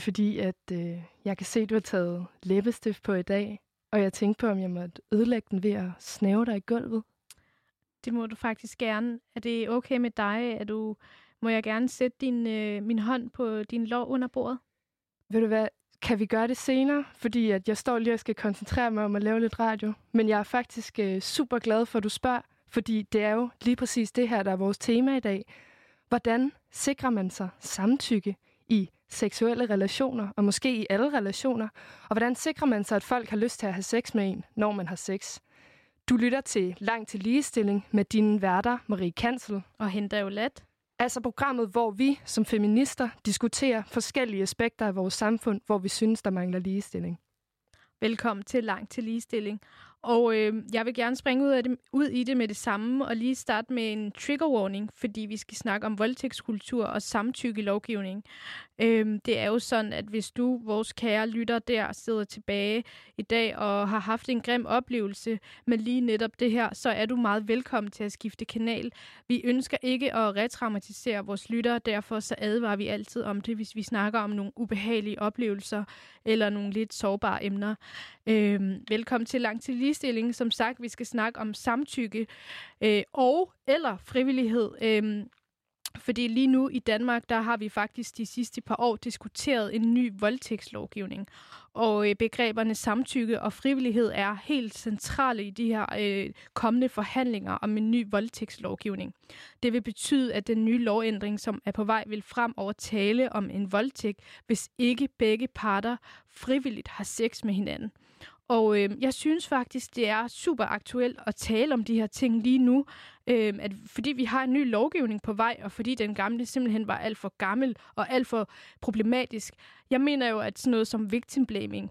er fordi, at øh, jeg kan se, at du har taget læbestift på i dag, og jeg tænkte på, om jeg måtte ødelægge den ved at snæve dig i gulvet. Det må du faktisk gerne. Er det okay med dig? Er du, må jeg gerne sætte din, øh, min hånd på din lår under bordet? Ved du hvad, kan vi gøre det senere? Fordi at jeg står lige og skal koncentrere mig om at lave lidt radio. Men jeg er faktisk øh, super glad for, at du spørger, fordi det er jo lige præcis det her, der er vores tema i dag. Hvordan sikrer man sig samtykke i seksuelle relationer, og måske i alle relationer? Og hvordan sikrer man sig, at folk har lyst til at have sex med en, når man har sex? Du lytter til Langt til ligestilling med dine værter, Marie Kansel. Og hende jo let. Altså programmet, hvor vi som feminister diskuterer forskellige aspekter af vores samfund, hvor vi synes, der mangler ligestilling. Velkommen til Langt til ligestilling. Og øh, jeg vil gerne springe ud, af det, ud i det med det samme, og lige starte med en trigger warning, fordi vi skal snakke om voldtægtskultur og samtykkelovgivning. Øhm, det er jo sådan, at hvis du, vores kære lytter der, sidder tilbage i dag og har haft en grim oplevelse med lige netop det her, så er du meget velkommen til at skifte kanal. Vi ønsker ikke at retraumatisere vores lyttere, derfor så advarer vi altid om det, hvis vi snakker om nogle ubehagelige oplevelser eller nogle lidt sårbare emner. Øhm, velkommen til Langt til ligestilling. Som sagt, vi skal snakke om samtykke øh, og eller frivillighed. Øh, fordi lige nu i Danmark, der har vi faktisk de sidste par år diskuteret en ny voldtægtslovgivning. Og øh, begreberne samtykke og frivillighed er helt centrale i de her øh, kommende forhandlinger om en ny voldtægtslovgivning. Det vil betyde, at den nye lovændring, som er på vej, vil fremover tale om en voldtægt, hvis ikke begge parter frivilligt har sex med hinanden. Og øh, jeg synes faktisk, det er super aktuelt at tale om de her ting lige nu, øh, at fordi vi har en ny lovgivning på vej, og fordi den gamle simpelthen var alt for gammel og alt for problematisk. Jeg mener jo, at sådan noget som victim blaming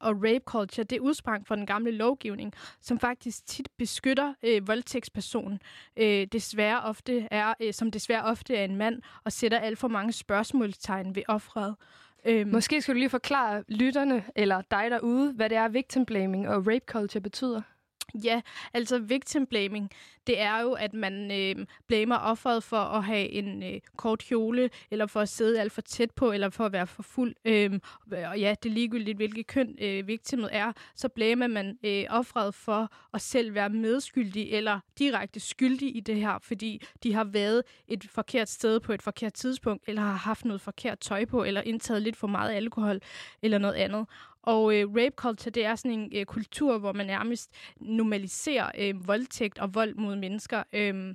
og rape culture, det udsprang fra den gamle lovgivning, som faktisk tit beskytter øh, voldtægtspersonen, øh, desværre ofte er, øh, som desværre ofte er en mand, og sætter alt for mange spørgsmålstegn ved offret. Øhm. Måske skulle du lige forklare lytterne, eller dig derude, hvad det er, victim blaming og rape culture betyder. Ja, altså victim blaming, det er jo, at man øh, blamer offeret for at have en øh, kort kjole, eller for at sidde alt for tæt på, eller for at være for fuld. Øh, og ja, det er ligegyldigt, hvilket køn øh, victimet er. Så blamer man øh, offeret for at selv være medskyldig, eller direkte skyldig i det her, fordi de har været et forkert sted på et forkert tidspunkt, eller har haft noget forkert tøj på, eller indtaget lidt for meget alkohol, eller noget andet. Og øh, rape culture, det er sådan en øh, kultur, hvor man nærmest normaliserer øh, voldtægt og vold mod mennesker. Øh,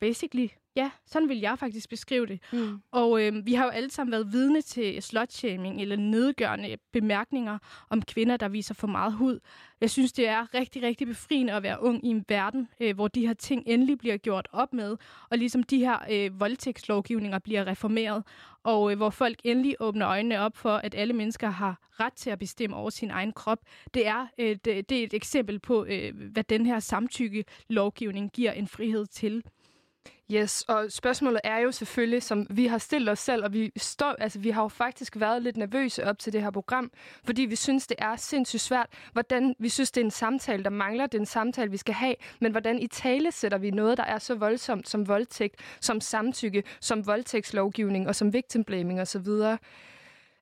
basically, ja, sådan vil jeg faktisk beskrive det. Mm. Og øh, vi har jo alle sammen været vidne til slutshaming eller nedgørende bemærkninger om kvinder, der viser for meget hud. Jeg synes, det er rigtig, rigtig befriende at være ung i en verden, øh, hvor de her ting endelig bliver gjort op med, og ligesom de her øh, voldtægtslovgivninger bliver reformeret, og øh, hvor folk endelig åbner øjnene op for, at alle mennesker har ret til at bestemme over sin egen krop. Det er, øh, det, det er et eksempel på, øh, hvad den her samtykke-lovgivning giver en frihed til. Yes, og spørgsmålet er jo selvfølgelig, som vi har stillet os selv, og vi, står, altså, vi har jo faktisk været lidt nervøse op til det her program, fordi vi synes, det er sindssygt svært, hvordan vi synes, det er en samtale, der mangler, det er en samtale, vi skal have, men hvordan i tale sætter vi noget, der er så voldsomt som voldtægt, som samtykke, som voldtægtslovgivning og som victim blaming osv.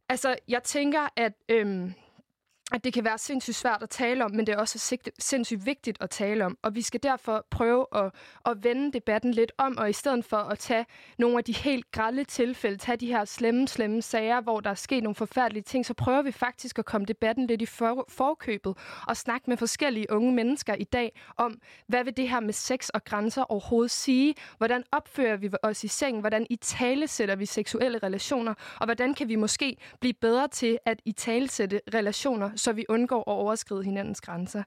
Altså, jeg tænker, at øhm, at det kan være sindssygt svært at tale om, men det er også sindssygt vigtigt at tale om. Og vi skal derfor prøve at, at vende debatten lidt om, og i stedet for at tage nogle af de helt grælde tilfælde, tage de her slemme, slemme sager, hvor der er sket nogle forfærdelige ting, så prøver vi faktisk at komme debatten lidt i for, forkøbet og snakke med forskellige unge mennesker i dag om, hvad vil det her med sex og grænser overhovedet sige? Hvordan opfører vi os i sengen? Hvordan i tale sætter vi seksuelle relationer? Og hvordan kan vi måske blive bedre til at i tale sætte relationer, så vi undgår at overskride hinandens grænser.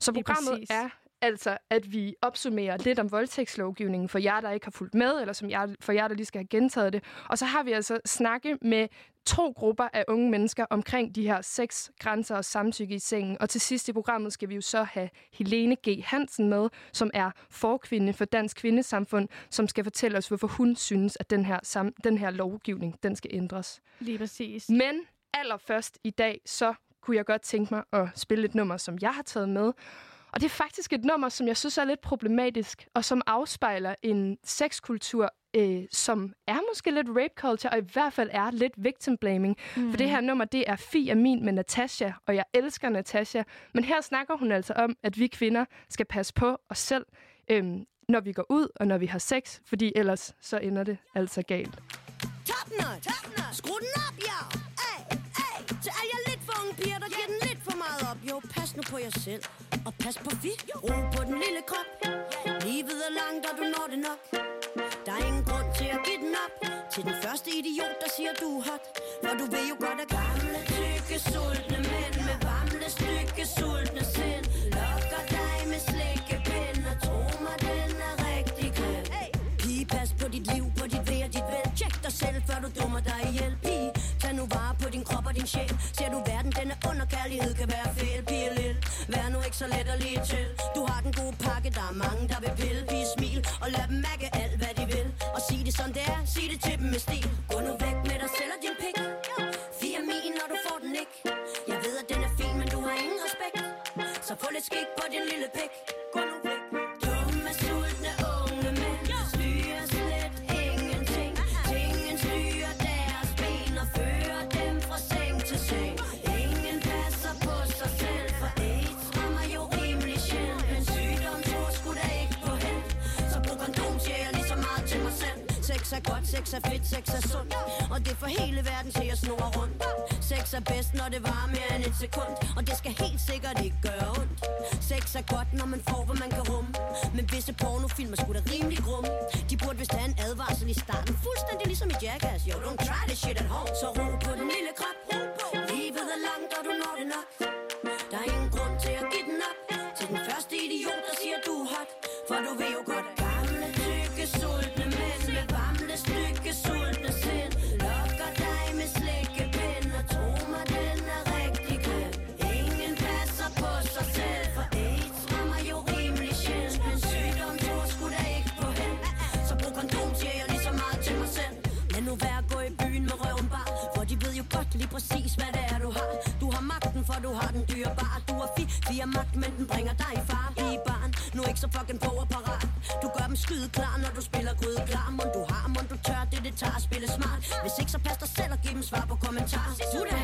Så programmet er Altså, at vi opsummerer lidt om voldtægtslovgivningen for jer, der ikke har fulgt med, eller som jeg, for jer, der lige skal have gentaget det. Og så har vi altså snakke med to grupper af unge mennesker omkring de her seks grænser og samtykke i sengen. Og til sidst i programmet skal vi jo så have Helene G. Hansen med, som er forkvinde for Dansk Kvindesamfund, som skal fortælle os, hvorfor hun synes, at den her, sam- den her lovgivning den skal ændres. Lige præcis. Men allerførst i dag, så kunne jeg godt tænke mig at spille et nummer, som jeg har taget med. Og det er faktisk et nummer, som jeg synes er lidt problematisk, og som afspejler en sexkultur, øh, som er måske lidt rape culture, og i hvert fald er lidt victim blaming. Mm. For det her nummer, det er Fi af min med Natasha, og jeg elsker Natasha. Men her snakker hun altså om, at vi kvinder skal passe på os selv, øh, når vi går ud og når vi har sex, fordi ellers så ender det altså galt. Top notch. Skru den op, ja. Ay, ay. Så er jeg lidt for unge piger, der giver den lidt for meget op. Jo, pas nu på jer selv. Og pas på vi. Ro på den lille krop. Livet er langt, og du når det nok. Der er ingen grund til at give den op. Til den første idiot, der siger, du er hot. For du ved jo godt, at gamle, tykke, sultne mænd med varmle, stykke, sultne sind lokker dig med slikkepind. Og tro mig, den er rigtig grim. Pige, pas på dit liv, på dit ved og dit vel. Tjek dig selv, før du dummer dig ihjel. Pige, tag nu vare på din krop og din sjæl. Ser du verden, denne under kærlighed kan være fæl. Pige, lille, vær nu ikke så let og lige til. Du har den gode pakke, der er mange, der vil pille. Pige, smil og lad dem mærke alt, hvad de vil. Og sig det som det er, sig det til dem med stil. Gå nu væk med dig selv og din pik. Fire min, når du får den ikke. Jeg ved, at den er fin, men du har ingen respekt. Så få lidt skik på din lille pik. Sex er godt, sex er fedt, sex er sundt. Og det får hele verden til at snurre rundt. Sex er bedst, når det varer mere end et sekund. Og det skal helt sikkert ikke gøre ondt. Sex er godt, når man får, hvad man kan rumme. Men visse pornofilm er sgu da rimelig grum. De burde vist have en advarsel i starten. Fuldstændig ligesom i Jackass. Yo, don't try this shit at home. Så ro på den lille krop. Livet er langt, og du når det nok. Giver magt, men den bringer dig i far. I barn, nu ikke så fucking på og parat. Du gør dem skyde klar, når du spiller gryde klar. Mund du har, mon du tør, det det tager at spille smart. Hvis ikke, så pas dig selv og giv dem svar på kommentar. Du da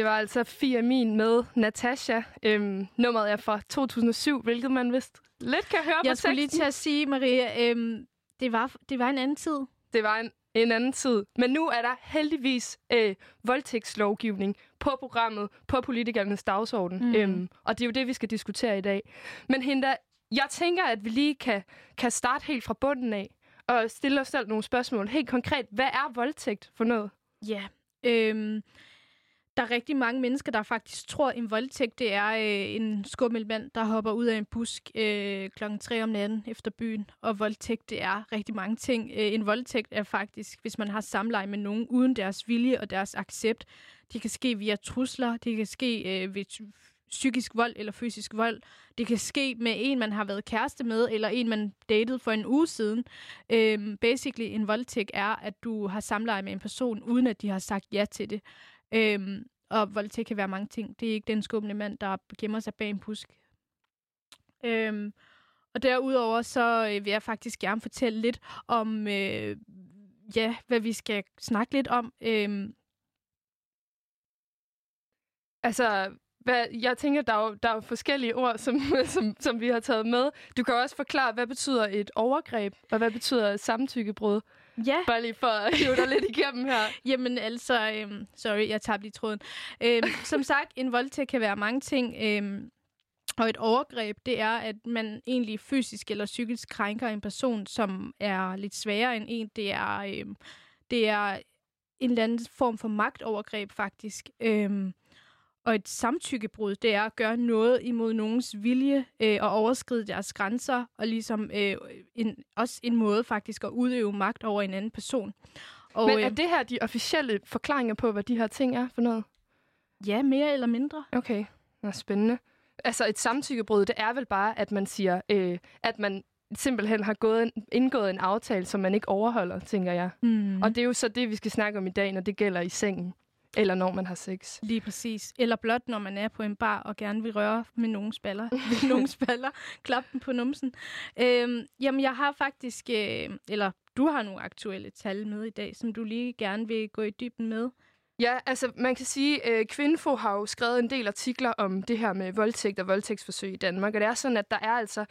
Det var altså Fia Min med Natasha. Øhm, nummeret er fra 2007, hvilket man vist lidt kan høre på Jeg skulle lige teksten. til at sige, Maria, øhm, det, var, det var en anden tid. Det var en, en anden tid. Men nu er der heldigvis øh, voldtægtslovgivning på programmet, på politikernes dagsorden. Mm. Øhm, og det er jo det, vi skal diskutere i dag. Men Hinda, jeg tænker, at vi lige kan, kan starte helt fra bunden af og stille os selv nogle spørgsmål. Helt konkret, hvad er voldtægt for noget? Ja. Øhm, der er rigtig mange mennesker, der faktisk tror, at en voldtægt det er øh, en skummel mand, der hopper ud af en busk øh, klokken 3 om natten efter byen. Og voldtægt, det er rigtig mange ting. Øh, en voldtægt er faktisk, hvis man har samleje med nogen uden deres vilje og deres accept. Det kan ske via trusler, det kan ske øh, ved psykisk vold eller fysisk vold. Det kan ske med en, man har været kæreste med, eller en, man datede for en uge siden. Øhm, basically, en voldtægt er, at du har samleje med en person, uden at de har sagt ja til det. Øhm, og voldtægt kan være mange ting. Det er ikke den skumle mand, der gemmer sig bag en pusk. Øhm, og derudover så øh, vil jeg faktisk gerne fortælle lidt om, øh, ja, hvad vi skal snakke lidt om. Øhm, Altså, hvad, jeg tænker, der er, jo, der er jo forskellige ord, som, som, som vi har taget med. Du kan også forklare, hvad betyder et overgreb, og hvad betyder et samtykkebrud? Ja, Bare lige for at hive dig lidt igennem her. jamen altså, øhm, sorry, jeg tabte lige tråden. Øhm, som sagt, en voldtægt kan være mange ting. Øhm, og et overgreb, det er, at man egentlig fysisk eller psykisk krænker en person, som er lidt sværere end en. Det er, øhm, det er en eller anden form for magtovergreb, faktisk. Øhm, og et samtykkebrud, det er at gøre noget imod nogens vilje øh, og overskride deres grænser, og ligesom øh, en, også en måde faktisk at udøve magt over en anden person. Og, Men er øh, det her de officielle forklaringer på, hvad de her ting er for noget? Ja, mere eller mindre. Okay, Nå, spændende. Altså et samtykkebrud, det er vel bare, at man siger, øh, at man simpelthen har gået en, indgået en aftale, som man ikke overholder, tænker jeg. Mm. Og det er jo så det, vi skal snakke om i dag, når det gælder i sengen. Eller når man har sex. Lige præcis. Eller blot, når man er på en bar og gerne vil røre med nogen spaller. med spaller. baller. Klap den på numsen. Øhm, jamen, jeg har faktisk... Øh, eller du har nogle aktuelle tal med i dag, som du lige gerne vil gå i dybden med. Ja, altså man kan sige, at øh, Kvinfo har jo skrevet en del artikler om det her med voldtægt og voldtægtsforsøg i Danmark. Og det er sådan, at der er altså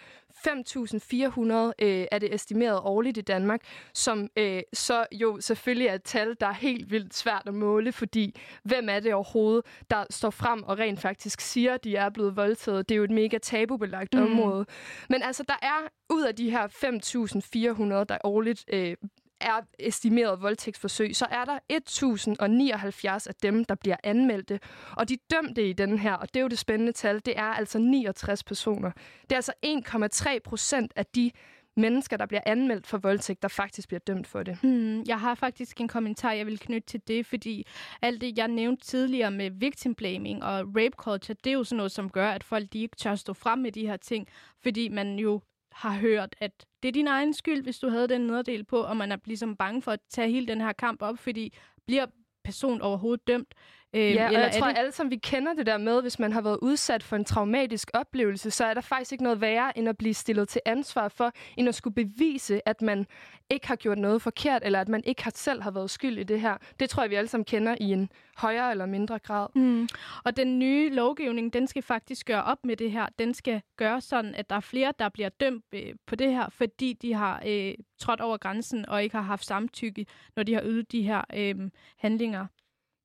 5.400 øh, er det estimeret årligt i Danmark, som øh, så jo selvfølgelig er et tal, der er helt vildt svært at måle, fordi hvem er det overhovedet, der står frem og rent faktisk siger, at de er blevet voldtaget? Det er jo et mega tabubelagt Mm. mm. område. Men altså, der er ud af de her 5.400, der årligt øh, er estimeret voldtægtsforsøg, så er der 1079 af dem, der bliver anmeldte. Og de dømte i den her, og det er jo det spændende tal, det er altså 69 personer. Det er altså 1,3 procent af de mennesker, der bliver anmeldt for voldtægt, der faktisk bliver dømt for det. Hmm, jeg har faktisk en kommentar, jeg vil knytte til det, fordi alt det, jeg nævnte tidligere med victim blaming og rape culture, det er jo sådan noget, som gør, at folk de ikke tør stå frem med de her ting, fordi man jo har hørt, at det er din egen skyld, hvis du havde den nederdel på, og man er ligesom bange for at tage hele den her kamp op, fordi bliver person overhovedet dømt? Øh, Ja, eller jeg tror, det... alle sammen vi kender det der med, hvis man har været udsat for en traumatisk oplevelse, så er der faktisk ikke noget værre, end at blive stillet til ansvar for, end at skulle bevise, at man ikke har gjort noget forkert, eller at man ikke har selv har været skyld i det her. Det tror jeg, vi alle sammen kender i en højere eller mindre grad. Mm. Og den nye lovgivning, den skal faktisk gøre op med det her. Den skal gøre sådan, at der er flere, der bliver dømt øh, på det her, fordi de har øh, trådt over grænsen og ikke har haft samtykke, når de har ydet de her øh, handlinger.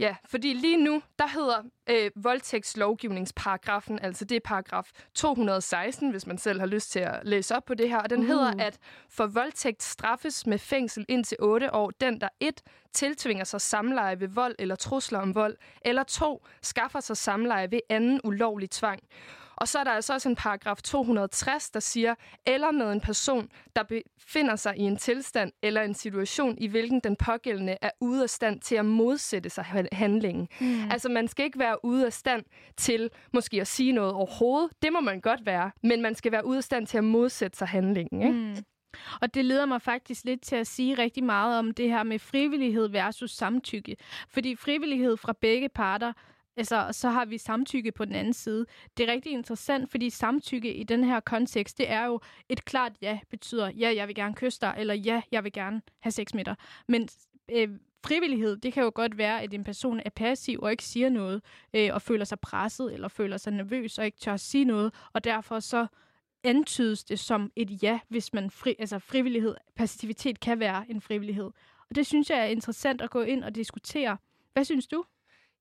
Ja, fordi lige nu, der hedder øh, voldtægtslovgivningsparagrafen, altså det er paragraf 216, hvis man selv har lyst til at læse op på det her, og den uh. hedder, at for voldtægt straffes med fængsel indtil 8 år, den der et tiltvinger sig samleje ved vold eller trusler om vold, eller to skaffer sig samleje ved anden ulovlig tvang. Og så er der altså også en paragraf 260, der siger, eller med en person, der befinder sig i en tilstand eller en situation, i hvilken den pågældende er ude af stand til at modsætte sig han- handlingen. Mm. Altså, man skal ikke være ude af stand til måske at sige noget overhovedet. Det må man godt være, men man skal være ude af stand til at modsætte sig handlingen. Ikke? Mm. Og det leder mig faktisk lidt til at sige rigtig meget om det her med frivillighed versus samtykke. Fordi frivillighed fra begge parter, altså så har vi samtykke på den anden side. Det er rigtig interessant, fordi samtykke i den her kontekst, det er jo et klart ja betyder, ja, jeg vil gerne kysse dig, eller ja, jeg vil gerne have sex med dig. Men øh, frivillighed, det kan jo godt være, at en person er passiv og ikke siger noget, øh, og føler sig presset, eller føler sig nervøs og ikke tør at sige noget, og derfor så antydes det som et ja, hvis man fri, altså frivillighed, passivitet kan være en frivillighed. Og det synes jeg er interessant at gå ind og diskutere. Hvad synes du?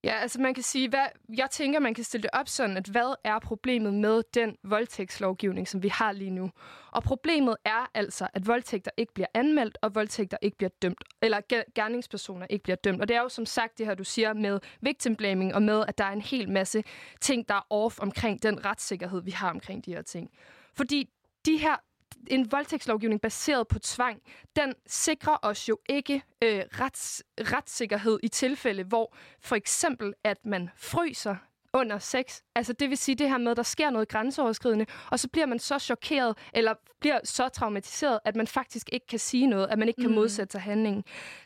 Ja, altså man kan sige, hvad, jeg tænker, man kan stille det op sådan, at hvad er problemet med den voldtægtslovgivning, som vi har lige nu? Og problemet er altså, at voldtægter ikke bliver anmeldt, og voldtægter ikke bliver dømt, eller gerningspersoner ikke bliver dømt. Og det er jo som sagt det her, du siger med victim blaming, og med, at der er en hel masse ting, der er off omkring den retssikkerhed, vi har omkring de her ting. Fordi de her en voldtægtslovgivning baseret på tvang, den sikrer os jo ikke øh, rets, retssikkerhed i tilfælde, hvor for eksempel, at man fryser under sex. Altså det vil sige det her med, at der sker noget grænseoverskridende, og så bliver man så chokeret, eller bliver så traumatiseret, at man faktisk ikke kan sige noget, at man ikke kan mm. modsætte sig handlingen.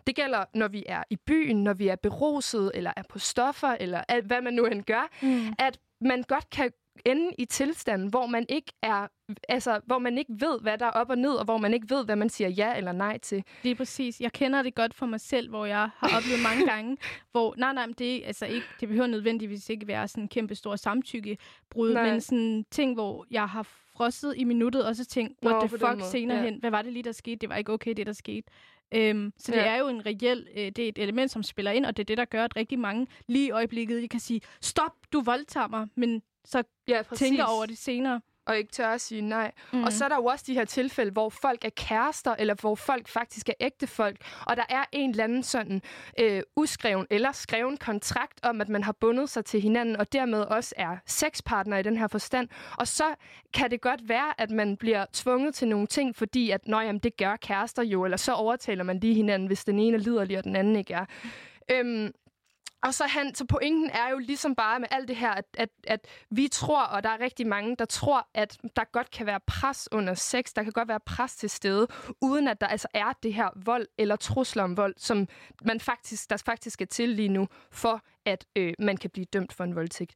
Det gælder, når vi er i byen, når vi er beruset, eller er på stoffer, eller alt, hvad man nu end gør, mm. at man godt kan ende i tilstanden, hvor man ikke er altså, hvor man ikke ved, hvad der er op og ned, og hvor man ikke ved, hvad man siger ja eller nej til. Det er præcis. Jeg kender det godt for mig selv, hvor jeg har oplevet mange gange, hvor, nej, nej, det, altså ikke, det behøver nødvendigvis ikke være sådan en kæmpe stor samtykkebrud, nej. men sådan ting, hvor jeg har frosset i minuttet, og så tænkt, what Nå, the fuck senere ja. hen, hvad var det lige, der skete? Det var ikke okay, det der skete. Øhm, så det ja. er jo en reel, øh, det er et element, som spiller ind, og det er det, der gør, at rigtig mange lige i øjeblikket, de kan sige, stop, du voldtager mig, men så ja, tænker over det senere og ikke tør at sige nej. Mm. Og så er der jo også de her tilfælde, hvor folk er kærester, eller hvor folk faktisk er ægte folk, og der er en eller anden sådan øh, uskreven eller skreven kontrakt om, at man har bundet sig til hinanden, og dermed også er sexpartner i den her forstand. Og så kan det godt være, at man bliver tvunget til nogle ting, fordi at, nå, jamen, det gør kærester jo, eller så overtaler man lige hinanden, hvis den ene er liderlig, og den anden ikke er. Øhm, og så, han, så pointen er jo ligesom bare med alt det her, at, at, at vi tror, og der er rigtig mange, der tror, at der godt kan være pres under sex, der kan godt være pres til stede, uden at der altså er det her vold eller trusler om vold, som man faktisk, der faktisk er til lige nu, for at øh, man kan blive dømt for en voldtægt.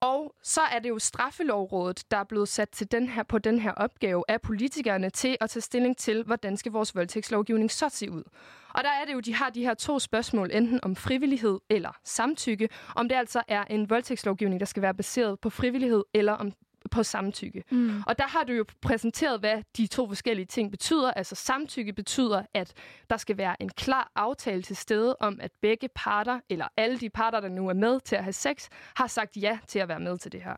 Og så er det jo straffelovrådet, der er blevet sat til den her, på den her opgave af politikerne til at tage stilling til, hvordan skal vores voldtægtslovgivning så se ud. Og der er det jo, de har de her to spørgsmål, enten om frivillighed eller samtykke, om det altså er en voldtægtslovgivning, der skal være baseret på frivillighed, eller om på samtykke. Mm. Og der har du jo præsenteret, hvad de to forskellige ting betyder. Altså samtykke betyder, at der skal være en klar aftale til stede om, at begge parter, eller alle de parter, der nu er med til at have sex, har sagt ja til at være med til det her.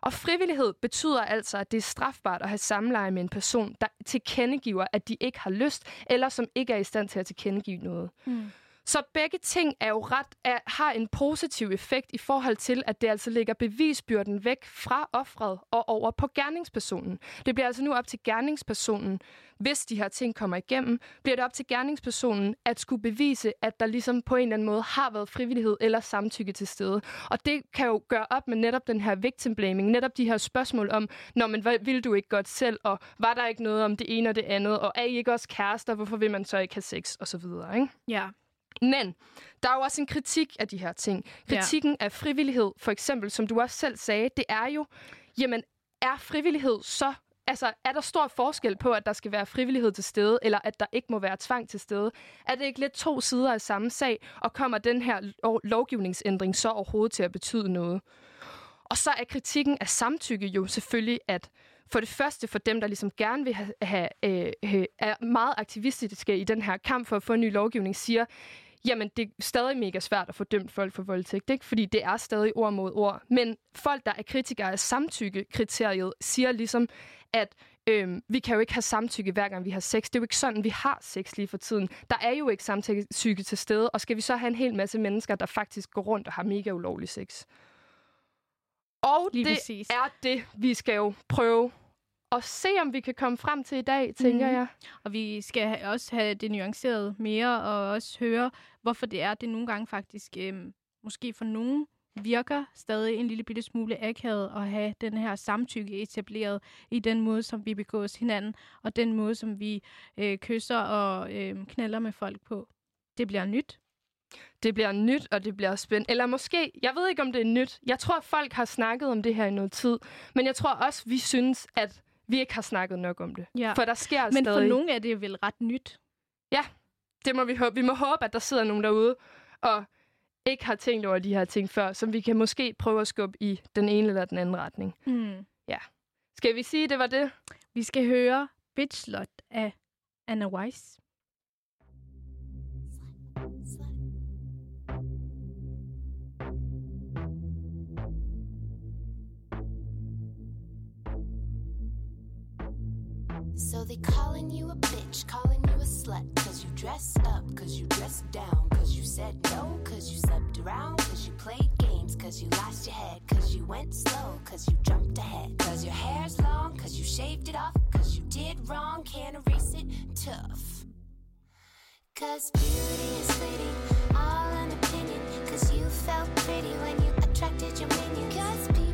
Og frivillighed betyder altså, at det er strafbart at have samleje med en person, der tilkendegiver, at de ikke har lyst, eller som ikke er i stand til at tilkendegive noget. Mm. Så begge ting er jo ret, er, har en positiv effekt i forhold til, at det altså lægger bevisbyrden væk fra offret og over på gerningspersonen. Det bliver altså nu op til gerningspersonen, hvis de her ting kommer igennem, bliver det op til gerningspersonen at skulle bevise, at der ligesom på en eller anden måde har været frivillighed eller samtykke til stede. Og det kan jo gøre op med netop den her victim blaming, netop de her spørgsmål om, når man vil du ikke godt selv, og var der ikke noget om det ene og det andet, og er I ikke også kærester, hvorfor vil man så ikke have sex, og så videre, ikke? Ja, men der er jo også en kritik af de her ting. Kritikken ja. af frivillighed, for eksempel, som du også selv sagde, det er jo, jamen, er frivillighed så Altså, er der stor forskel på, at der skal være frivillighed til stede, eller at der ikke må være tvang til stede? Er det ikke lidt to sider af samme sag, og kommer den her lovgivningsændring så overhovedet til at betyde noget? Og så er kritikken af samtykke jo selvfølgelig, at for det første for dem, der ligesom gerne vil have, have, øh, er meget aktivistiske i den her kamp for at få en ny lovgivning, siger, jamen det er stadig mega svært at få dømt folk for voldtægt, ikke? fordi det er stadig ord mod ord. Men folk, der er kritikere af samtykke-kriteriet, siger ligesom, at øhm, vi kan jo ikke have samtykke, hver gang vi har sex. Det er jo ikke sådan, vi har sex lige for tiden. Der er jo ikke samtykke til stede, og skal vi så have en hel masse mennesker, der faktisk går rundt og har mega ulovlig sex? Og lige det præcis. er det, vi skal jo prøve og se, om vi kan komme frem til i dag, tænker mm. jeg. Og vi skal også have det nuanceret mere, og også høre, hvorfor det er, det nogle gange faktisk, øh, måske for nogen, virker stadig en lille bitte smule akavet at have den her samtykke etableret i den måde, som vi begås hinanden, og den måde, som vi øh, kysser og øh, knaller med folk på. Det bliver nyt. Det bliver nyt, og det bliver spændende. Eller måske, jeg ved ikke, om det er nyt. Jeg tror, folk har snakket om det her i noget tid. Men jeg tror også, vi synes, at vi ikke har snakket nok om det. Ja. For der sker Men stadig... for nogle er det vel ret nyt? Ja, det må vi håbe. Vi må håbe, at der sidder nogen derude og ikke har tænkt over de her ting før, som vi kan måske prøve at skubbe i den ene eller den anden retning. Mm. Ja. Skal vi sige, det var det? Vi skal høre Bitchlot af Anna Weiss. So they calling you a bitch, calling you a slut. Cause you dress up, cause you dress down. Cause you said no, cause you slept around. Cause you played games, cause you lost your head. Cause you went slow, cause you jumped ahead. Cause your hair's long, cause you shaved it off. Cause you did wrong, can't erase it, tough. Cause beauty is fleeting, all an opinion. Cause you felt pretty when you attracted your minions. Cause people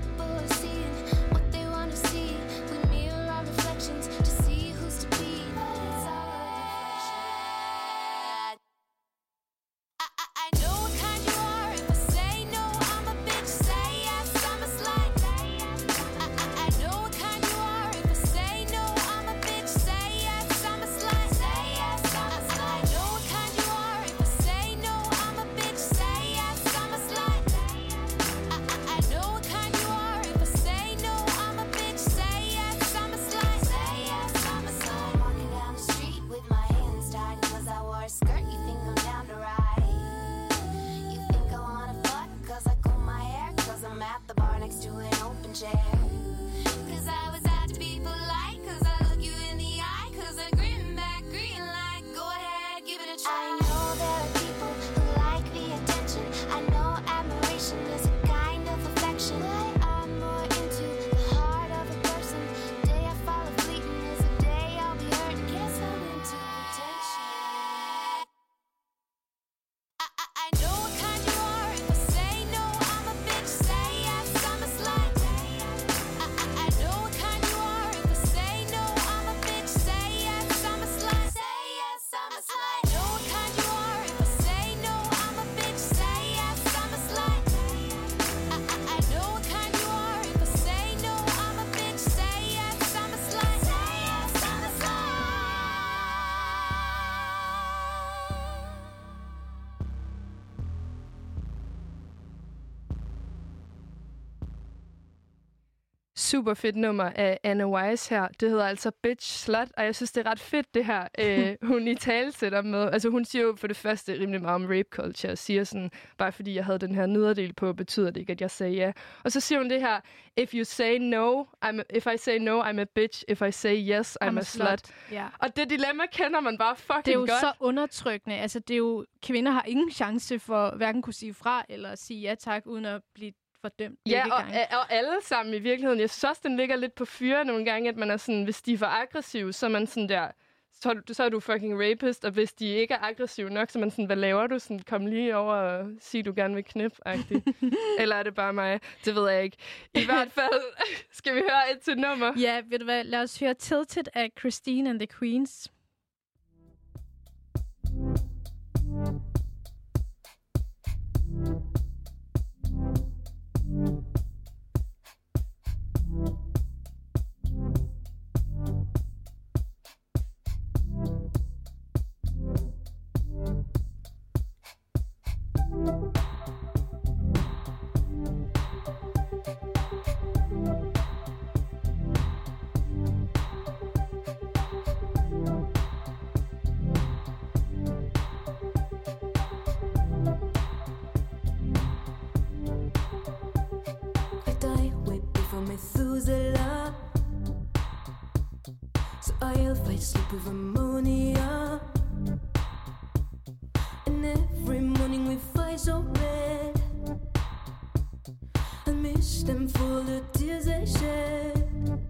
Super fedt nummer af Anna Wise her. Det hedder altså Bitch Slut, og jeg synes, det er ret fedt, det her, øh, hun i tale sætter med. Altså, hun siger jo for det første rimelig meget om rape culture, og siger sådan, bare fordi jeg havde den her nederdel på, betyder det ikke, at jeg sagde ja. Og så siger hun det her, if you say no, I'm a, if I say no, I'm a bitch. If I say yes, I'm, a, slut. Ja. Og det dilemma kender man bare fucking Det er jo godt. så undertrykkende. Altså, det er jo, kvinder har ingen chance for hverken kunne sige fra eller sige ja tak, uden at blive fordømt Ja, og, gange. og alle sammen i virkeligheden. Jeg synes også, den ligger lidt på fyre nogle gange, at man er sådan, hvis de er for aggressive, så er man sådan der, så, er du- så er du fucking rapist, og hvis de ikke er aggressive nok, så er man sådan, hvad laver du? Sådan, kom lige over og sig, du gerne vil knip. Eller er det bare mig? Det ved jeg ikke. I hvert fald skal vi høre et til nummer. Ja, ved du hvad? Lad os høre Tilted af Christine and the Queens. I Methuselah. So I'll fight sleep with ammonia. And every morning we fight so red. I miss them for the tears they shed.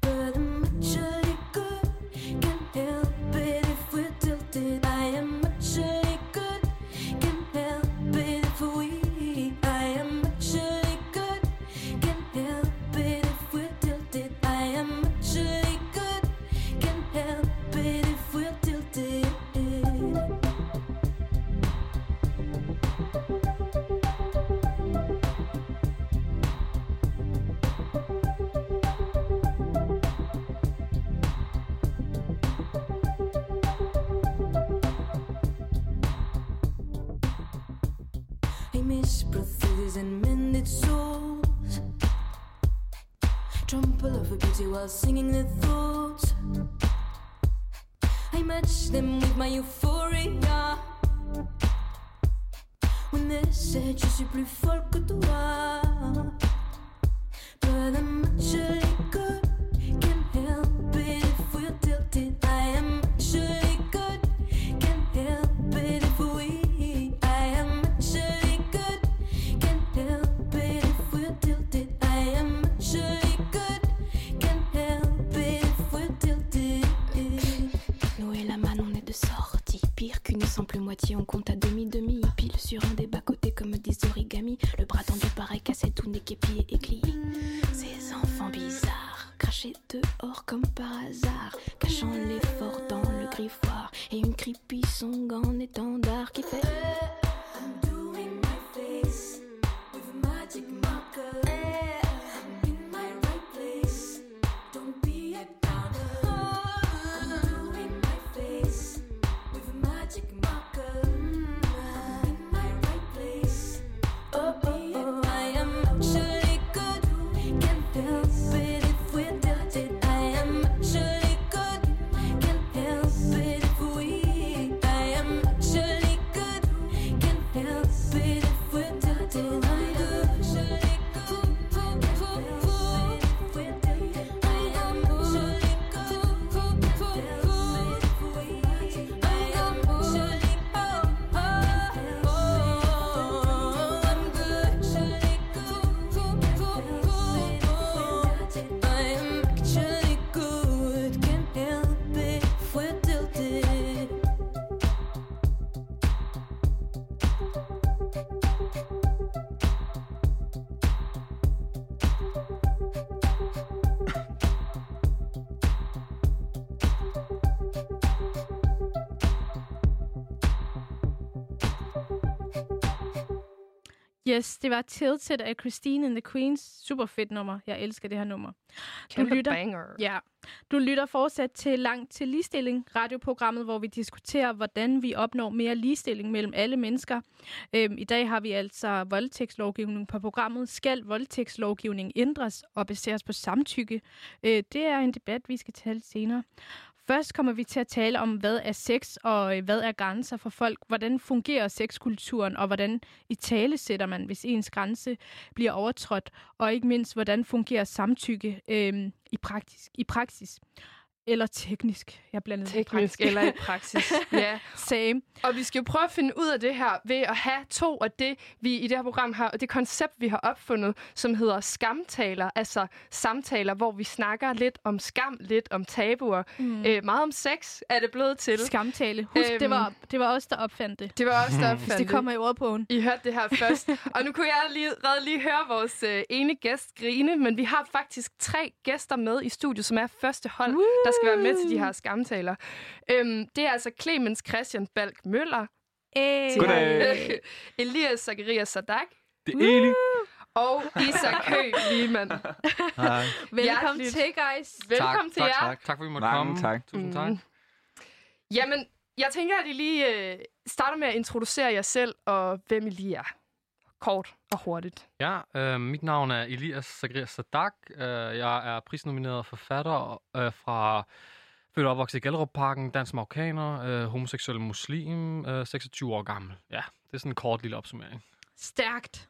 But I'm actually det var Tilted af Christine and the Queens. Super fedt nummer. Jeg elsker det her nummer. Kæmpe lytter- banger. Ja. Du lytter fortsat til Langt til Ligestilling, radioprogrammet, hvor vi diskuterer, hvordan vi opnår mere ligestilling mellem alle mennesker. Øhm, I dag har vi altså voldtægtslovgivning på programmet. Skal voldtægtslovgivning ændres og baseres på samtykke? Øh, det er en debat, vi skal tale senere. Først kommer vi til at tale om, hvad er sex, og øh, hvad er grænser for folk. Hvordan fungerer sexkulturen, og hvordan i tale sætter man, hvis ens grænse bliver overtrådt. Og ikke mindst, hvordan fungerer samtykke øh, i, praktisk, i praksis. Eller teknisk. Jeg blandede det Teknisk praktisk. eller i praksis. ja. Same. Og vi skal jo prøve at finde ud af det her ved at have to af det, vi i det her program har, og det koncept, vi har opfundet, som hedder skamtaler, altså samtaler, hvor vi snakker lidt om skam, lidt om tabuer, mm. øh, meget om sex er det blevet til. Skamtale. Husk, Øhm. det, var, det var os, der opfandt det. Det var også der Hvis det kommer i ordbogen. I hørte det her først. Og nu kunne jeg lige, redde lige høre vores øh, ene gæst grine, men vi har faktisk tre gæster med i studiet, som er første hold, Woo! der skal være med til de her skamtaler. Øhm, det er altså Clemens Christian Balk Møller, Hey. Goddag. Elias Zacharias Sadak Det er Eli. og Isak Høgh Liemann. Hej. Velkommen Hjerteligt. til, guys. Velkommen til tak, jer. Tak, tak, for at vi måtte Mange komme. tak. Tusind tak. Mm. Jamen, jeg tænker, at I lige øh, starter med at introducere jer selv og hvem I lige er. Kort og hurtigt. Ja, øh, mit navn er Elias Zacharias Sadak. Øh, jeg er prisnomineret forfatter øh, fra født og opvokset i Gellerup-parken, dansk marokkaner, øh, homoseksuel muslim, øh, 26 år gammel. Ja, det er sådan en kort lille opsummering. Stærkt.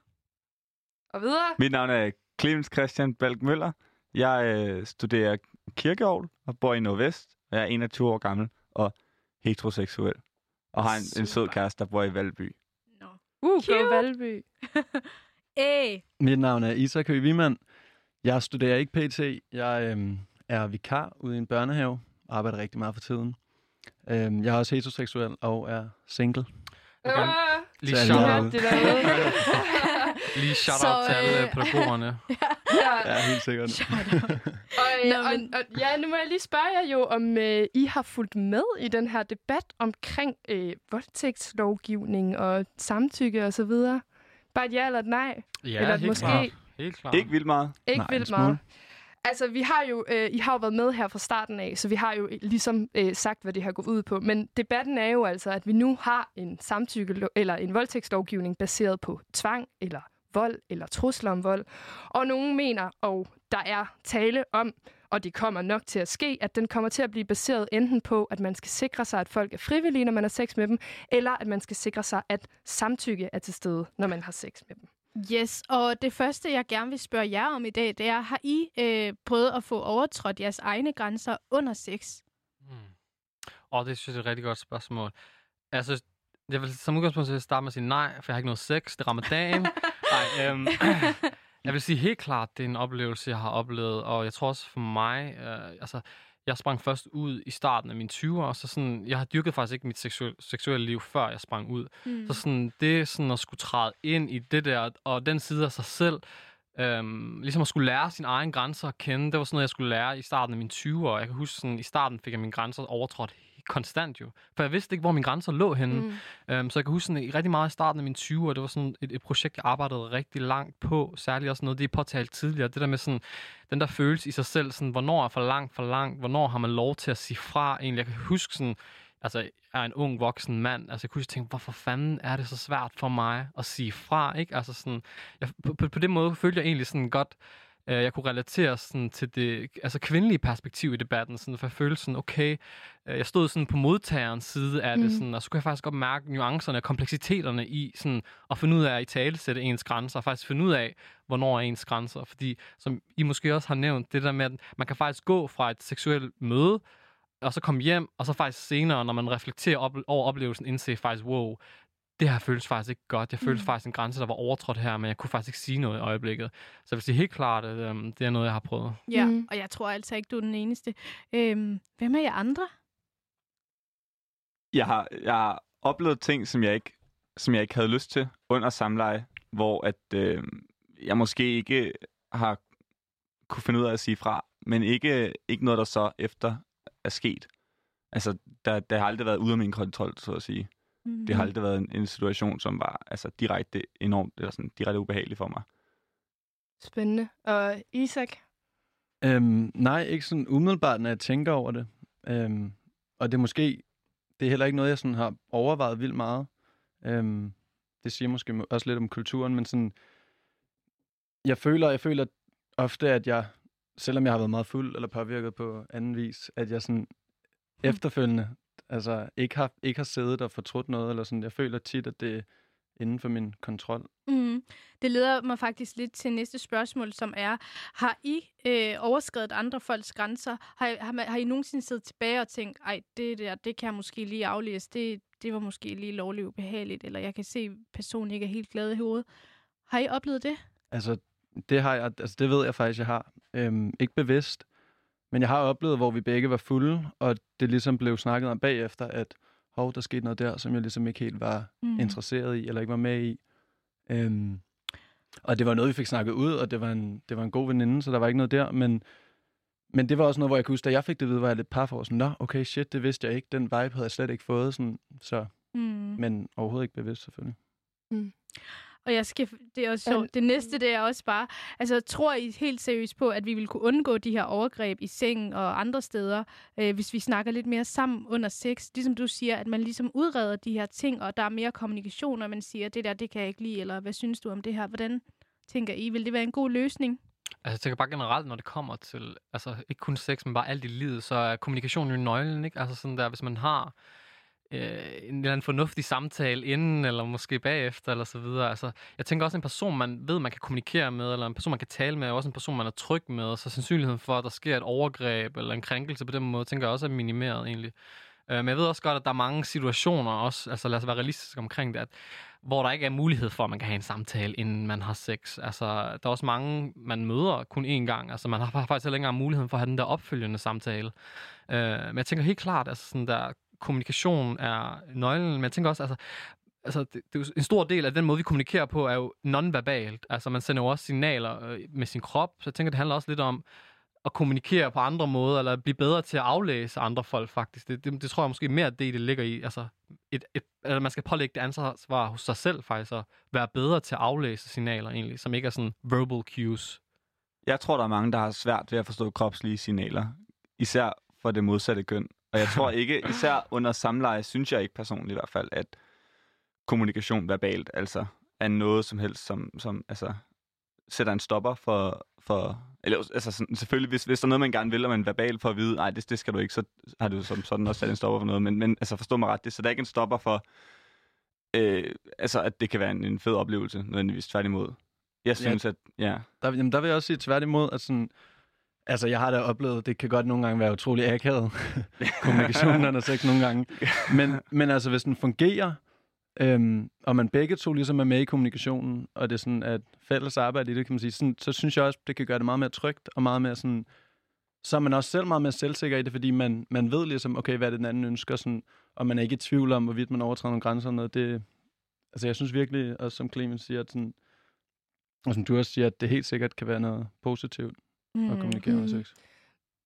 Og videre. Mit navn er Clemens Christian Balk Møller. Jeg øh, studerer kirkeovl og bor i Nordvest. Og jeg er 21 år gammel og heteroseksuel. Og har en, en sød kæreste, der bor i Valby. Uh, Cute. go Valby. Hey. Mit navn er Isak Høgh Wiemann. Jeg studerer ikke PT. Jeg øhm, er vikar ude i en børnehave. Arbejder rigtig meget for tiden. Øhm, jeg er også heteroseksuel og er single. Kan Øh, lige derude. lige shout Så, out til alle pædagogerne. ja. Ja, helt sikkert. Og, øh, Nå, men- og, ja, nu må jeg lige spørge jer jo, om øh, I har fulgt med i den her debat omkring øh, voldtægtslovgivning og samtykke og så videre. Bare et ja eller et nej. Ja, eller helt måske klart. Helt klart. Ikke vildt meget. ikke Nej, vildt meget. Altså, vi har jo, øh, I har jo været med her fra starten af, så vi har jo ligesom øh, sagt, hvad det har gået ud på. Men debatten er jo altså, at vi nu har en samtykke eller en voldtægtslovgivning baseret på tvang eller vold eller trusler om vold. Og nogen mener, og der er tale om, og det kommer nok til at ske, at den kommer til at blive baseret enten på, at man skal sikre sig, at folk er frivillige, når man har sex med dem, eller at man skal sikre sig, at samtykke er til stede, når man har sex med dem. Yes, og det første, jeg gerne vil spørge jer om i dag, det er, har I øh, prøvet at få overtrådt jeres egne grænser under sex? Mm. Og det synes jeg er et rigtig godt spørgsmål. Altså, jeg vil som udgangspunkt starte med at sige nej, for jeg har ikke noget sex. Det er ramadan. Ej, øhm, jeg vil sige helt klart, det er en oplevelse, jeg har oplevet. Og jeg tror også for mig, øh, altså, jeg sprang først ud i starten af mine 20'er, og så sådan, jeg har dyrket faktisk ikke mit seksuelle, seksuelle liv, før jeg sprang ud. Mm. Så sådan, det sådan at skulle træde ind i det der, og den side af sig selv, Øhm, ligesom at skulle lære sine egne grænser at kende. Det var sådan noget, jeg skulle lære i starten af mine 20'ere. Jeg kan huske, sådan, i starten fik jeg mine grænser overtrådt konstant jo. For jeg vidste ikke, hvor mine grænser lå henne. Mm. Øhm, så jeg kan huske sådan, i rigtig meget i starten af mine 20'ere, det var sådan et, et projekt, jeg arbejdede rigtig langt på. Særligt også noget, det er påtalt tidligere. Det der med sådan, den der følelse i sig selv, sådan, hvornår er for langt, for langt, hvornår har man lov til at sige fra egentlig. Jeg kan huske sådan, altså, jeg er en ung voksen mand, altså jeg kunne tænke, hvorfor fanden er det så svært for mig at sige fra, ikke? Altså sådan, jeg, på, på, på den måde følte jeg egentlig sådan godt, øh, jeg kunne relatere sådan til det altså kvindelige perspektiv i debatten, sådan, for jeg følte sådan, okay, øh, jeg stod sådan på modtagerens side af det, Mm. sådan, og så kunne jeg faktisk godt mærke nuancerne og kompleksiteterne i sådan, at finde ud af at i tale sætte ens grænser, og faktisk finde ud af, hvornår er ens grænser. Fordi, som I måske også har nævnt, det der med, at man kan faktisk gå fra et seksuelt møde, og så komme hjem, og så faktisk senere, når man reflekterer op, over oplevelsen, indse faktisk, wow, det her føles faktisk ikke godt. Jeg følte Mm. faktisk en grænse, der var overtrådt her, men jeg kunne faktisk ikke sige noget i øjeblikket. Så jeg vil sige helt klart, at øhm, det er noget, jeg har prøvet. Ja, Mhm. og jeg tror altså ikke, du er den eneste. Øhm, hvem er jer andre? Jeg har, jeg har oplevet ting, som jeg ikke, som jeg ikke havde lyst til under samleje, hvor at, øh, jeg måske ikke har kunne finde ud af at sige fra, men ikke, ikke noget, der så efter er sket. Altså, der, der har aldrig været ude af min kontrol, så at sige. Mm. Det har aldrig været en, en situation, som var altså, direkte enormt, eller sådan, direkte ubehagelig for mig. Spændende. Og Isak? Øhm, nej, ikke sådan umiddelbart, når jeg tænker over det. Øhm, og det er måske, det er heller ikke noget, jeg sådan har overvejet vildt meget. Øhm, det siger måske også lidt om kulturen, men sådan, jeg føler, jeg føler ofte, at jeg, selvom jeg har været meget fuld eller påvirket på anden vis, at jeg sådan efterfølgende, altså ikke har, ikke har siddet og fortrudt noget, eller sådan, jeg føler tit, at det er inden for min kontrol. Mm. Det leder mig faktisk lidt til næste spørgsmål, som er, har I øh, overskrevet andre folks grænser? Har, I- har, man- har I nogensinde siddet tilbage og tænkt, ej, det der, det kan jeg måske lige aflæse, det, det var måske lige lovligt ubehageligt, eller jeg kan se, at personen ikke er helt glad i hovedet. Har I oplevet det? Altså, det har jeg, altså det ved jeg faktisk, jeg har. Øhm, ikke bevidst, men jeg har oplevet, hvor vi begge var fulde, og det ligesom blev snakket om bagefter, at hov, der skete noget der, som jeg ligesom ikke helt var Mm. mm. interesseret i, eller ikke var med i. Øhm, og det var noget, vi fik snakket ud, og det var en, det var en god veninde, så der var ikke noget der, men, men det var også noget, hvor jeg kunne huske, da jeg fik det at vide, var jeg lidt par for, sådan, nå, okay, shit, det vidste jeg ikke, den vibe havde jeg slet ikke fået, sådan, så, Mm. men overhovedet ikke bevidst, selvfølgelig. Og jeg skal, det er også sjovt. Det næste, det er også bare, altså tror I helt seriøst på, at vi vil kunne undgå de her overgreb i sengen og andre steder, øh, hvis vi snakker lidt mere sammen under sex? Ligesom du siger, at man ligesom udreder de her ting, og der er mere kommunikation, og man siger, det der, det kan jeg ikke lide, eller hvad synes du om det her? Hvordan tænker I? Vil det være en god løsning? Altså, jeg tænker bare generelt, når det kommer til, altså ikke kun sex, men bare alt i livet, så er kommunikation jo nøglen, ikke? Altså sådan der, hvis man har øh, en eller anden fornuftig samtale inden, eller måske bagefter, eller så videre. Altså, jeg tænker også, en person, man ved, man kan kommunikere med, eller en person, man kan tale med, er også en person, man er tryg med, så sandsynligheden for, at der sker et overgreb, eller en krænkelse på den måde, tænker jeg også er minimeret egentlig. Øh, men jeg ved også godt, at der er mange situationer også, altså lad os være realistiske omkring det, at, hvor der ikke er mulighed for, at man kan have en samtale, inden man har sex. Altså, der er også mange, man møder kun én gang. Altså, man har faktisk heller ikke engang muligheden for at have den der opfølgende samtale. Øh, men jeg tænker helt klart, altså sådan der kommunikation er nøglen, men jeg tænker også, altså, altså det, det er jo en stor del af den måde, vi kommunikerer på, er jo nonverbalt. Altså, man sender jo også signaler øh, med sin krop, så jeg tænker, det handler også lidt om at kommunikere på andre måder, eller blive bedre til at aflæse andre folk, faktisk. Det, det, det tror jeg måske mere, det, det ligger i. Altså, et, et, eller man skal pålægge det ansvar hos sig selv, faktisk, at være bedre til at aflæse signaler, egentlig, som ikke er sådan verbal cues. Jeg tror, der er mange, der har svært ved at forstå kropslige signaler. Især for det modsatte køn. Og jeg tror ikke, især under samleje, synes jeg ikke personligt i hvert fald, at kommunikation verbalt altså er noget som helst, som, som altså, sætter en stopper for... for eller, altså, sådan, selvfølgelig, hvis, hvis der er noget, man gerne vil, og man verbalt for at vide, nej, det, det skal du ikke, så har du som sådan også sat en stopper for noget. Men, men altså, forstå mig ret, det sætter ikke en stopper for, øh, altså, at det kan være en, en fed oplevelse, nødvendigvis tværtimod. Jeg synes, at, ja, Der, jamen, der vil jeg også sige tværtimod, at sådan, altså jeg har da oplevet, det kan godt nogle gange være utrolig akavet, kommunikationen er sex nogle gange, men, men altså hvis den fungerer, øhm, og man begge to ligesom er med i kommunikationen, og det er sådan at fælles arbejde i det, kan man sige, sådan, så synes jeg også, det kan gøre det meget mere trygt, og meget mere sådan, så er man også selv meget mere selvsikker i det, fordi man, man ved ligesom, okay, hvad det, den anden ønsker, sådan, og man er ikke i tvivl om, hvorvidt man overtræder nogle grænser. og Noget. Det, altså jeg synes virkelig, også som Clemens siger, at sådan, Og som du også siger, at det helt sikkert kan være noget positivt at kommunikere om Mm. sex.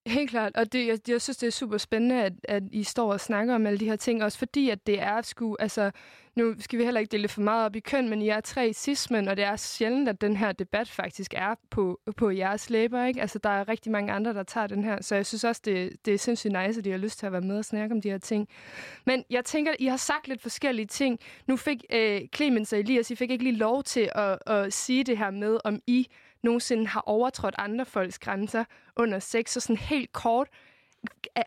Helt klart, og det, jeg, jeg synes, det er super spændende, at, at I står og snakker om alle de her ting, også fordi, at det er sgu, altså, nu skal vi heller ikke dele for meget op i køn, men I er tre cis-mænd, og det er sjældent, at den her debat faktisk er på, på jeres læber, ikke? Altså, der er rigtig mange andre, der tager den her, så jeg synes også, det, det er sindssygt nice, at de har lyst til at være med og snakke om de her ting. Men jeg tænker, I har sagt lidt forskellige ting. Nu fik øh, Clemens og Elias, I fik ikke lige lov til at, at sige det her med, om I nogensinde har overtrådt andre folks grænser under sex, så sådan helt kort,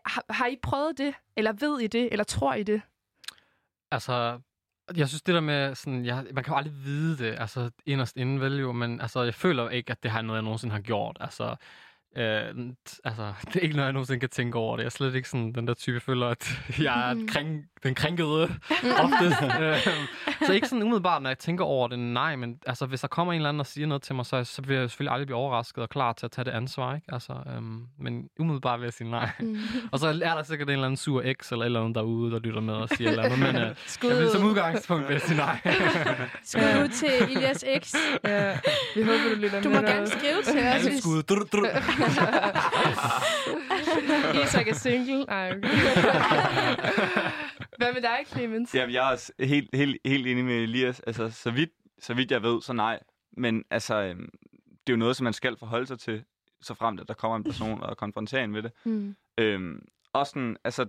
har, har I prøvet det, eller ved I det, eller tror I det? Altså, jeg synes det der med, sådan, jeg, man kan jo aldrig vide det, altså inderst inden vel jo, men altså, jeg føler ikke, at det har noget, jeg nogensinde har gjort. Altså, øh, altså, det er ikke noget, jeg nogensinde kan tænke over det. Jeg er slet ikke sådan den der type, jeg føler, at jeg er kring, den krænkede oftest. Øhm, så ikke sådan umiddelbart, når jeg tænker over det, nej, men altså, hvis der kommer en eller anden og siger noget til mig, så, så vil jeg selvfølgelig aldrig blive overrasket og klar til at tage det ansvar, ikke? Altså, øhm, men umiddelbart vil jeg sige nej. og så er der sikkert en eller anden sur eks eller et eller andet derude, der lytter med og siger et eller andet, men øh, jeg vil som udgangspunkt vil jeg sige nej. Skud ud til Elias X. Ja, vi håber, du lytter Du med må gerne skrive til os. Skud. Drr, drr. Isak er single. Ej, okay. Hvad med dig, Clemens? Jamen, jeg er også helt, helt, helt enig med Elias. Altså, så vidt, så vidt jeg ved, så nej. Men altså, øhm, det er jo noget, som man skal forholde sig til, så frem at der kommer en person og konfronterer en med det. Mm. Øhm, også sådan, altså,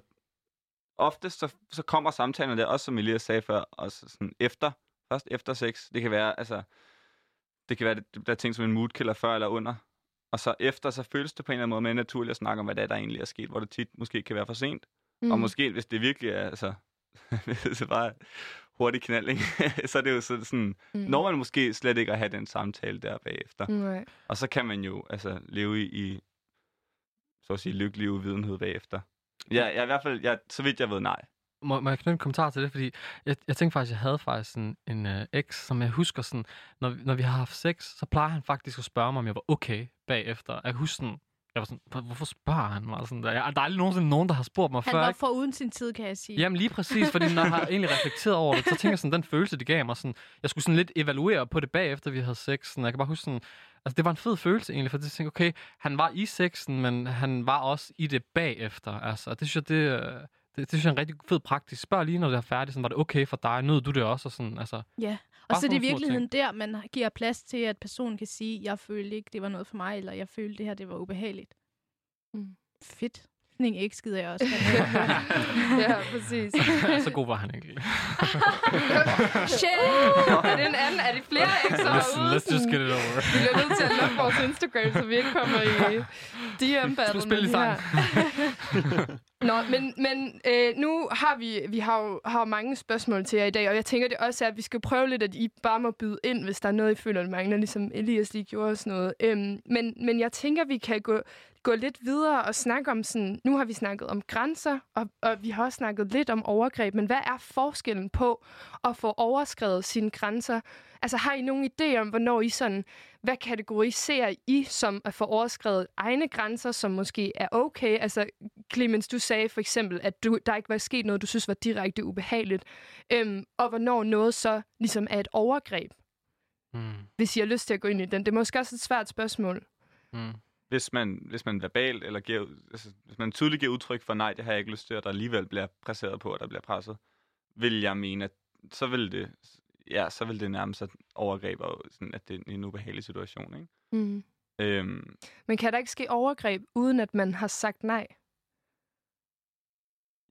oftest så, så kommer samtalen der, også som Elias sagde før, også sådan efter, først efter sex. Det kan være, altså, det kan være, det, der er ting som en moodkiller før eller under. Og så efter, så føles det på en eller anden måde mere naturligt at snakke om, hvad det er, der egentlig er sket, hvor det tit måske kan være for sent. Mm. Og måske, hvis det virkelig er, altså, hvis det bare hurtig knald, ikke? så er det jo så sådan, mm. når man måske slet ikke at have den samtale der bagefter. Nej. Og så kan man jo altså leve i, i så at sige, lykkelig uvidenhed bagefter. Ja, jeg, i hvert fald, jeg, så vidt jeg ved, nej. Må, må jeg knytte en kommentar til det? Fordi jeg, jeg tænkte faktisk, jeg havde faktisk en, en uh, eks, som jeg husker sådan, når, når vi har haft sex, så plejer han faktisk at spørge mig, om jeg var okay bagefter. Jeg kan huske sådan, jeg var sådan, "Hvor- hvorfor spørger han mig? Sådan der. Jeg, der er aldrig nogensinde nogen, der har spurgt mig Han før. var ikke? for uden sin tid, kan jeg sige. Jamen lige præcis, fordi når jeg har egentlig reflekteret over det, så tænker jeg sådan, den følelse, det gav mig, sådan, jeg skulle sådan lidt evaluere på det bagefter, vi havde sex. Sådan, jeg kan bare huske sådan, altså det var en fed følelse egentlig, for jeg tænkte, okay, han var i sexen, men han var også i det bagefter. Altså, det synes jeg, det, øh, det, det synes jeg er en rigtig fed praktisk. Spørg lige, når det er færdigt, sådan, var det okay for dig? Nød du det også? Og sådan, altså, Ja, og så er det i virkeligheden der, man giver plads til, at personen kan sige, jeg følte ikke, det var noget for mig, eller jeg følte, det her det var ubehageligt. Mm. Fedt. Sådan en ikke skider jeg også. ja, præcis. så god var han ikke. Shit! er det en anden? Er det flere ekser Let's, herude? let's just get it over. Vi bliver nødt til at lukke vores Instagram, så vi ikke kommer i DM battle. Spil lige sang. Nå, men, men øh, nu har vi, vi har jo har mange spørgsmål til jer i dag, og jeg tænker det også er, at vi skal prøve lidt, at I bare må byde ind, hvis der er noget, I føler, der mangler, ligesom Elias lige gjorde og sådan noget. Øhm, men, men jeg tænker, vi kan gå, gå lidt videre og snakke om sådan, nu har vi snakket om grænser, og, og vi har også snakket lidt om overgreb, men hvad er forskellen på at få overskrevet sine grænser? Altså har I nogen idé om, hvornår I sådan, hvad kategoriserer I som at få overskrevet egne grænser, som måske er okay? Altså Clemens, du sagde for eksempel, at du, der ikke var sket noget, du synes var direkte ubehageligt. Øhm, og hvornår noget så ligesom er et overgreb, Mm, hvis I har lyst til at gå ind i den. Det er måske også et svært spørgsmål. mm. Hvis man, hvis man verbalt, eller giver, altså, hvis man tydeligt giver udtryk for, nej, det har jeg ikke lyst til, og der alligevel bliver presseret på, og der bliver presset, vil jeg mene, at så vil det, ja, så vil det nærmest et overgreb, og sådan, at det er en ubehagelig situation, ikke? Mm. Øhm, Men kan der ikke ske overgreb, uden at man har sagt nej?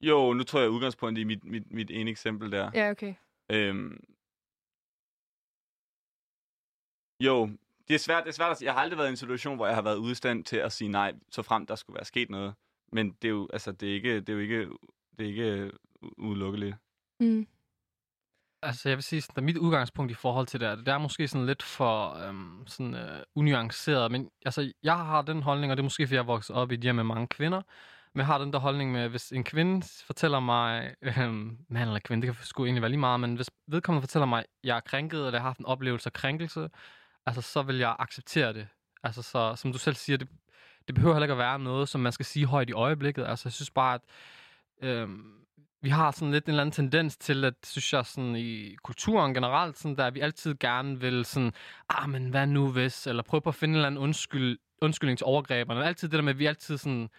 jo, nu tror jeg udgangspunkt i mit, mit, mit ene eksempel der. Ja, okay. Øhm, jo, det er svært. Det er svært at sige. Jeg har aldrig været i en situation, hvor jeg har været ude stand til at sige nej, så frem der skulle være sket noget. Men det er jo, altså, det er ikke, det er jo ikke, det er ikke u- udelukkeligt. Mm. Altså, jeg vil sige, at mit udgangspunkt i forhold til det, er, det er måske sådan lidt for øhm, sådan, øh, unuanceret, men altså, jeg har den holdning, og det er måske, fordi jeg er vokset op i et hjem med mange kvinder, men jeg har den der holdning med, hvis en kvinde fortæller mig, øhm, mand eller kvinde, det kan sgu egentlig være lige meget, men hvis vedkommende fortæller mig, at jeg er krænket, eller jeg har haft en oplevelse af krænkelse, altså, så vil jeg acceptere det. Altså, så, som du selv siger, det, det behøver heller ikke at være noget, som man skal sige højt i øjeblikket. Altså, jeg synes bare, at øh, vi har sådan lidt en eller anden tendens til, at synes jeg sådan i kulturen generelt, sådan der vi altid gerne vil sådan, ah, men hvad nu hvis, eller prøve på at finde en eller anden undskyld, undskyldning til overgreberne. Altid det der med, at vi altid sådan,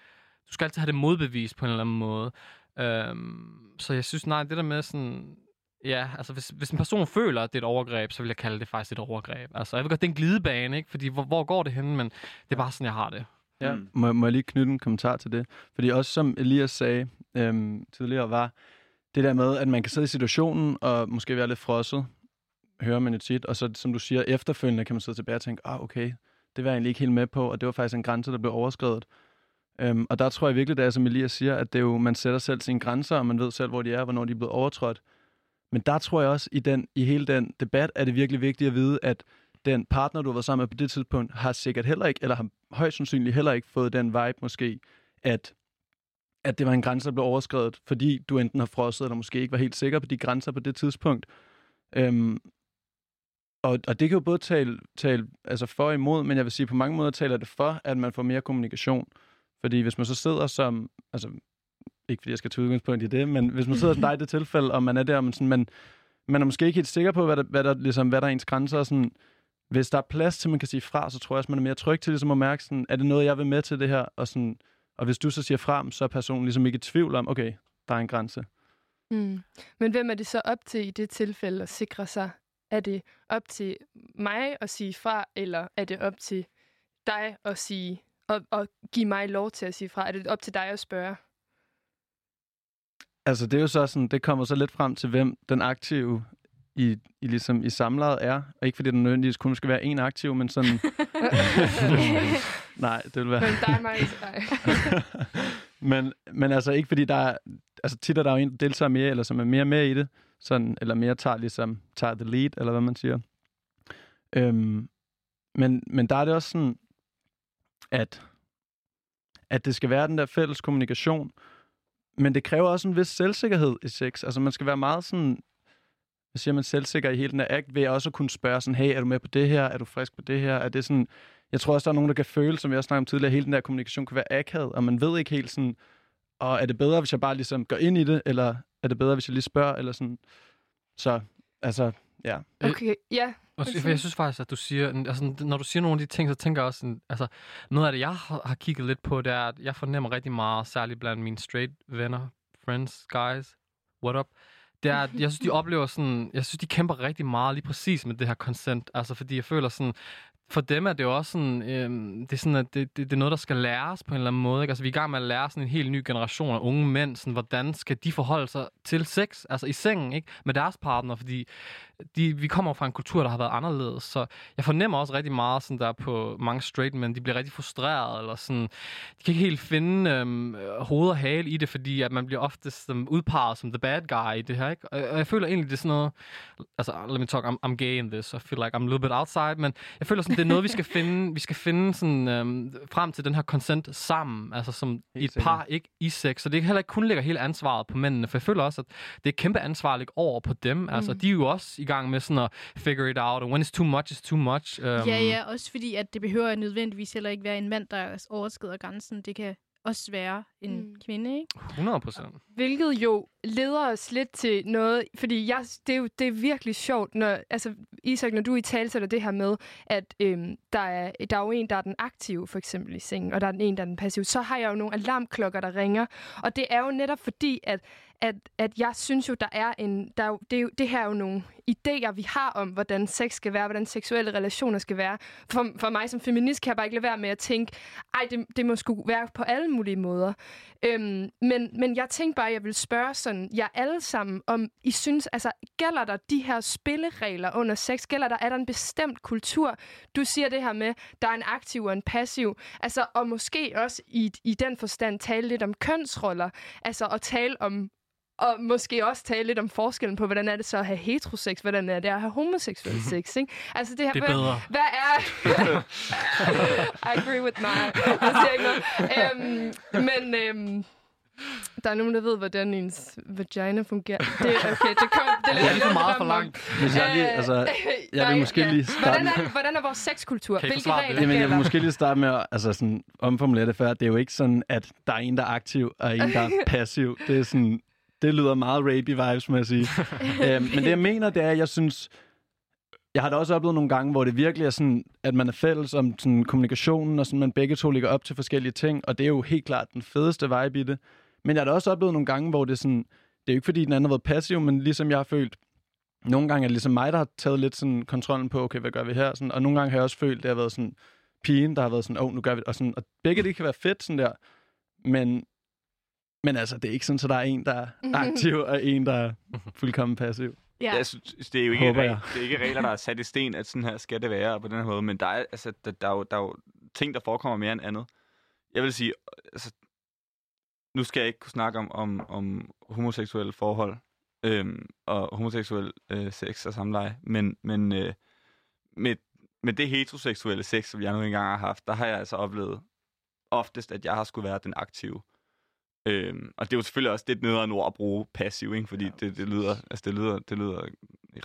du skal altid have det modbevist på en eller anden måde. Øhm, så jeg synes, nej, det der med sådan, ja, altså hvis, hvis en person føler, at det er et overgreb, så vil jeg kalde det faktisk et overgreb. Altså jeg ved godt, det er en glidebane, ikke? Fordi hvor, hvor går det hen, men det er bare sådan, jeg har det. Ja, Mm. må, må jeg lige knytte en kommentar til det? Fordi også som Elias sagde øhm, tidligere, var det der med, at man kan sidde i situationen og måske være lidt frosset, hører man jo tit, og så som du siger, efterfølgende kan man sidde tilbage og tænke, ah okay, det var jeg egentlig ikke helt med på, og det var faktisk en grænse, der blev overskrevet. Øhm, og der tror jeg virkelig, det er, som Elias siger, at det er jo, man sætter selv sine grænser, og man ved selv, hvor de er, hvornår de er blevet overtrådt. Men der tror jeg også, i, den, i hele den debat, er det virkelig vigtigt at vide, at den partner, du har været sammen med på det tidspunkt, har sikkert heller ikke, eller har højst sandsynligt heller ikke fået den vibe måske, at, at det var en grænse, der blev overskrevet, fordi du enten har frosset, eller måske ikke var helt sikker på de grænser på det tidspunkt. Øhm, og, og det kan jo både tale, tale altså for og imod, men jeg vil sige, på mange måder taler det for, at man får mere kommunikation. Fordi hvis man så sidder som, altså ikke fordi jeg skal tage udgangspunkt i det, men hvis man sidder som dig i det tilfælde, og man er der, og man, sådan, man, man er måske ikke helt sikker på, hvad der, hvad der, ligesom, hvad der er ens grænser, og sådan, hvis der er plads til, man kan sige fra, så tror jeg også, man er mere tryg til ligesom at mærke, sådan, er det noget, jeg vil med til det her? Og, sådan, og hvis du så siger fra, så er personen ligesom ikke i tvivl om, okay, der er en grænse. Mm. Men hvem er det så op til i det tilfælde at sikre sig? Er det op til mig at sige fra, eller er det op til dig at sige og, og give mig lov til at sige fra? Er det op til dig at spørge? Altså, det er jo så sådan, det kommer så lidt frem til, hvem den aktive i, i, ligesom, i samlejet er. Og ikke fordi den nødvendigvis kun skal være en aktiv, men sådan... Nej, det vil være... Men dig, mig, men, men altså ikke fordi der er... Altså tit er der jo en, der deltager mere, eller som er mere med i det. Sådan, eller mere tager, ligesom, tager the lead, eller hvad man siger. Øhm, men, men der er det også sådan, at, at det skal være den der fælles kommunikation, men det kræver også en vis selvsikkerhed i sex. Altså man skal være meget sådan, hvad siger man, selvsikker i hele den her act, ved også at kunne spørge sådan, hey, er du med på det her? Er du frisk på det her? Er det sådan, jeg tror også, der er nogen, der kan føle, som jeg også snakkede om tidligere, at hele den der kommunikation kan være akavet, og man ved ikke helt sådan, og er det bedre, hvis jeg bare ligesom går ind i det, eller er det bedre, hvis jeg lige spørger, eller sådan. Så, altså, ja. Okay, ja. For jeg synes faktisk, at du siger, altså, når du siger nogle af de ting, så tænker jeg også, altså, noget af det, jeg har, kigget lidt på, det er, at jeg fornemmer rigtig meget, særligt blandt mine straight venner, friends, guys, what up, det er, at jeg synes, de oplever sådan, jeg synes, de kæmper rigtig meget lige præcis med det her consent, altså, fordi jeg føler sådan, for dem er det jo også sådan, øhm, det er sådan, at det, det, det er noget, der skal læres på en eller anden måde. Ikke? Altså, vi er i gang med at lære sådan en helt ny generation af unge mænd, sådan, hvordan skal de forholde sig til sex, altså i sengen, ikke? med deres partner, fordi de, vi kommer fra en kultur, der har været anderledes, så jeg fornemmer også rigtig meget, sådan der på mange straight men de bliver rigtig frustrerede, eller sådan, de kan ikke helt finde øhm, hoved og hale i det, fordi at man bliver ofte som udpeget som the bad guy i det her, ikke? Og, og jeg føler egentlig, det er sådan noget, altså, let me talk, I'm, I'm gay in this, I feel like I'm a little bit outside, men jeg føler sådan, det er noget, vi skal finde, vi skal finde sådan, øhm, frem til den her consent sammen, altså som i et sikkert. par, ikke i sex, så det heller ikke kun ligger hele ansvaret på mændene, for jeg føler også, at det er kæmpe ansvar at lægge over på dem, altså de er jo også i gang med sådan at figure it out, og when it's too much, it's too much. Um, Ja, ja, også fordi, at det behøver nødvendigvis heller ikke være en mand, der overskrider grænsen. Det kan også være en Mm. kvinde, ikke? 100 procent. Hvilket jo leder os lidt til noget, fordi jeg, det, er jo, det er virkelig sjovt, når, altså Isak, når du i tale sætter det her med, at øhm, der, er, der er jo en, der er den aktive, for eksempel i sengen, og der er den en, der er den passive, så har jeg jo nogle alarmklokker, der ringer. Og det er jo netop fordi, at, at, at jeg synes jo, der er en, der er jo, det, er jo, det her er jo nogle idéer, vi har om, hvordan sex skal være, hvordan seksuelle relationer skal være. For, for mig som feminist kan jeg bare ikke lade være med at tænke, ej, det, det må sgu være på alle mulige måder. Øhm, men, men jeg tænkte bare, at jeg vil spørge sådan, jer alle sammen, om I synes, altså, gælder der de her spilleregler under sex? Gælder der, er der en bestemt kultur? Du siger det her med, der er en aktiv og en passiv. Altså, og måske også i, i den forstand tale lidt om kønsroller. Altså, at tale om og måske også tale lidt om forskellen på, hvordan er det så at have heterosex, hvordan er det at have homoseksuel sex, ikke? Altså det her, Det er hvad, bedre. hvad er... I agree with my... Jeg siger ikke noget. Øhm, men øhm, Der er nogen, der ved, hvordan ens vagina fungerer. Det, okay, det, kom, det, Det er lige for meget for langt. Hvis jeg lige, altså, jeg vil måske lige starte Hvordan er, hvordan er vores sexkultur? Kan Hvilke regler Jamen, jeg vil måske lige starte med at altså sådan, omformulere det før. Det er jo ikke sådan, at der er en, der er aktiv, og en, der er passiv. Det er sådan, det lyder meget rapey vibes, må jeg sige. øhm, men det, jeg mener, det er, at jeg synes... Jeg har da også oplevet nogle gange, hvor det virkelig er sådan, at man er fælles om sådan, kommunikationen, og sådan, man begge to ligger op til forskellige ting, og det er jo helt klart den fedeste vibe i det. Men jeg har da også oplevet nogle gange, hvor det er sådan... Det er jo ikke, fordi den anden har været passiv, men ligesom jeg har følt, nogle gange er det ligesom mig, der har taget lidt sådan kontrollen på, okay, hvad gør vi her? Sådan, og nogle gange har jeg også følt, det har været sådan pigen, der har været sådan, åh, oh, nu gør vi det. Og, sådan, og begge det kan være fedt sådan der, men, men altså, det er ikke sådan, så der er en, der er aktiv, og en, der er fuldkommen passiv. Ja. Jeg synes, det er jo ikke, Håber regler, jeg. det er ikke regler, der er sat i sten, at sådan her skal det være på den her måde, men der er, altså, der, der, er, jo, der er jo ting, der forekommer mere end andet. Jeg vil sige, altså, nu skal jeg ikke kunne snakke om, om, om homoseksuelle forhold øhm, og homoseksuel øh, sex og samleje, men, men øh, med, med det heteroseksuelle sex, som jeg nu engang har haft, der har jeg altså oplevet oftest, at jeg har skulle være den aktive. Øhm, og det er jo selvfølgelig også lidt nederen ord at bruge passiv, ikke? fordi det, det, lyder, altså det, lyder, det lyder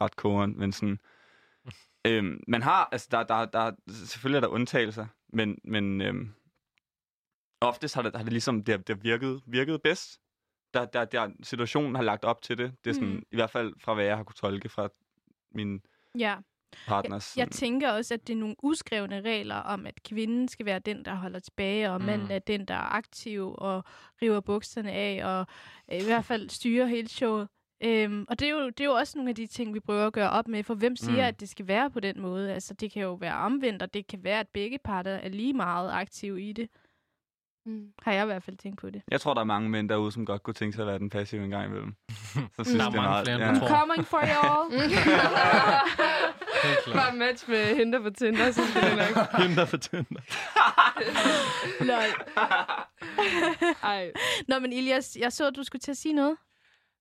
ret kogeren, men sådan... Øhm, man har, altså der, der, der, selvfølgelig er der undtagelser, men, men øhm, oftest har det, har det ligesom, det, har- det har virket, virket bedst. Der, der, der, situationen har lagt op til det. Det er sådan, mm. i hvert fald fra hvad jeg har kunne tolke fra min ja. Partners. Jeg tænker også, at det er nogle uskrevne regler om, at kvinden skal være den, der holder tilbage, og Mm. manden er den, der er aktiv og river bukserne af, og øh, i hvert fald styrer hele showet. Øhm, og det er, jo, det er jo også nogle af de ting, vi prøver at gøre op med, for hvem siger, Mm. at det skal være på den måde? Altså, det kan jo være omvendt, og det kan være, at begge parter er lige meget aktive i det. Mm. Har jeg i hvert fald tænkt på det. Jeg tror, der er mange mænd derude, som godt kunne tænke sig at være den passive en gang imellem. Så synes, Der er det er mange meget, flere, end ja. tror. Coming for you all! Bare match med hende på Tinder, så skal det nok. Hende, der for Tinder. Lol. Ej. Nå, men Ilias, jeg så, at du skulle til at sige noget.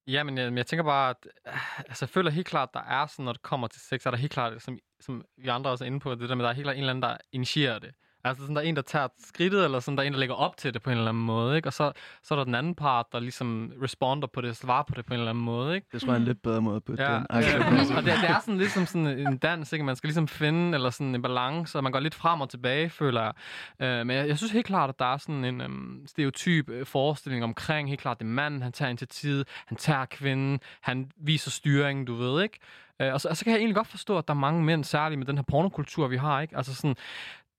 Ja, men jeg, men jeg tænker bare, at øh, altså, jeg føler helt klart, der er sådan, når det kommer til sex, er der helt klart, som, som vi andre også er inde på, det der med, der er helt klart en eller anden, der initierer det. Altså sådan, der er en, der tager skridtet, eller sådan, der er en, der lægger op til det på en eller anden måde, ikke? Og så, så er der den anden part, der ligesom responder på det, svarer på det på en eller anden måde, ikke? Det tror jeg er en lidt bedre måde putte Ja, den. ja. og det, det er sådan ligesom sådan en dans, ikke? Man skal ligesom finde eller sådan en balance, og man går lidt frem og tilbage, føler jeg. Øh, men jeg, jeg synes helt klart, at der er sådan en øhm, stereotyp øh, forestilling omkring, helt klart, det manden, han tager initiativet, han tager kvinden, han viser styringen, du ved, ikke? Øh, og, så, og så kan jeg egentlig godt forstå, at der er mange mænd, særligt med den her pornokultur, vi har, ikke? Altså sådan,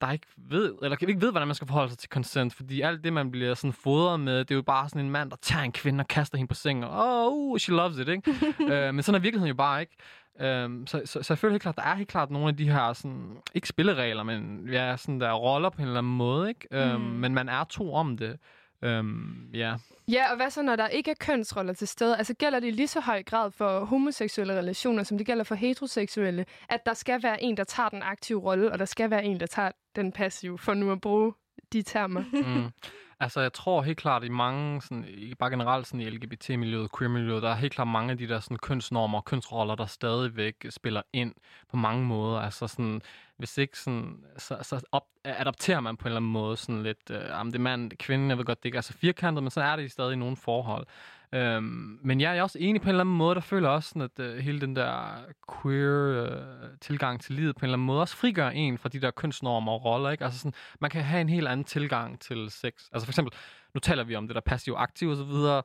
der ikke ved, eller ikke ved, hvordan man skal forholde sig til consent, fordi alt det, man bliver sådan fodret med, det er jo bare sådan en mand, der tager en kvinde og kaster hende på sengen, og oh, uh, she loves it, ikke? øh, men sådan er virkeligheden jo bare ikke. Øhm, så, så, så jeg føler helt klart, der er helt klart nogle af de her, sådan, ikke spilleregler, men ja, sådan der roller på en eller anden måde, ikke? Øhm, Mm. men man er to om det. Øhm, ja. Ja, og hvad så, når der ikke er kønsroller til stede? Altså gælder det i lige så høj grad for homoseksuelle relationer, som det gælder for heteroseksuelle, at der skal være en, der tager den aktive rolle, og der skal være en, der tager den passive, for nu at bruge de termer. Mm. Altså, jeg tror helt klart, i mange, sådan, ikke bare generelt sådan i LGBT-miljøet, queer-miljøet, der er helt klart mange af de der sådan, kønsnormer og kønsroller, der stadigvæk spiller ind på mange måder. Altså sådan, hvis ikke sådan, så, så op, adopterer man på en eller anden måde sådan lidt, øh, om det er mand, kvinde, jeg ved godt, det ikke er så firkantet, men så er det stadig i nogle forhold. Øhm, men ja, jeg er også enig på en eller anden måde, der føler også sådan, at øh, hele den der queer øh, tilgang til livet på en eller anden måde også frigør en fra de der kønsnormer og roller, ikke? Altså sådan, man kan have en helt anden tilgang til sex. Altså for eksempel, nu taler vi om det der passiv-aktiv og så videre.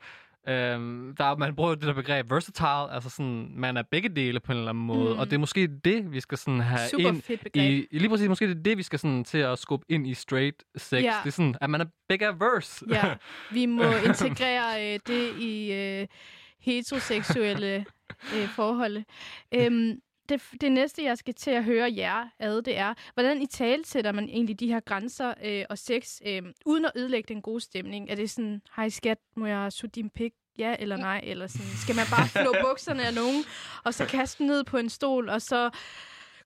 Øhm, der, er- man bruger det der begreb versatile, altså sådan, man er begge dele på en eller anden måde, Mm. og det er måske det, vi skal sådan have Super ind i, lige præcis, måske det er det, vi skal sådan til at skubbe ind i straight sex. Ja. Det er sådan, at man er begge averse. Ja, vi må integrere øh, det i øh, heteroseksuelle øh, forhold. Øhm, det, det næste, jeg skal til at høre jer ad, det er, hvordan i tale sætter man egentlig de her grænser øh, og sex, øh, uden at ødelægge den gode stemning? Er det sådan, hej skat, må jeg suge din pik? Ja eller nej? Eller sådan, skal man bare flå bukserne af nogen, og så kaste den ned på en stol, og så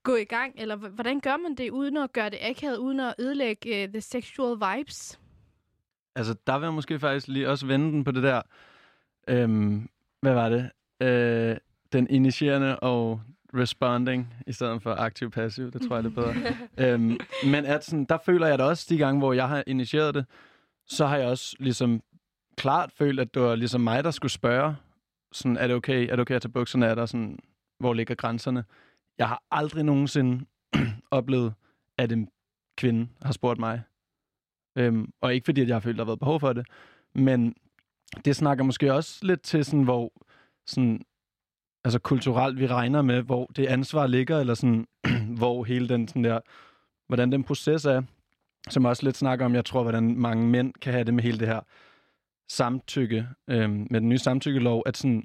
gå i gang? Eller hvordan gør man det, uden at gøre det akavet, uden at ødelægge uh, the sexual vibes? Altså, der vil jeg måske faktisk lige også vende den på det der... Øhm, hvad var det? Øh, den initierende og responding, i stedet for aktiv-passiv. Det tror jeg, det er bedre. øhm, men at sådan, der føler jeg da også de gange, hvor jeg har initieret det, så har jeg også ligesom klart følt, at det var ligesom mig, der skulle spørge, sådan, er det okay, er det okay at tage bukserne af dig, sådan, hvor ligger grænserne? Jeg har aldrig nogensinde oplevet, at en kvinde har spurgt mig. Øhm, og ikke fordi, at jeg har følt, at der har været behov for det, men det snakker måske også lidt til sådan, hvor sådan, altså kulturelt vi regner med, hvor det ansvar ligger, eller sådan, hvor hele den sådan der, hvordan den proces er, som også lidt snakker om, jeg tror, hvordan mange mænd kan have det med hele det her samtykke, øhm, med den nye samtykkelov, at sådan,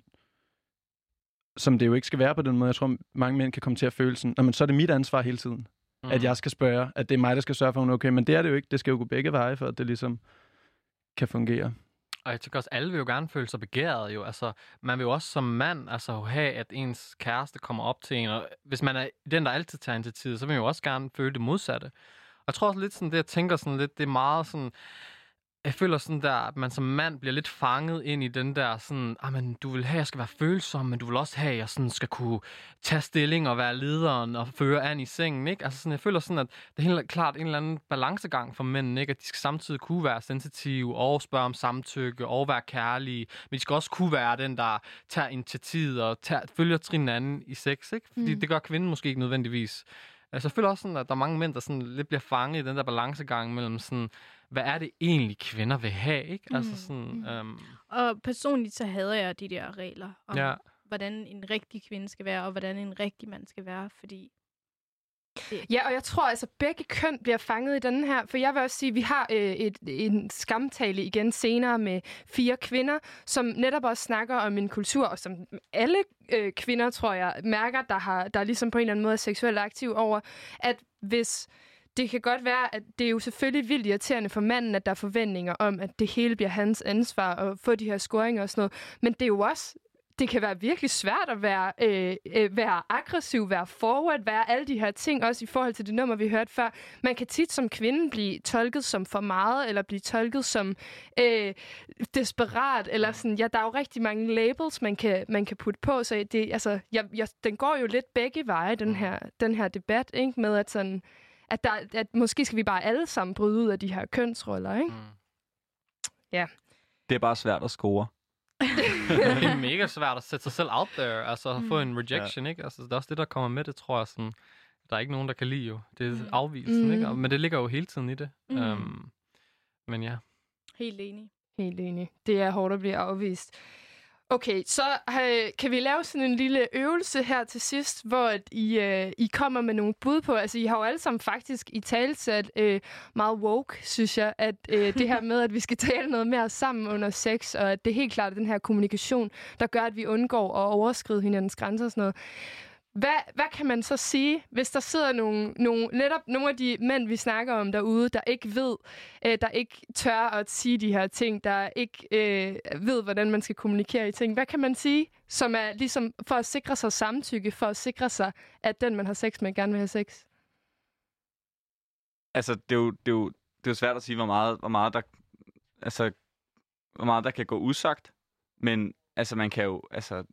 som det jo ikke skal være på den måde, jeg tror, mange mænd kan komme til at føle sådan, "Nå, men så er det mit ansvar hele tiden, mm. at jeg skal spørge, at det er mig, der skal sørge for, at hun er okay, men det er det jo ikke, det skal jo gå begge veje, for at det ligesom kan fungere. Og jeg tænker også, alle vil jo gerne føle sig begæret jo. Altså, man vil jo også som mand altså, have, at ens kæreste kommer op til en. Og hvis man er den, der altid tager initiativet, så vil man jo også gerne føle det modsatte. Og jeg tror også lidt sådan, det jeg tænker sådan lidt, det er meget sådan, jeg føler sådan der, at man som mand bliver lidt fanget ind i den der sådan, ah, men du vil have, at jeg skal være følsom, men du vil også have, at jeg sådan skal kunne tage stilling og være lederen og føre an i sengen, ikke? Altså sådan, jeg føler sådan, at det er helt klart en eller anden balancegang for mænd, ikke? At de skal samtidig kunne være sensitive og spørge om samtykke og være kærlige, men de skal også kunne være den, der tager initiativet og tager, følger trin anden i sex, ikke? Fordi Mm. det gør kvinden måske ikke nødvendigvis. Altså, jeg føler også sådan, at der er mange mænd, der sådan lidt bliver fanget i den der balancegang mellem sådan, hvad er det egentlig, kvinder vil have, ikke? Altså Mm, sådan, mm. øhm, Og personligt så hader jeg de der regler om, ja. hvordan en rigtig kvinde skal være, og hvordan en rigtig mand skal være, fordi... Ja, og jeg tror altså, begge køn bliver fanget i den her. For jeg vil også sige, at vi har øh, et, en skamtale igen senere med fire kvinder, som netop også snakker om en kultur, og som alle øh, kvinder, tror jeg, mærker, der, har, der ligesom på en eller anden måde er seksuelt aktiv over, at hvis... Det kan godt være, at det er jo selvfølgelig vildt irriterende for manden, at der er forventninger om, at det hele bliver hans ansvar at få de her scoringer og sådan noget. Men det er jo også det kan være virkelig svært at være, øh, øh, være aggressiv, være forward, være alle de her ting, også i forhold til det nummer, vi hørte før. Man kan tit som kvinde blive tolket som for meget, eller blive tolket som øh, desperat, eller sådan, ja, der er jo rigtig mange labels, man kan, man kan putte på, så det, altså, jeg, jeg, den går jo lidt begge veje, den her, den her debat, ikke? med at sådan, at, der, at måske skal vi bare alle sammen bryde ud af de her kønsroller, ikke? Mm. Det er bare svært at score. det er mega svært at sætte sig selv out there, altså at få en rejection, ikke? Altså, det er også det, der kommer med det, tror jeg. Sådan, der er ikke nogen, der kan lide jo. Det er Mm. afvielsen, Mm. ikke? Og- Men det ligger jo hele tiden i det. Mm. Um, men ja. Helt enig. Helt enig. Det er hårdt at blive afvist. Okay, så øh, kan vi lave sådan en lille øvelse her til sidst, hvor at I, øh, I kommer med nogle bud på, altså I har jo alle sammen faktisk i talsat øh, meget woke, synes jeg, at øh, det her med, at vi skal tale noget mere sammen under sex, og at det er helt klart den her kommunikation, der gør, at vi undgår at overskride hinandens grænser og sådan noget. Hvad, hvad kan man så sige, hvis der sidder nogle, nogle, netop nogle af de mænd, vi snakker om derude, der ikke ved, øh, der ikke tør at sige de her ting, der ikke øh, ved, hvordan man skal kommunikere i ting. Hvad kan man sige, som er ligesom for at sikre sig samtykke, for at sikre sig, at den, man har sex med, gerne vil have sex? Altså, det er jo, det er jo, det er jo svært at sige, hvor meget, hvor meget der, altså, hvor meget der kan gå usagt. Men altså, man kan jo, altså,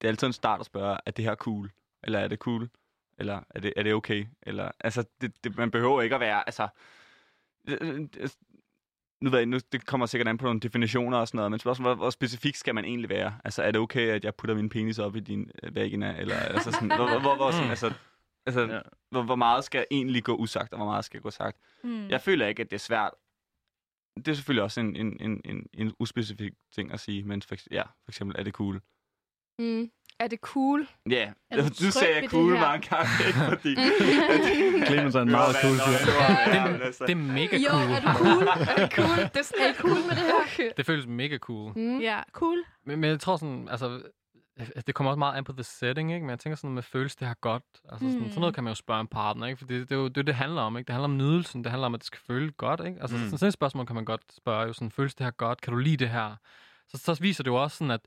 det er altid en start at spørge, er det her cool? Eller er det cool? Eller er det, er det okay? Eller, altså, det, det, man behøver ikke at være, altså, nu ved jeg, nu, det kommer sikkert an på nogle definitioner og sådan noget, men spørgsmålet, hvor, hvor specifikt skal man egentlig være? Altså, er det okay, at jeg putter min penis op i din øh, vagina? Eller, altså, sådan, hvor, hvor, hvor, hvor, sådan, altså, altså, Ja. hvor, hvor meget skal egentlig gå usagt, og hvor meget skal gå sagt? Mm. Jeg føler ikke, at det er svært. Det er selvfølgelig også en, en, en, en, en uspecifik ting at sige, men for, ja, for eksempel, er det cool? Mm. Er det cool? Ja, Er du sagde jeg det cool mange gange, ikke? Fordi... Clemens er en meget cool fyr. Det er mega Jo, cool. er du cool? er det cool? Det er sådan, er I cool med det her? Det føles mega cool. Mm. Ja, cool. Men, men jeg tror sådan, altså, det kommer også meget an på the setting, ikke? Men jeg tænker sådan med føles det her godt. Altså sådan, Mm. sådan noget kan man jo spørge en partner, ikke? For det, det, er jo det, det handler om, ikke? Det handler om nydelsen, det handler om, at det skal føles godt, ikke? Altså Mm. sådan, sådan et spørgsmål kan man godt spørge jo sådan, føles det her godt? Kan du lide det her? Så, så viser det jo også sådan, at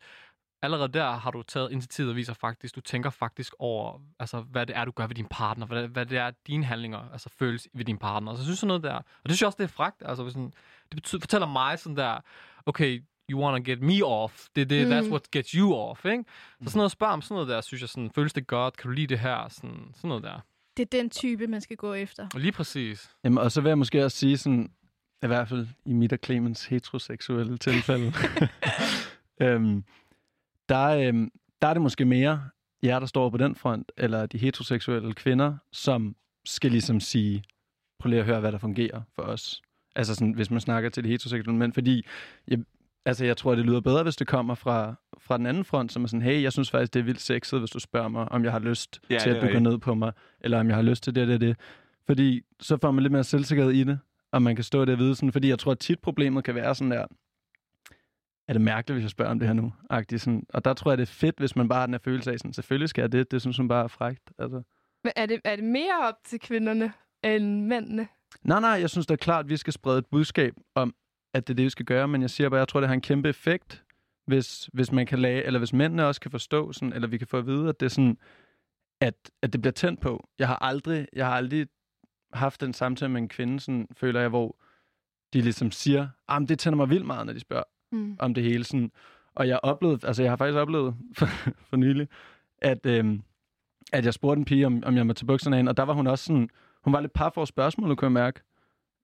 allerede der har du taget initiativet og viser faktisk, du tænker faktisk over, altså, hvad det er, du gør ved din partner, hvad, hvad det er, dine handlinger altså, føles ved din partner. Så jeg synes sådan noget der, og det synes jeg også, det er fragt, altså, sådan, det betyder, fortæller mig sådan der, okay, you wanna get me off, det, det, Mm. that's what gets you off, ikke? Så sådan noget at spørge om sådan noget der, synes jeg sådan, føles det godt, kan du lide det her, sådan, sådan noget der. Det er den type, man skal gå efter. Og lige præcis. Jamen, og så vil jeg måske også sige sådan, I hvert fald i mit og Clemens heteroseksuelle tilfælde. øhm, der, øhm, der er det måske mere jer, der står på den front, eller de heteroseksuelle kvinder, som skal ligesom sige, prøv lige at høre, hvad der fungerer for os. Altså sådan, hvis man snakker til de heteroseksuelle mænd, fordi jeg, altså, jeg tror, det lyder bedre, hvis det kommer fra, fra den anden front, som er sådan, hey, jeg synes faktisk, det er vildt sexet, hvis du spørger mig, om jeg har lyst Ja, til, at du går ned på mig, eller om jeg har lyst til det og det det. Fordi så får man lidt mere selvsikkerhed i det, og man kan stå der og vide sådan, fordi jeg tror, at tit problemet kan være sådan der, er det mærkeligt, hvis jeg spørger om det her nu? Agtigt, sådan. Og der tror jeg, det er fedt, hvis man bare har den her følelse af, sådan, selvfølgelig skal jeg det, det synes hun bare er frægt. Altså. Men er det, er det mere op til kvinderne end mændene? Nej, nej, jeg synes da klart, at vi skal sprede et budskab om, at det er det, vi skal gøre, men jeg siger bare, jeg tror, det har en kæmpe effekt, hvis, hvis man kan lage, eller hvis mændene også kan forstå, sådan, eller vi kan få at vide, at det er sådan, at, at det bliver tændt på. Jeg har aldrig, jeg har aldrig haft en samtale med en kvinde, sådan, føler jeg, hvor de ligesom siger, at det tænder mig vildt meget, når de spørger Mm. om det hele. Sådan. Og jeg oplevede, altså jeg har faktisk oplevet for, for nylig, at, øhm, at jeg spurgte en pige, om, om jeg må tage bukserne af hende, og der var hun også sådan, hun var lidt paf over spørgsmålet, kunne jeg mærke.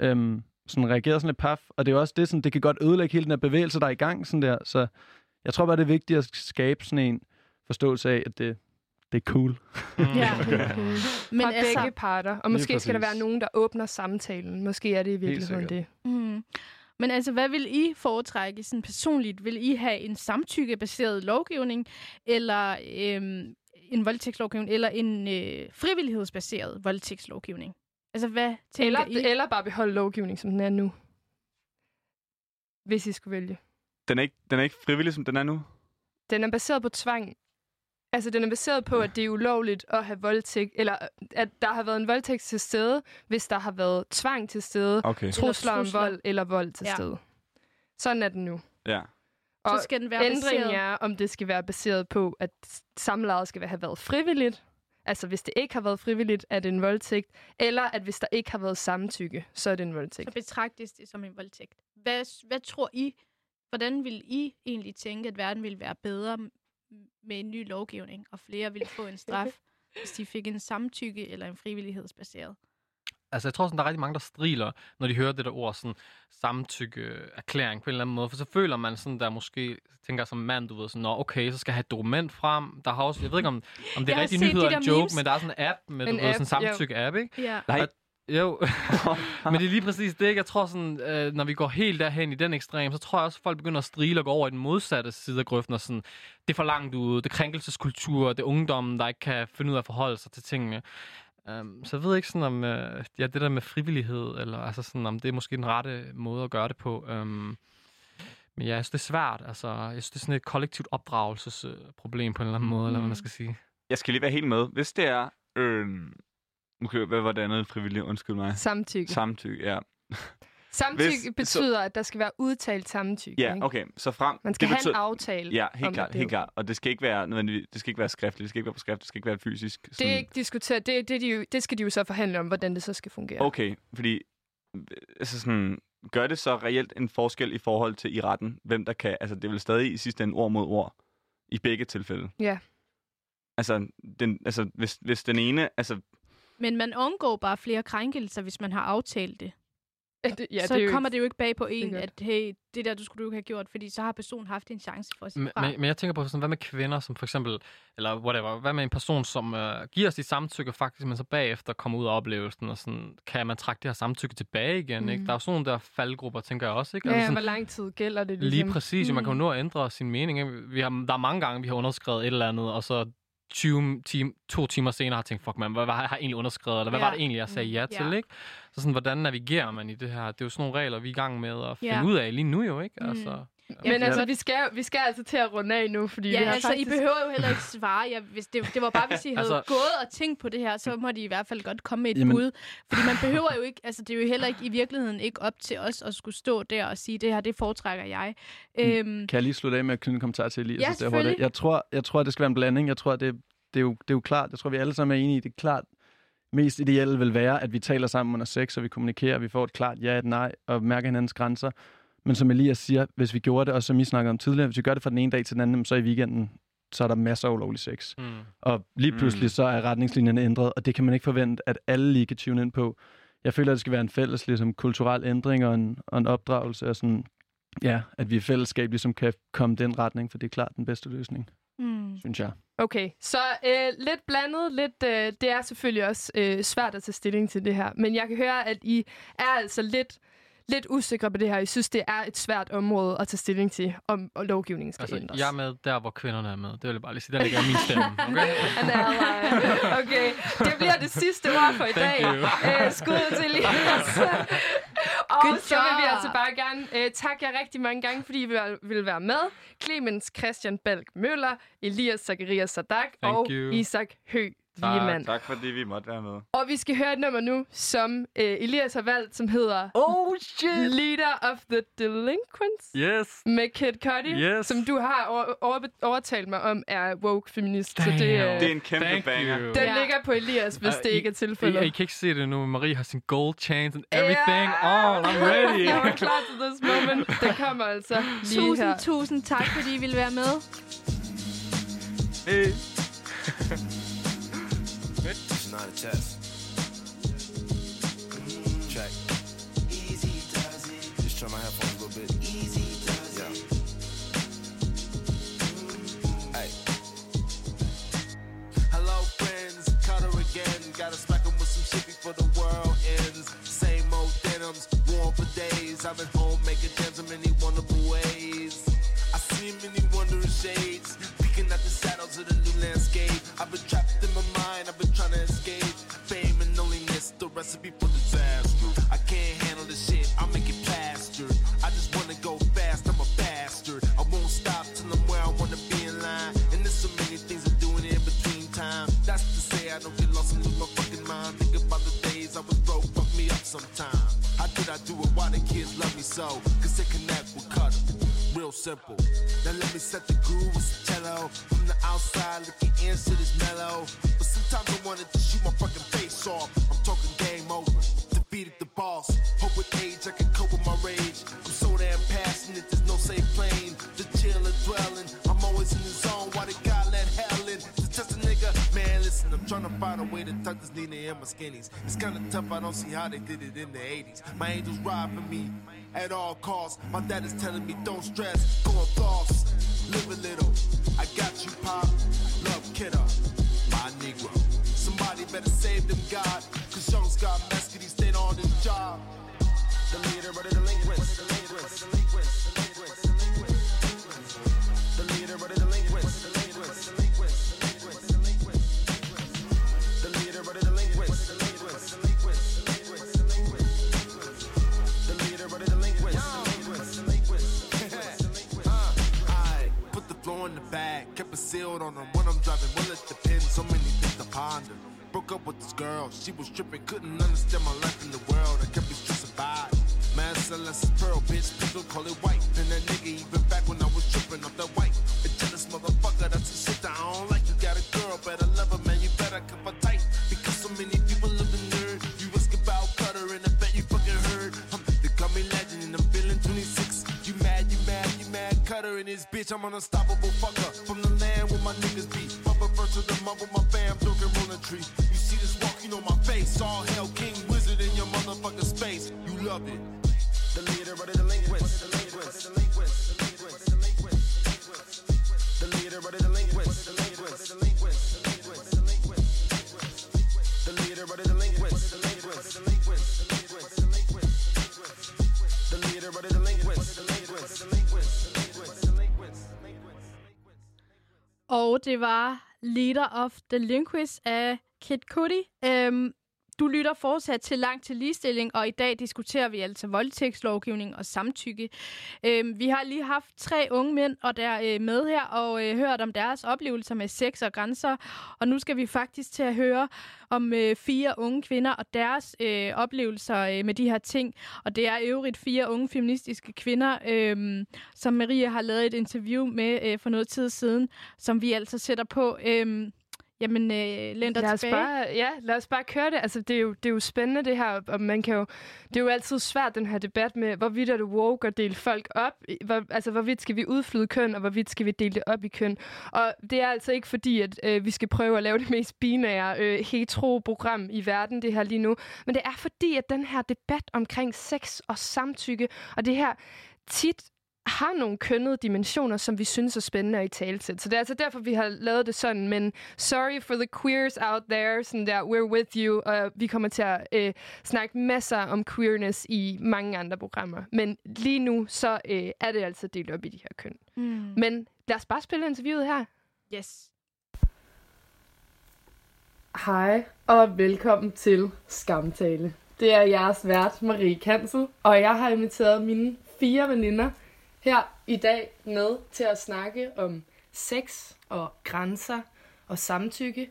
Øhm, sådan reagerede sådan lidt paf, og det er også det, sådan, det kan godt ødelægge hele den her bevægelse, der er i gang, sådan der. Så jeg tror bare, det er vigtigt at skabe sådan en forståelse af, at det, det er cool. Ja. Men Men Fra altså, begge parter. Og måske skal der være nogen, der åbner samtalen. Måske er det i virkeligheden det. Mm. Men altså, hvad vil I foretrække sådan personligt? Vil I have en samtykkebaseret lovgivning, eller øhm, en voldtægtslovgivning, eller en øh, frivillighedsbaseret voldtægtslovgivning? Altså, hvad tænker Eller, I? eller bare beholde lovgivning, som den er nu. Hvis I skulle vælge. Den er, ikke, den er ikke frivillig, som den er nu? Den er baseret på tvang. Altså, den er baseret på, at det er ulovligt at have voldtægt, eller at der har været en voldtægt til stede, hvis der har været tvang til stede, Okay. trusler om vold eller vold til Ja. stede. Sådan er den nu. Ja. Og så skal den være ændringen baseret. er, om det skal være baseret på, at samlejet skal have været frivilligt. Altså, hvis det ikke har været frivilligt, er det en voldtægt. Eller at hvis der ikke har været samtykke, så er det en voldtægt. Så betragtes det som en voldtægt. Hvad, hvad tror I, hvordan vil I egentlig tænke, at verden ville være bedre med en ny lovgivning, og flere ville få en straf, hvis de fik en samtykke eller en frivillighedsbaseret? Altså, jeg tror sådan, der er rigtig mange, der striler, når de hører det der ord, sådan samtykke, erklæring på en eller anden måde. For så føler man sådan, der måske tænker som mand, du ved, sådan, Nå, okay, så skal jeg have et dokument frem. Der har også, jeg ved ikke, om, om det er rigtig nyheder de en der joke, memes. men der er sådan en app med, En du ved, app, sådan en samtykke-app, ikke? Ja. Nej. Jo, men det er lige præcis det, ikke? Jeg tror sådan, øh, når vi går helt derhen i den ekstrem, så tror jeg også, at folk begynder at strile og gå over i den modsatte side af grøften, og sådan, det er for langt ude, det er krænkelseskultur, det er ungdommen, der ikke kan finde ud af at forholde sig til tingene. Um, så jeg ved ikke sådan om, uh, ja, det der med frivillighed, eller altså sådan, om det er måske den rette måde at gøre det på. Um, men ja, jeg synes, det er svært. Altså, jeg synes, det er sådan et kollektivt opdragelsesproblem på en eller anden måde, mm. eller hvad man skal sige. Jeg skal lige være helt med. Hvis det er... Øh, okay, hvad var det andet frivilligt? Undskyld mig. Samtykke. Samtykke, ja. Samtykke Hvis- betyder, at der skal være udtalt samtykke. Ja, ikke? okay. Så frem... Man skal det have en aftale. Ja, helt klart, det. helt klart. Og det skal ikke være nødvendigvis, det skal ikke være skriftligt, det skal ikke være på skrift, det skal ikke være fysisk. Det er ikke diskuteret. Det, det, de jo, det skal de jo så forhandle om, hvordan det så skal fungere. Okay, fordi øh, altså sådan, gør det så reelt en forskel i forhold til i retten, hvem der kan, altså det vel stadig i sidste ende ord mod ord, i begge tilfælde. Ja. Altså, den, altså hvis, hvis den ene, altså, Men man undgår bare flere krænkelser, hvis man har aftalt det. Ja, det, ja, så det er kommer det jo ikke bag på en, at hey, det der, du skulle du ikke have gjort, fordi så har personen haft en chance for at sige Men, fra. men, men jeg tænker på, sådan, hvad med kvinder, som for eksempel, eller whatever, hvad med en person, som øh, giver sit samtykke faktisk, men så bagefter kommer ud af oplevelsen, og sådan, kan man trække det her samtykke tilbage igen, mm. ikke? Der er jo sådan nogle der faldgrupper, tænker jeg også, ikke? Ja, Altså ja, sådan, hvor lang tid gælder det ligesom? Lige præcis, mm. man kan jo Mm. nå at ændre sin mening. Ikke? Vi har, der er mange gange, vi har underskrevet et eller andet, og så 20 time, to timer senere har tænkt, fuck man, hvad, har jeg egentlig underskrevet, eller hvad Ja. var det egentlig, jeg sagde ja Mm, til, ja. ikke? Så sådan, hvordan navigerer man i det her? Det er jo sådan nogle regler, vi er i gang med at finde Ja. ud af lige nu jo, ikke? Mm. Altså, Men Ja. altså, vi skal, vi skal altså til at runde af nu, fordi Ja, vi har altså, faktisk... I behøver jo heller ikke svare. Jeg, hvis det, det var bare, hvis I havde Altså- altså, gået og tænkt på det her, så må de i hvert fald godt komme med et Jamen- bud. Fordi man behøver jo ikke, altså det er jo heller ikke i virkeligheden ikke op til os at skulle stå der og sige, det her, det foretrækker jeg. Øhm, Kan jeg lige slutte af med at knytte en kommentar til Elias? Ja, hurtigt? selvfølgelig. Jeg tror, jeg tror, det skal være en blanding. Jeg tror, det, det, er jo, det er jo klart. Jeg tror, vi alle sammen er enige i, det er klart, mest ideelle vil være, at vi taler sammen under sex, og vi kommunikerer, og vi får et klart ja, et nej, og mærker hinandens grænser. Men som Elias siger, hvis vi gjorde det, og som I snakkede om tidligere, hvis vi gør det fra den ene dag til den anden, så i weekenden, så er der masser af ulovlig sex. mm. Og lige pludselig Mm. så er retningslinjerne ændret, og det kan man ikke forvente, at alle lige kan tune ind på. jeg føler, at det skal være en fælles ligesom, kulturel ændring og en, og en opdragelse, og sådan, ja, at vi i fællesskab ligesom kan komme den retning, for det er klart den bedste løsning, Mm. synes jeg. Okay, så øh, lidt blandet, lidt, øh, det er selvfølgelig også øh, svært at tage stilling til det her, men jeg kan høre, at I er altså lidt, lidt usikre på det her. I synes, det er et svært område at tage stilling til, om og lovgivningen skal Altså, ændres. jeg er med der, hvor kvinderne er med. Det vil jeg bare lige sige. Der ligger min stemme. Okay? Okay, det bliver det sidste ord for i Thank dag. you. Øh, skud til Elias. Og Good så vil vi altså bare gerne øh, takke jer rigtig mange gange, fordi I vil, være med. Clemens Christian Balk Møller, Elias Zacharias Sadak Thank og you. Isak Hø Tak. Tak fordi vi måtte være med. Og vi skal høre et nummer nu, som øh, Elias har valgt, som hedder Oh shit! Leader of the Delinquents Yes. med Kid Cudi, Yes. som du har over, over, overtalt mig om er woke feminist. Så det, øh, Damn. Det er en kæmpe Thank banger. you. den Ja. ligger på Elias, hvis Uh, det I- ikke er tilfældet. I kan ikke se det nu. Marie har sin gold chains and everything Yeah. on. I'm ready. Jeg var klar til this moment. Den kommer altså lige Tusind, her. tusind tak, fordi I ville være med. Hey. Not a test. Check. Easy does it. Just my headphones a little bit. Easy does yeah. Hey. Hello, friends. Cutter again. Gotta smack 'em with some shit before the world ends. Same old denims, worn for days. I've been home making gems in many wonderful ways. I see many wondrous shades, peeking at the shadows of the new landscape. I've been stop till I'm where I wanna be in line. And there's so many things I'm doing in between time. That's to say I don't get lost and lose my fucking mind. Think about the days I was broke, fuck me up sometime. How did I do it? Why the kids love me so? Cause they connect with Cutter. Real simple. Now let me set the groove with some cello. From the outside looking in, shit is mellow. But sometimes I wanted to shoot my fucking face off. I'm talking game over. Defeated the boss. Hope with age I can cope with my rage. I'm so damn passionate, there's no safe plane. The chill and dwelling. I'm always in the zone. Why the God let hell in? To test a nigga. Man, listen, I'm trying to find a way to tuck this Nina in my skinnies. It's kinda tough, I don't see how they did it in the 80s. My angels ride for me at all costs. My dad is telling me don't stress, go and floss. Live a little. I got you, Pop. Love kiddo, my Negro. Somebody better save them, God. Cause young Scott Mescudi stayed on his job. The leader of. The delinquents. It sealed on them when I'm driving. Well, it depends, so many things to ponder. Broke up with this girl, she was tripping, couldn't understand my life in the world. I kept it stressing by. Man, celeste is pearl, bitch, people call it white. And that nigga even back when I was tripping off that white. A jealous motherfucker, that's the shit that I don't like. You got a girl, better love her, man, you better keep her tight. Because so many people living nerd. You ask about Cutter and I bet you fucking heard. Um, they call me legend and I'm feeling 26. You mad, you mad, you mad, Cutter and his bitch. I'm an unstoppable fucker from the my niggas be. Bumper first to the mud with my fam, drinking rolling tree. You see this walk, know my face. All hell, king, wizard in your motherfucking space. You love it. Og det var Leader of the Linguist af Kid Cudi. Øhm, du lytter fortsat til Langt til Ligestilling, og i dag diskuterer vi altså voldtægtslovgivning og samtykke. Øhm, vi har lige haft tre unge mænd og der øh, med her og øh, hørt om deres oplevelser med sex og grænser. Og nu skal vi faktisk til at høre om øh, fire unge kvinder og deres øh, oplevelser øh, med de her ting. Og det er øvrigt fire unge feministiske kvinder, øh, som Maria har lavet et interview med øh, for noget tid siden, som vi altså sætter på. Øh, Jamen, øh, læn dig lad os tilbage. bare, ja, lad os bare køre det. Altså, det er jo, det er jo spændende, det her. Og man kan jo, det er jo altid svært, den her debat med, hvorvidt er det woke at dele folk op. Hvor, altså, hvorvidt skal vi udflyde køn, og hvorvidt skal vi dele det op i køn. Og det er altså ikke fordi, at øh, vi skal prøve at lave det mest binære øh, hetero-program i verden, det her lige nu. Men det er fordi, at den her debat omkring sex og samtykke, og det her tit har nogle kønnede dimensioner, som vi synes er spændende at i tale til. Så det er altså derfor, vi har lavet det sådan. Men sorry for the queers out there. Sådan der, we're with you. Og vi kommer til at øh, snakke masser om queerness i mange andre programmer. Men lige nu, så øh, er det altså delt op i de her køn. Mm. Men lad os bare spille interviewet her. Yes. Hej og velkommen til Skamtale. Det er jeres vært, Marie Kansel, og jeg har inviteret mine fire veninder her i dag med til at snakke om sex og grænser og samtykke.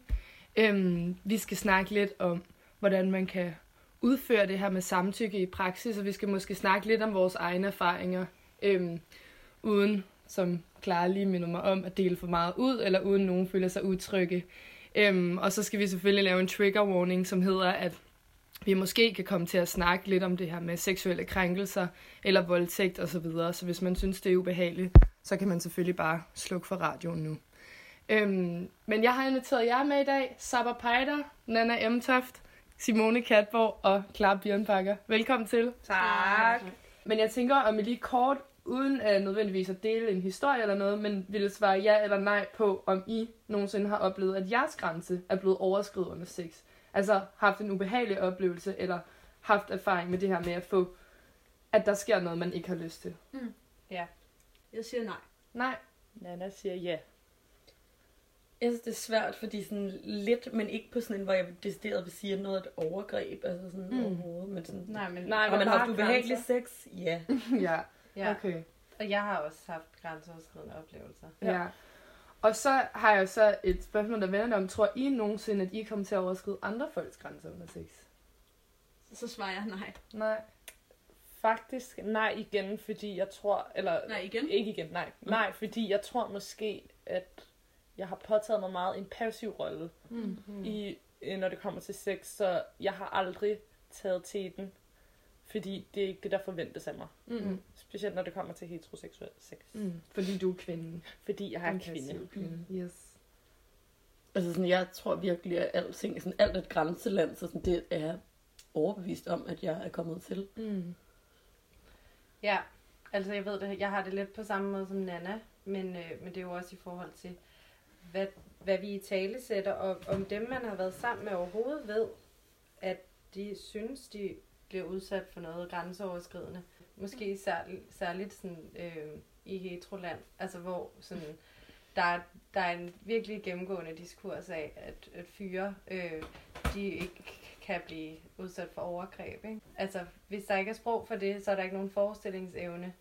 Øhm, vi skal snakke lidt om, hvordan man kan udføre det her med samtykke i praksis, og vi skal måske snakke lidt om vores egne erfaringer, øhm, uden, som Clara lige minder mig om, at dele for meget ud, eller uden nogen føler sig utrygge. Øhm, og så skal vi selvfølgelig lave en trigger warning, som hedder, at vi måske kan komme til at snakke lidt om det her med seksuelle krænkelser eller voldtægt osv. Så, videre. så hvis man synes, det er ubehageligt, så kan man selvfølgelig bare slukke for radioen nu. Øhm, men jeg har inviteret jer med i dag. Sabba Pejder, Nana Emtoft, Simone Katborg og Clara Bjørnbakker. Velkommen til. Tak. Men jeg tænker, om I lige kort, uden uh, nødvendigvis at dele en historie eller noget, men ville svare ja eller nej på, om I nogensinde har oplevet, at jeres grænse er blevet overskrevet under sex. Altså haft en ubehagelig oplevelse, eller haft erfaring med det her med at få, at der sker noget, man ikke har lyst til. Jeg siger nej. Nej. Nana siger ja. Jeg synes, det er svært, fordi sådan lidt, men ikke på sådan en, hvor jeg decideret vil sige, at noget er et overgreb, altså sådan Mm. mm. overhovedet, men sådan... Nej, men Nej, Har man bare haft ubehagelig grænser. sex? Ja. ja, Ja, okay. og jeg har også haft grænseoverskridende oplevelser. Ja. ja. Og så har jeg så et spørgsmål, der vender om, tror I nogensinde, at I kommer til at overskride andre folks grænser under sex? Så svarer jeg nej. Nej. Faktisk nej igen, fordi jeg tror, eller Nej, igen? ikke igen, nej. Nej, fordi jeg tror måske, at jeg har påtaget mig meget en passiv rolle, Mm. i, øh, når det kommer til sex, så jeg har aldrig taget teten, fordi det er ikke det, der forventes af mig. Mm. Specielt når det kommer til heteroseksuel sex. Mm. Fordi du er kvinde. Fordi jeg er En kvinde. kvinde. Yes. Altså sådan, jeg tror virkelig, at alting, sådan alt et grænseland, så sådan, det er overbevist om, at jeg er kommet til. Mm. Ja, altså jeg ved det, jeg har det lidt på samme måde som Nana, men, øh, men det er jo også i forhold til, hvad, hvad vi i tale sætter, og om dem, man har været sammen med overhovedet ved, at de synes, de bliver udsat for noget grænseoverskridende. Måske særligt, særligt sådan, øh, i heteroland, altså hvor sådan, der, er, der er en virkelig gennemgående diskurs af, at, at fyre, øh, de ikke kan blive udsat for overgreb. Ikke? Altså, hvis der ikke er sprog for det, så er der ikke nogen forestillingsevne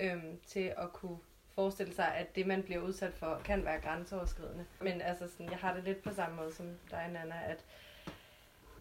øh, til at kunne forestille sig, at det, man bliver udsat for, kan være grænseoverskridende. Men altså, sådan, jeg har det lidt på samme måde som dig, Nana, at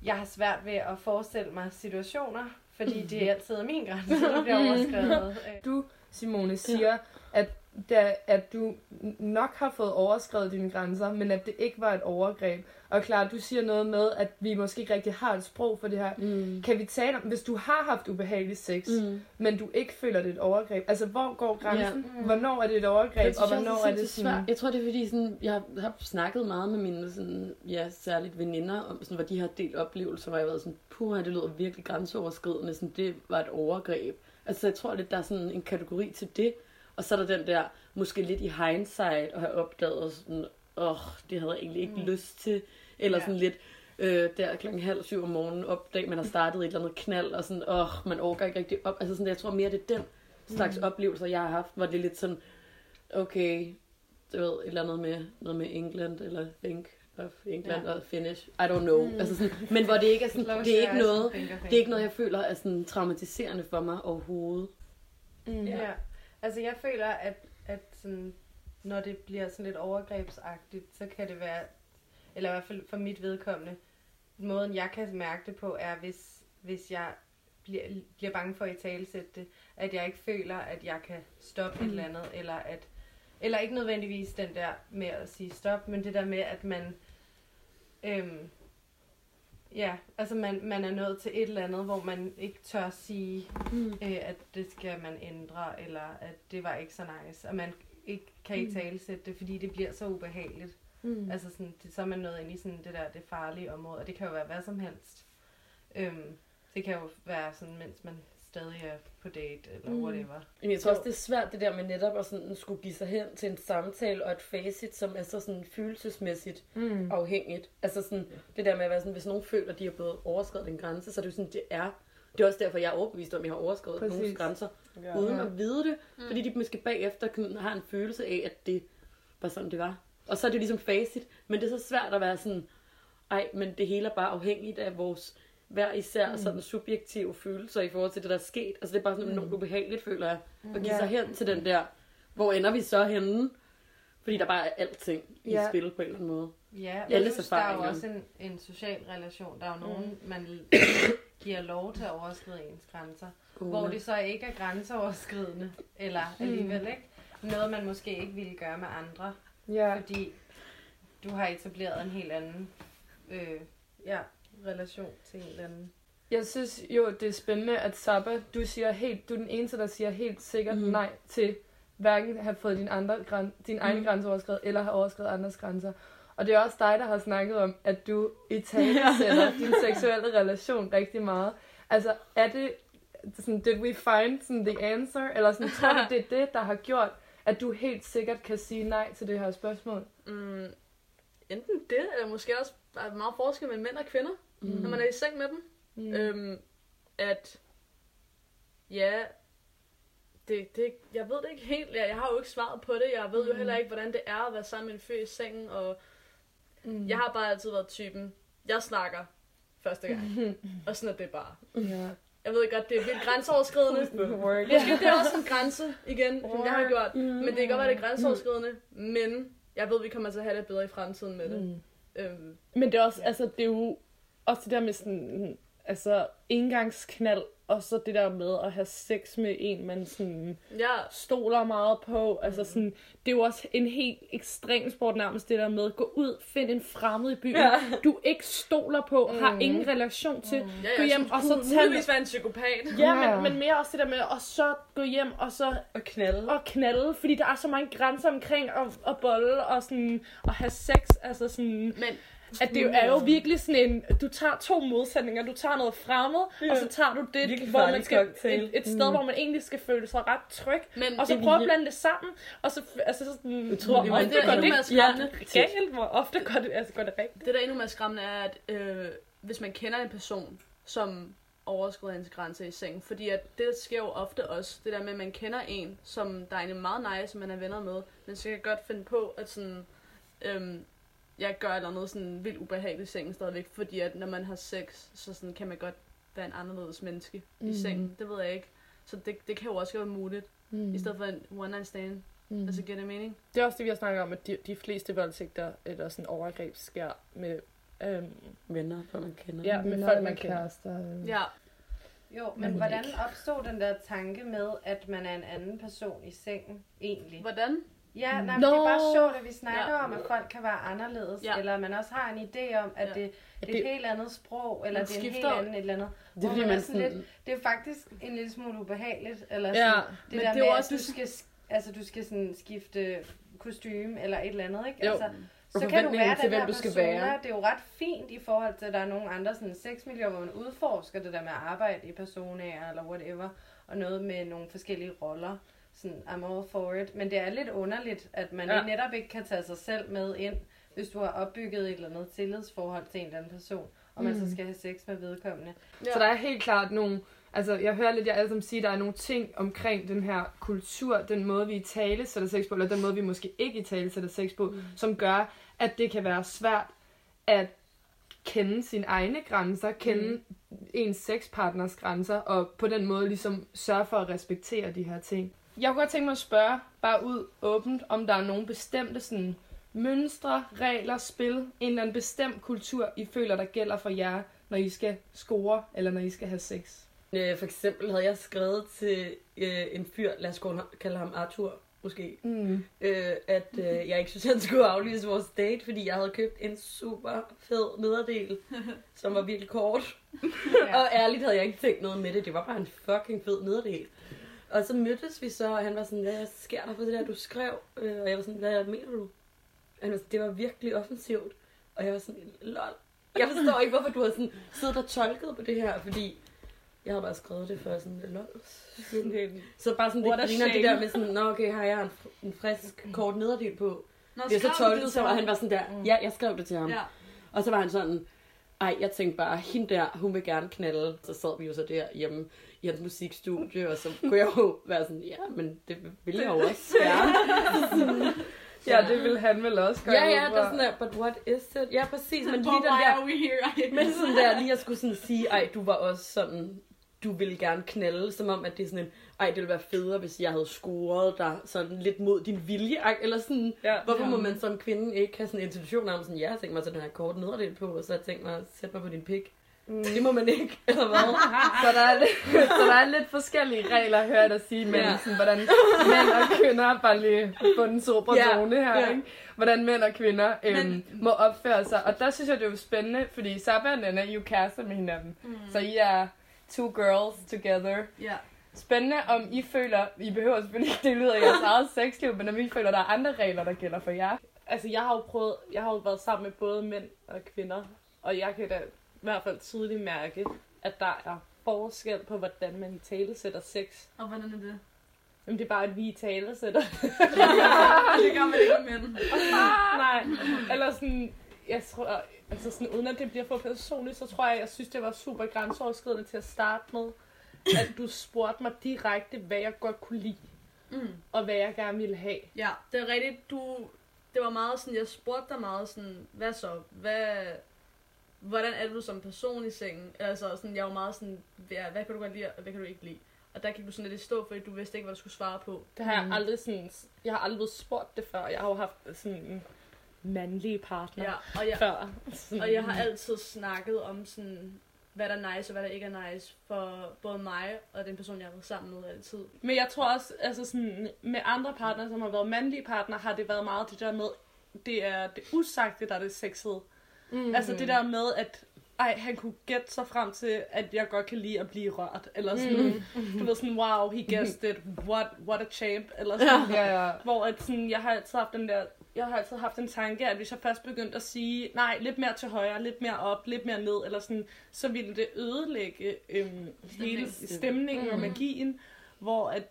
jeg har svært ved at forestille mig situationer, fordi det er altid min grænse, der bliver overskrevet. Øh, Du, Simone, siger, ja. at, da, at du nok har fået overskrevet dine grænser, men at det ikke var et overgreb. Og klar, du siger noget med, at vi måske ikke rigtig har et sprog for det her. Mm. Kan vi tale om, hvis du har haft ubehagelig sex, mm. Mm. men du ikke føler det er et overgreb, altså hvor går grænsen? Ja. Ja. Hvornår er det et overgreb, Jeg og synes også, hvornår det er det sindssygt sådan... svært. Jeg tror, det er fordi, sådan, jeg har snakket meget med mine sådan, ja, særligt veninder, om, sådan, hvor de har delt oplevelser, hvor jeg har været sådan, puha, det lyder virkelig grænseoverskridende, sådan, det var et overgreb. Altså, jeg tror lidt, der er sådan en kategori til det, og så er der den der, måske lidt i hindsight, at have opdaget sådan, åh, oh, det havde jeg egentlig ikke mm. lyst til, eller Ja. sådan lidt, øh, der klokken halv syv om morgenen opdag, man har startet et eller andet knald, og sådan, åh, oh, man overgår ikke rigtig op. Altså sådan, jeg tror mere, det er den slags mm. oplevelser, jeg har haft, hvor det er lidt sådan, okay, du ved, et eller andet med, noget med England, eller think of England, Ja. og finish, I don't know. Mm. Altså sådan, men hvor det ikke er sådan, Close det er ikke noget, det er ikke noget, jeg føler er sådan traumatiserende for mig overhovedet. Mm. Ja. Altså jeg føler, at, at sådan, når det bliver sådan lidt overgrebsagtigt, så kan det være, eller i hvert fald for mit vedkommende, måden jeg kan mærke det på, er hvis, hvis jeg bliver, bliver bange for at italesætte det, at jeg ikke føler, at jeg kan stoppe mm. et eller andet, eller at eller ikke nødvendigvis den der med at sige stop, men det der med, at man Øhm, ja, altså man, man er nået til et eller andet, hvor man ikke tør sige, Mm. øh, at det skal man ændre, eller at det var ikke så nice, og man ikke kan ikke Mm. talesætte det, fordi det bliver så ubehageligt. Mm. Altså sådan, det, så er man nået ind i sådan det der det farlige område, og det kan jo være hvad som helst. Øhm, det kan jo være sådan, mens man stadig er på date, eller Mm. whatever. Men jeg tror også, det er svært det der med netop at sådan skulle give sig hen til en samtale og et facit, som er så sådan følelsesmæssigt Mm. afhængigt. Altså sådan det der med at være sådan, hvis nogen føler, at de har blevet overskrevet en grænse, så er det jo sådan, det er. Det er også derfor, jeg er overbevist om, at jeg har overskrevet Præcis. Nogens grænser, Ja. uden at vide det. Mm. Fordi de måske bagefter kan, har en følelse af, at det var sådan, det var. Og så er det ligesom facit. Men det er så svært at være sådan, ej, men det hele er bare afhængigt af vores hver især Mm. sådan subjektive følelser i forhold til det, der er sket. Altså det er bare sådan Mm. enormt ubehageligt, føler jeg, at give Ja. sig hen til den der, hvor ender vi så henne? Fordi der bare er alting i Ja. spil på en eller anden måde. Ja, Alles plus, der er jo også en, en social relation. Der er jo nogen, Mm. man giver lov til at overskride ens grænser. Uh. Hvor det så ikke er grænseoverskridende, eller Mm. alligevel ikke. Noget, man måske ikke ville gøre med andre. Ja. Fordi du har etableret en helt anden øh, ja, relation til en eller anden. Jeg synes jo, det er spændende, at Sabba, du, siger helt, du er den eneste, der siger helt sikkert mm. nej til hverken at have fået din, andre, græn, din egen Mhm. grænse overskrevet, eller have overskrevet andres grænser. Og det er også dig, der har snakket om, at du i tale sætter din seksuelle relation rigtig meget. Altså, er det sådan, did we find sådan, the answer? Eller sådan, tror du, det er det, der har gjort, at du helt sikkert kan sige nej til det her spørgsmål? Mm, enten det, eller måske også der er meget forskel mellem mænd og kvinder, Mm. når man er i seng med dem. Mm. Øhm, at ja, det, det, jeg ved det ikke helt. Jeg, jeg har jo ikke svaret på det. Jeg ved jo Mm. heller ikke, hvordan det er at være sammen med en fyr i sengen. Og Mm. jeg har bare altid været typen, jeg snakker første gang. og sådan er det bare. Ja. Jeg ved godt, det er vildt grænseoverskridende. Måske det er også en grænse igen, som jeg har gjort. Mm. Men det kan godt være, det er grænseoverskridende. Men jeg ved, vi kommer til at have det bedre i fremtiden med det. Mm. Øhm, Men det er også, altså, det er jo også det der med sådan, altså, engangsknald, og så det der med at have sex med en, man sådan ja. stoler meget på. Altså sådan, det er jo også en helt ekstrem sport nærmest, det der med at gå ud, find en fremmed i byen, Ja. du ikke stoler på, mm. har Mm. ingen relation til, Ja, gå ja, hjem og så tage muligvis være en psykopat. Ja, Ja. men, men mere også det der med at så gå hjem og så... Og knalde. Og knalde, fordi der er så mange grænser omkring at, at bolle og sådan at have sex. Altså sådan... Men, at det er jo virkelig sådan en... Du tager to modsætninger. Du tager noget fremmed, Ja. og så tager du det, Virkelig hvor man skal... cocktail. Et, et sted, Mm. hvor man egentlig skal føle sig ret tryg. Men og så det er prøve at blande det sammen. Og så... Altså sådan... Utrolig hvor ofte Det er går det skræmmende. galt? Hvor ofte går det, altså går det rigtigt? Det, der er endnu mere skræmmende, er, at øh, hvis man kender en person, som overskrider ens grænse i sengen, fordi at det sker jo ofte også, det der med, at man kender en, som der er egentlig meget nice, som man er venner med, men så kan godt finde på, at sådan, øhm, jeg gør et eller andet sådan vildt ubehageligt i sengen stadigvæk, fordi at når man har sex, så sådan kan man godt være en anderledes menneske mm. I sengen. Det ved jeg ikke. Så det, det kan jo også være muligt, Mm. i stedet for en one night stand. Mm. Altså, giver det mening? Det er også det, vi har snakket om, at de, de fleste voldtægter eller sådan overgreb sker med øhm, venner, folk man kender. Ja, med Venner folk, man kender. kærester, eller- Ja. Jo, men hvordan opstod den der tanke med, at man er en anden person i sengen, egentlig? Hvordan? Ja, nej, men Nå. det er bare sjovt, at vi snakker Ja. om, at folk kan være anderledes, Ja. eller man også har en idé om, at Ja. det, det er et helt andet sprog, eller Man det er en helt anden et eller andet. Det er hvor fordi, man man er sådan lidt, det er faktisk en lille smule ubehageligt, eller Ja, sådan, det men der det er med, også at du skal, altså, du skal sådan skifte kostume, eller et eller andet, ikke? Jo. Altså, så kan du være til, den hvem her du skal persona. være. Det er jo ret fint i forhold til, at der er nogle andre sådan sexmiljøer, hvor man udforsker det der med at arbejde i personager eller whatever, og noget med nogle forskellige roller. Sådan, I'm all for it. Men det er lidt underligt, at man Ja. netop ikke kan tage sig selv med ind, hvis du har opbygget et eller andet tillidsforhold til en eller anden person, og man Mm. så skal have sex med vedkommende. Ja. Så der er helt klart nogle... Altså, jeg hører lidt jer alle sammen sige, at der er nogle ting omkring den her kultur, den måde, vi tale sætter sex på, eller den måde, vi måske ikke i tale sætter sex på, mm. som gør, at det kan være svært at kende sine egne grænser, kende mm. ens sexpartners grænser, og på den måde ligesom sørge for at respektere de her ting. Jeg kunne godt tænke mig at spørge, bare ud åbent, om der er nogle bestemte sådan, mønstre, regler, spil, en eller anden bestemt kultur, I føler, der gælder for jer, når I skal score, eller når I skal have sex. Øh, for eksempel havde jeg skrevet til øh, en fyr, lad os kalde ham Arthur, måske. Mm. Øh, at øh, jeg ikke synes, han skulle aflyse vores date, fordi jeg havde købt en super fed nederdel, som var virkelig kort. ja. Og ærligt havde jeg ikke tænkt noget med det. Det var bare en fucking fed nederdel. Og så mødtes vi så, og han var sådan, hvad sker der for det der, du skrev? Øh, og jeg var sådan, hvad mener du? Han var sådan, det var virkelig offensivt. Og jeg var sådan, lol. Jeg forstår ikke, hvorfor du har sådan siddet og tolket på det her, fordi jeg havde bare skrevet det for sådan, lol. Så bare sådan What lidt a griner det der med sådan, nå okay, har jeg en, en frisk kort nederdel på. Nå, det er så tolket, det så ham? han var sådan der, ja, jeg skrev det til ham. Ja. Og så var han sådan, ej, jeg tænkte bare, hende der, hun vil gerne knalde. Så sad vi jo så der hjemme i hans musikstudie, og så kunne jeg jo være sådan, ja, men det vil jeg jo også gerne. Ja, det vil han vel også gøre. Ja, ja, der er sådan der, but what is it? Ja, præcis, men lige den der... are we here? men sådan der, lige at skulle sådan sige, ej, du var også sådan, du ville gerne knalde, som om, at det er sådan en, ej, det ville være federe, hvis jeg havde scoret dig sådan lidt mod din vilje, eller sådan, Ja. hvorfor Ja. må man som kvinde ikke have sådan en institution om sådan, ja, jeg har tænkt mig at tage den her kort nederdel på, og så har jeg tænkt mig at sætte mig på din pik. Mm. Det må man ikke, eller hvad? så, der er lidt, så der er lidt forskellige regler, hører jeg dig sige, men ja. sådan, hvordan mænd og kvinder, bare lige på den sobre Ja. zone her, Ja. ikke? hvordan mænd og kvinder øhm, Men- må opføre sig. Og der synes jeg, det er jo spændende, fordi Saba og Nana, I er jo kærester med hinanden. Mm. Så I er two girls together. Ja. Spændende, om I føler, I behøver selvfølgelig ikke dele ud af jeres eget sexliv, men om I føler, der er andre regler, der gælder for jer. Altså, jeg har jo prøvet, jeg har jo været sammen med både mænd og kvinder, og jeg kan da hvert fald tydeligt mærke, at der er forskel på, hvordan man i tale sætter sex. Og hvordan er det? Jamen, det er bare, at vi i tale sætter. det gør man ikke med. Nej, eller sådan, jeg tror, altså sådan, uden at det bliver for personligt, så tror jeg, jeg synes, det var super grænseoverskridende til at starte med, at du spurgte mig direkte, hvad jeg godt kunne lide, Mm. og hvad jeg gerne ville have. Ja, det er rigtigt. Du, det var meget sådan, jeg spurgte dig meget sådan, hvad så? Hvad, hvordan er du som person i sengen? Altså sådan, jeg var meget sådan, hvad, hvad kan du godt lide, og hvad kan du ikke lide? Og der gik du sådan lidt i stå, fordi du vidste ikke, hvad du skulle svare på. Det har jeg aldrig sådan, jeg har aldrig spurgt det før. Jeg har jo haft sådan en mandlige partner Ja, og jeg, før. Sådan. og jeg har altid snakket om sådan, hvad der er nice og hvad der ikke er nice for både mig og den person, jeg har været sammen med altid. Men jeg tror også, altså sådan, med andre partnere, som har været mandlige partnere, har det været meget det der med, det er det usagte, der er det sexede. Mm. Altså det der med, at ej, han kunne gætte sig frem til, at jeg godt kan lide at blive rørt. Eller sådan, mm. du ved sådan, wow, he guessed it, what, what a champ. Eller sådan, Ja, ja. Hvor at sådan, jeg har altid haft den der, jeg har altid haft en tanke, at hvis jeg først begyndte at sige, nej, lidt mere til højre, lidt mere op, lidt mere ned, eller sådan, så ville det ødelægge øhm, hele stemningen og Mm. magien, hvor at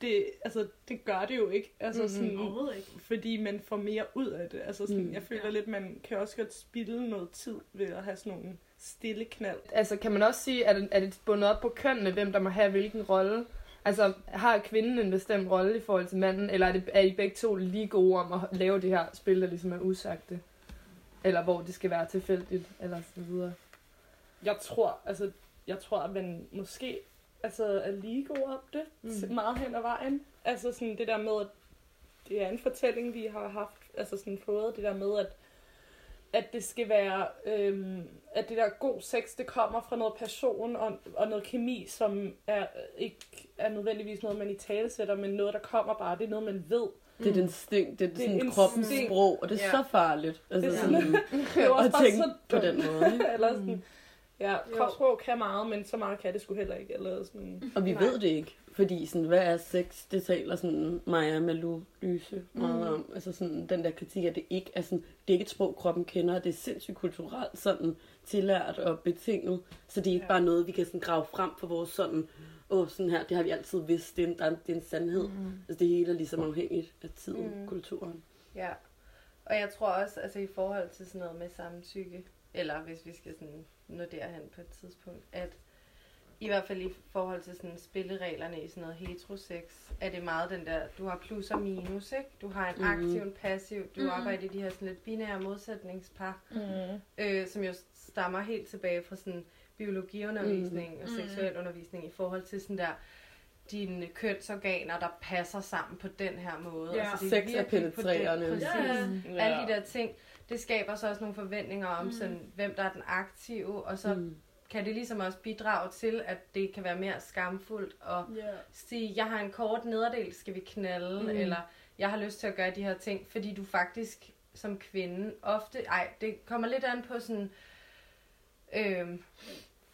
det, altså, det gør det jo ikke. Altså, Mhm. sådan, Overhovedet ikke. Fordi man får mere ud af det. Altså, sådan, Mm. Jeg føler lidt, man kan også godt spilde noget tid ved at have sådan nogle stille knald. Altså, kan man også sige, at det, er det bundet op på kønnene, hvem der må have hvilken rolle? Altså, har kvinden en bestemt rolle i forhold til manden, eller er, det, er I begge to lige gode om at lave det her spil, der ligesom er usagte? Eller hvor det skal være tilfældigt, eller så videre? Jeg tror, altså, jeg tror, at man måske altså, er lige gode om det, Mm. mm. meget hen ad vejen. Altså sådan det der med, at det er en fortælling, vi har haft, altså sådan fået, det der med, at at det skal være, øhm, at det der god sex, det kommer fra noget passion og, og noget kemi, som er ikke er nødvendigvis noget, man i tale sætter, men noget, der kommer bare, det er noget, man ved. Det er den instinkt, det er, Det er sådan kroppens sprog, og det er Ja. så farligt. Altså Det er sådan, sådan- det er jo også at bare tænke så på den måde. Ikke? eller sådan, ja, kropssprog kan meget, men så meget kan det sgu heller ikke. Eller sådan, Og vi Nej. ved det ikke, fordi sådan, hvad er sex? Det taler sådan Maja Malou Lyse meget Mm. om. Altså sådan, den der kritik, at det ikke er sådan, det er ikke et sprog, kroppen kender, det er sindssygt kulturelt sådan tillært og betinget. Så det er ikke Ja. bare noget, vi kan sådan grave frem for vores sådan, åh, sådan her, det har vi altid vidst, det er en, der er, det er en sandhed. Mhm. Altså det hele er ligesom afhængigt af tiden, Mhm. kulturen. Ja, og jeg tror også, altså i forhold til sådan noget med samtykke, eller hvis vi skal sådan nå derhen på et tidspunkt, at i hvert fald i forhold til sådan spillereglerne i sådan noget heterosex, er det meget den der, du har plus og minus, ikke? Du har en Mhm. aktiv, en passiv, du Mhm. arbejder i de her sådan lidt binære modsætningspar, mm. øh, som jo stammer helt tilbage fra sådan biologiundervisning og Mhm. seksuel undervisning i forhold til sådan der dine kønsorganer, der passer sammen på den her måde. Ja. altså, det Sex er virkelig på penetrerende. Præcis. Ja. Alle de der ting, det skaber så også nogle forventninger om, Mm. sådan, hvem der er den aktive, og så Mm. kan det ligesom også bidrage til, at det kan være mere skamfuldt at Ja. sige, jeg har en kort nederdel, skal vi knalde, Mm. mm. eller jeg har lyst til at gøre de her ting, fordi du faktisk som kvinde ofte, ej, det kommer lidt an på sådan, øh,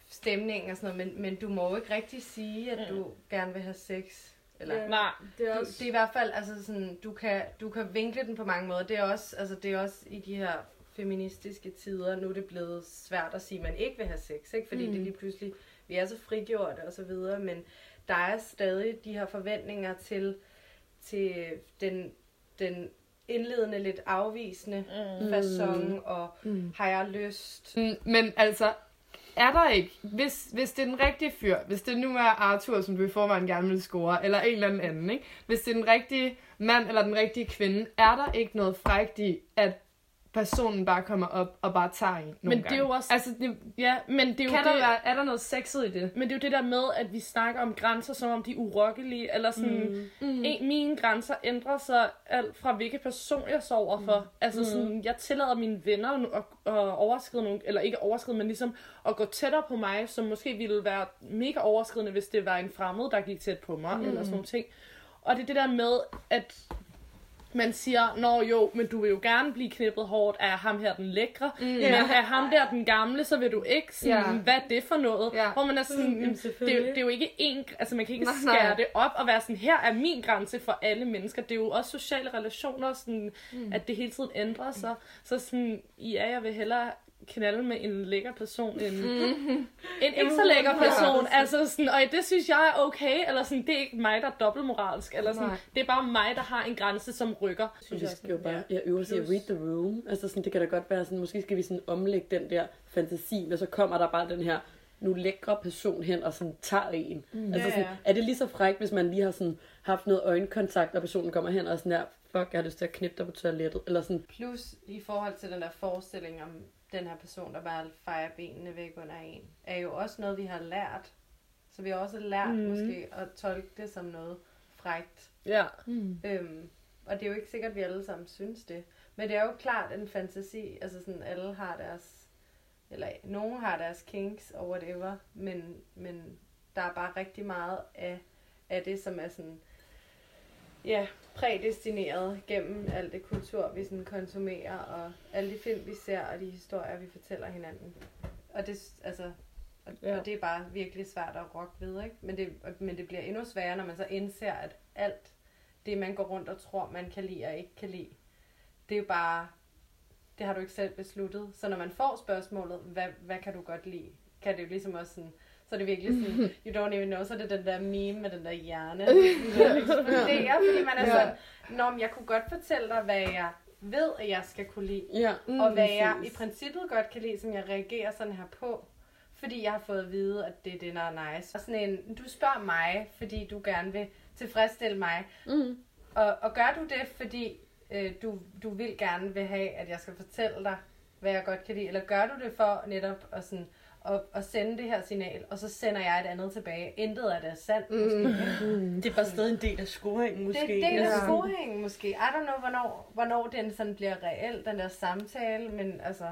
stemning og sådan noget, men, men du må jo ikke rigtig sige, at du gerne vil have sex. Eller, Ja. Nej, det er du, også- det er i hvert fald, altså sådan, du kan, du kan vinkle den på mange måder. Det er også, altså det er også i de her feministiske tider, nu er det blevet svært at sige, at man ikke vil have sex, ikke? fordi Mm. det lige pludselig, vi er så frigjorte og så videre, men der er stadig de her forventninger til, til den, den indledende, lidt afvisende Mm. façon, og mm. har jeg lyst? Mm, Men altså, er der ikke, hvis, hvis det er den rigtige fyr, hvis det nu er Arthur, som du i forvejen gerne vil score, eller en eller anden anden, ikke? hvis det er den rigtige mand eller den rigtige kvinde, er der ikke noget frægt i, at personen bare kommer op og bare tager en nogle Men det er gange? jo også... Altså, det, ja, men det er jo kan det, der være, er der noget sexet i det? Men det er jo det der med, at vi snakker om grænser, som om de er urokkelige, eller sådan, Mm. mm. En, mine grænser ændrer sig alt fra hvilke person jeg så overfor. Mm. Altså Mm. sådan, jeg tillader mine venner at, at overskride nogle, eller ikke overskride, men ligesom at gå tættere på mig, som måske ville være mega overskridende, hvis det var en fremmed, der gik tæt på mig, mm. eller sådan nogle ting. Og det er det der med, at man siger, nå jo, men du vil jo gerne blive knippet hårdt af ham her den lækre, mm. men Ja. af ham der den gamle, så vil du ikke sådan, ja. hvad er det for noget? Ja. Hvor man er sådan, Mm, det, er, jo- det er jo ikke en, altså man kan ikke Nej, skære nej. det op og være sådan, her er min grænse for alle mennesker. Det er jo også sociale relationer, sådan, mm. at det hele tiden ændrer sig. Så sådan, ja, jeg vil hellere knalde med en lækker person end Mhm. en ikke så lækker person. Altså sådan, og det synes jeg er okay, eller sådan, det er ikke mig, der er dobbeltmoralsk, eller sådan, Nej. det er bare mig, der har en grænse, som rykker. synes jeg skal jo bare jeg øver sig at read the room. Altså sådan, det kan da godt være sådan, måske skal vi sådan omlægge den der fantasi, og så kommer der bare den her nu lækre person hen og sådan tager en. Mm. Mm. Altså sådan, er det lige så frækt, hvis man lige har sådan haft noget øjenkontakt, og personen kommer hen og sådan der, fuck, jeg har lyst til at knippe dig på toilettet, eller sådan. Plus i forhold til den der forestilling om den her person, der bare fejrer benene væk under en, er jo også noget, vi har lært. Så vi har også lært mm. måske at tolke det som noget frægt. Ja. Mm. Øhm, og det er jo ikke sikkert, at vi alle sammen synes det. Men det er jo klart en fantasi. Altså sådan, alle har deres... Eller nogen har deres kinks og whatever. Men, men der er bare rigtig meget af, af det, som er sådan... Ja, prædestineret gennem alt det kultur, vi sådan konsumerer, og alle de film, vi ser, og de historier, vi fortæller hinanden. Og det, altså, og, Ja. og det er bare virkelig svært at rokke ved, ikke? Men det, men det bliver endnu sværere, når man så indser, at alt det, man går rundt og tror, man kan lide og ikke kan lide, det er jo bare, det har du ikke selv besluttet. Så når man får spørgsmålet, hvad, hvad kan du godt lide, kan det jo ligesom også sådan, så er det virkelig sådan, you don't even know, så er det den der meme med den der hjerne, der eksploderer, fordi man er sådan, Nå, men jeg kunne godt fortælle dig, hvad jeg ved, at jeg skal kunne lide, Ja, mm, og hvad jeg i princippet godt kan lide, som jeg reagerer sådan her på, fordi jeg har fået at vide, at det er det, der er nice. Og sådan en, du spørger mig, fordi du gerne vil tilfredsstille mig, mm. og, og gør du det, fordi øh, du, du vil gerne vil have, at jeg skal fortælle dig, hvad jeg godt kan lide, eller gør du det for netop at, sådan, at, at sende det her signal, og så sender jeg et andet tilbage. Intet af det er sandt, Mm. måske. Det er bare stadig en del af scoringen, måske. Det er en del af Ja. scoringen, måske. I don't know, hvornår, hvornår den sådan bliver reel, den der samtale, men altså...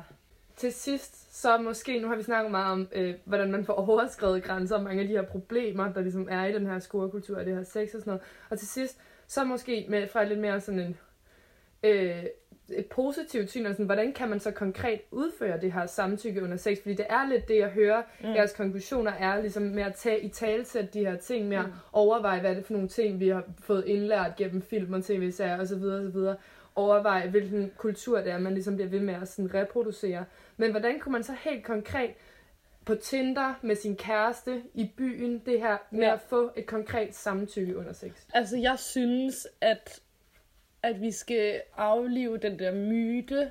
Til sidst, så måske, nu har vi snakket meget om, øh, hvordan man får overskrevet grænser, og mange af de her problemer, der ligesom er i den her scorekultur, og det her sex og sådan noget. Og til sidst, så måske med, fra lidt mere sådan en, øh, et positivt syn, og sådan, hvordan kan man så konkret udføre det her samtykke under sex? Fordi det er lidt det, jeg hører, Mm. jeres konklusioner er ligesom med at tage i talsæt de her ting, med at Mm. overveje, hvad er det for nogle ting, vi har fået indlært gennem film og tv-serier osv. osv. Overveje, hvilken kultur det er, man ligesom bliver ved med at sådan reproducere. Men hvordan kunne man så helt konkret på Tinder med sin kæreste i byen, det her med Ja. at få et konkret samtykke under sex? Altså, jeg synes, at, at vi skal aflive den der myte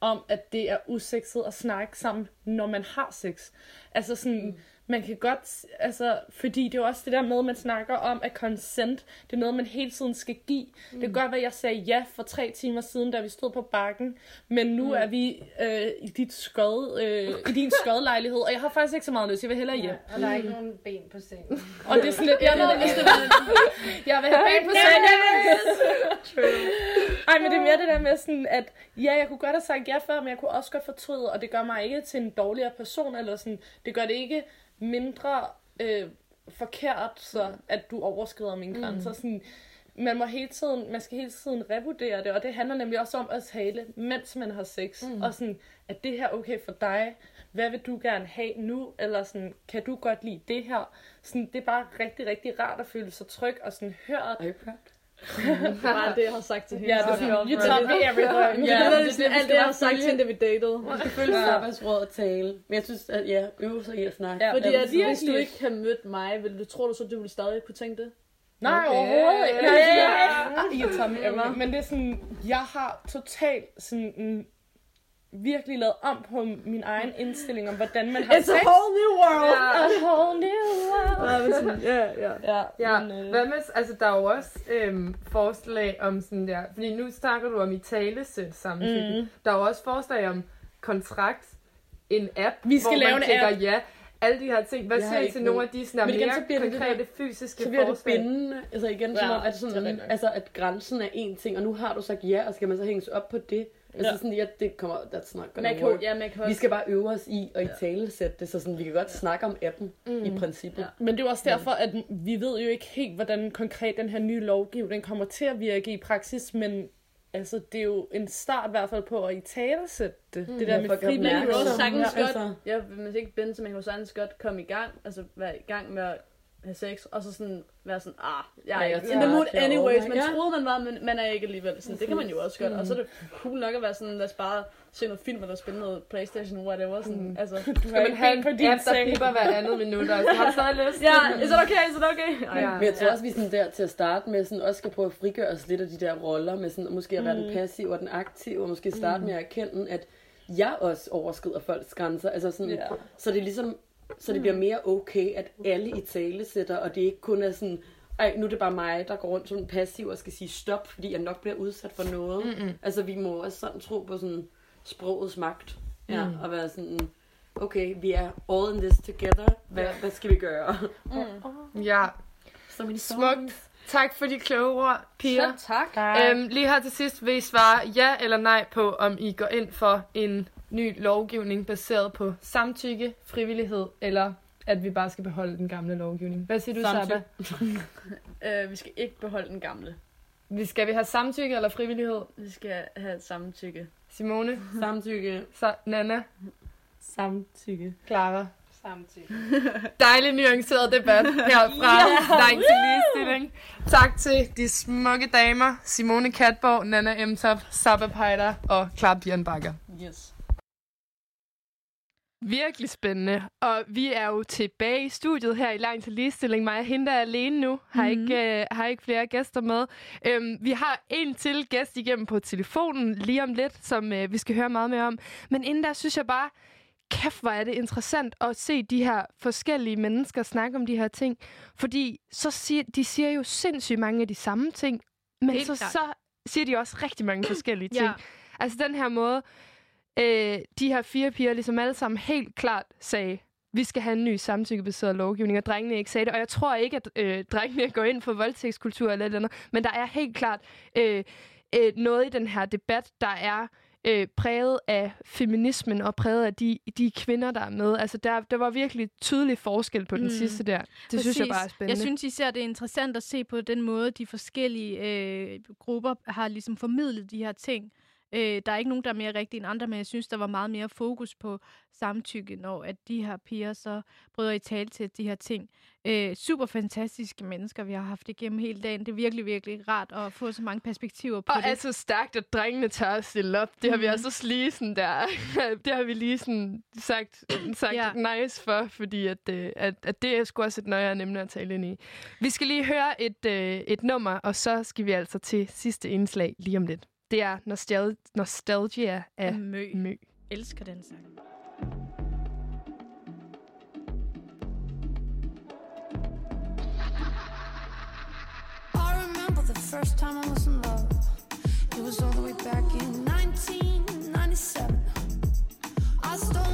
om, at det er usekset at snakke sammen, når man har sex. Altså sådan, mm man kan godt, altså, fordi det er jo også det der med, man snakker om, at consent, det er noget, man hele tiden skal give. Mm. Det kan godt være, at jeg sagde ja for tre timer siden, da vi stod på bakken, men nu mm. er vi øh, i, dit skod, øh, i din skodlejlighed, og jeg har faktisk ikke så meget lyst, jeg vil hellere hjem. Og der er ikke nogen ben på sengen. Og det er sådan lidt, jeg ved, hvis det var Jeg vil have ben på sengen. Ej, men det er mere det der med sådan, at ja, jeg kunne godt have sagt ja før, men jeg kunne også godt fortryde, og det gør mig ikke til en dårligere person, eller sådan, det gør det ikke mindre øh, forkert, så at du overskrider mine grænser. Sådan, man må hele tiden, man skal hele tiden revurdere det, og det handler nemlig også om at tale, mens man har sex. Mm. Mm. Og sådan, er det her okay for dig? Hvad vil du gerne have nu? Eller sådan, kan du godt lide det her? Sådan, det er bare rigtig, rigtig rart at føle sig tryg og sådan hørt. Are er bare det, jeg har sagt til hende. Ja, det er sådan, you taught me everything. Ja, det er det sådan det, vi alt det, jeg har sagt til hende, da vi datede. Man skal følge ja. arbejdsråd og tale. Men jeg synes, at ja, øve sig i at snakke. Ja, fordi at, hvis du ikke havde mødt mig, ville du, tror du så, du ville stadig kunne tænke det? Nej, Okay. overhovedet ikke. Nej, ja, ja. You taught me everything. Men det er sådan, jeg har totalt sådan mm, virkelig lavet om på min egen indstilling om, hvordan man har It's a sex. whole new world. Ja. A whole new world. Ja, ja, ja. ja. Men, øh, hvad med, altså der er jo også øhm, forslag om sådan der, fordi nu snakker du om i talesæt samtidig. Mm. Der er jo også forslag om kontrakt, en app, Vi skal hvor lave man en app. ja. Alle de her ting. Hvad siger I til nogle af de sådan, Men igen, mere så bliver det det konkrete der- fysiske så bliver det bindende. Altså igen, som Ja, om, at, det sådan, altså, at grænsen er én ting, og nu har du sagt ja, og skal man så hænges op på det? Altså Ja. sådan, ja, det kommer, that's not gonna Man kan, work. ja, man kan Vi skal bare øve os i at i tale sætte det, så sådan, vi kan godt snakke om appen mm. i princippet. Men det er jo også derfor, at vi ved jo ikke helt, hvordan konkret den her nye lovgivning kommer til at virke i praksis, men altså, det er jo en start i hvert fald på at i tale sætte det. Mm. det der Ja, med folk er frivillig. man kan jo sagtens Ja, godt, altså. ja, hvis ikke binde, så man kan jo sagtens godt komme i gang, altså være i gang med at have sex, og så sådan være sådan, ah, jeg er Ja, ikke jeg in the mood anyways, man Ja. troede man var, men man er ikke alligevel, sådan, det kan man jo også godt, og så er det cool nok at være sådan, lad os bare se noget film, eller spille noget Playstation, whatever, sådan, Mm. altså. Skal man have en app, der piper hver andet minut? Altså, har du stadig lyst? Ja, is it okay, is it okay? Ej. Ja. Men jeg tror også, vi sådan der til at starte med, sådan også skal prøve at frigøre os lidt af de der roller, med sådan, måske at være Mm. den passive og den aktive, og måske starte med at erkende, at jeg også overskrider folks grænser. Altså sådan, Ja. Så det er ligesom, så det bliver mere okay, at alle i tale sætter, og det ikke kun er sådan, ej, nu er det bare mig, der går rundt som en passiv og skal sige stop, fordi jeg nok bliver udsat for noget. Mm-mm. Altså, vi må også sådan tro på sådan sprogets magt. Ja, Mm. og være sådan, okay, vi er all in this together. Hvad, hvad skal vi gøre? Ja, Så mine smukt. Tak for de kloge ord, piger. Så tak. Øhm, lige her til sidst vil I svare ja eller nej på, om I går ind for en ny lovgivning baseret på samtykke, frivillighed, eller at vi bare skal beholde den gamle lovgivning. Hvad siger du, Samtykke. Saba? Øh, vi skal ikke beholde den gamle. Vi skal vi have samtykke eller frivillighed? Vi skal have et samtykke. Simone? Samtykke. Så, Nana? Samtykke. Clara? Samtidig. Dejlig nuanceret debat herfra. Ja. Nej til ligestilling. Tak til de smukke damer, Simone Katborg, Nana Emtop, Saba Pejder og Clara Bjørnbakker. Yes. Virkelig spændende. Og vi er jo tilbage i studiet her i Lang til Ligestilling. Mig og hende er alene nu. Har, Mhm. ikke, øh, har ikke flere gæster med. Øhm, vi har en til gæst igennem på telefonen lige om lidt, som øh, vi skal høre meget mere om. Men inden der synes jeg bare, kæft hvor er det interessant at se de her forskellige mennesker snakke om de her ting. Fordi så siger, de siger jo sindssygt mange af de samme ting. Men Helt så, klart. så siger de også rigtig mange forskellige ting. Ja. Altså den her måde, øh, de her fire piger ligesom alle sammen helt klart sagde, vi skal have en ny samtykkebaseret lovgivning, og drengene ikke sagde det. Og jeg tror ikke, at øh, drengene går ind for voldtægtskultur eller et eller andet, men der er helt klart øh, øh, noget i den her debat, der er øh, præget af feminismen og præget af de, de kvinder, der er med. Altså, der, der var virkelig tydelig forskel på den Mm. sidste der. Det synes jeg bare er spændende. Jeg synes især, det er interessant at se på den måde, de forskellige øh, grupper har ligesom formidlet de her ting. Øh, der er ikke nogen, der er mere rigtige end andre, men jeg synes, der var meget mere fokus på samtykke, når at de her piger så bryder i tale til de her ting. Øh, super fantastiske mennesker, vi har haft igennem hele dagen. Det er virkelig, virkelig rart at få så mange perspektiver på Og det. altså stærkt, at drengene tør at stille op. Det har vi Mhm. altså også lige sådan der, det har vi lige sådan sagt, sagt Ja. nice for, fordi at, øh, at, at det er sgu også et nøjere emne at tale ind i. Vi skal lige høre et, øh, et nummer, og så skal vi altså til sidste indslag lige om lidt. Det er Nostal- Nostalgia af Mø. Mø. elsker den sang. I remember the first time I was in love. It was all the way back in 1997. I stole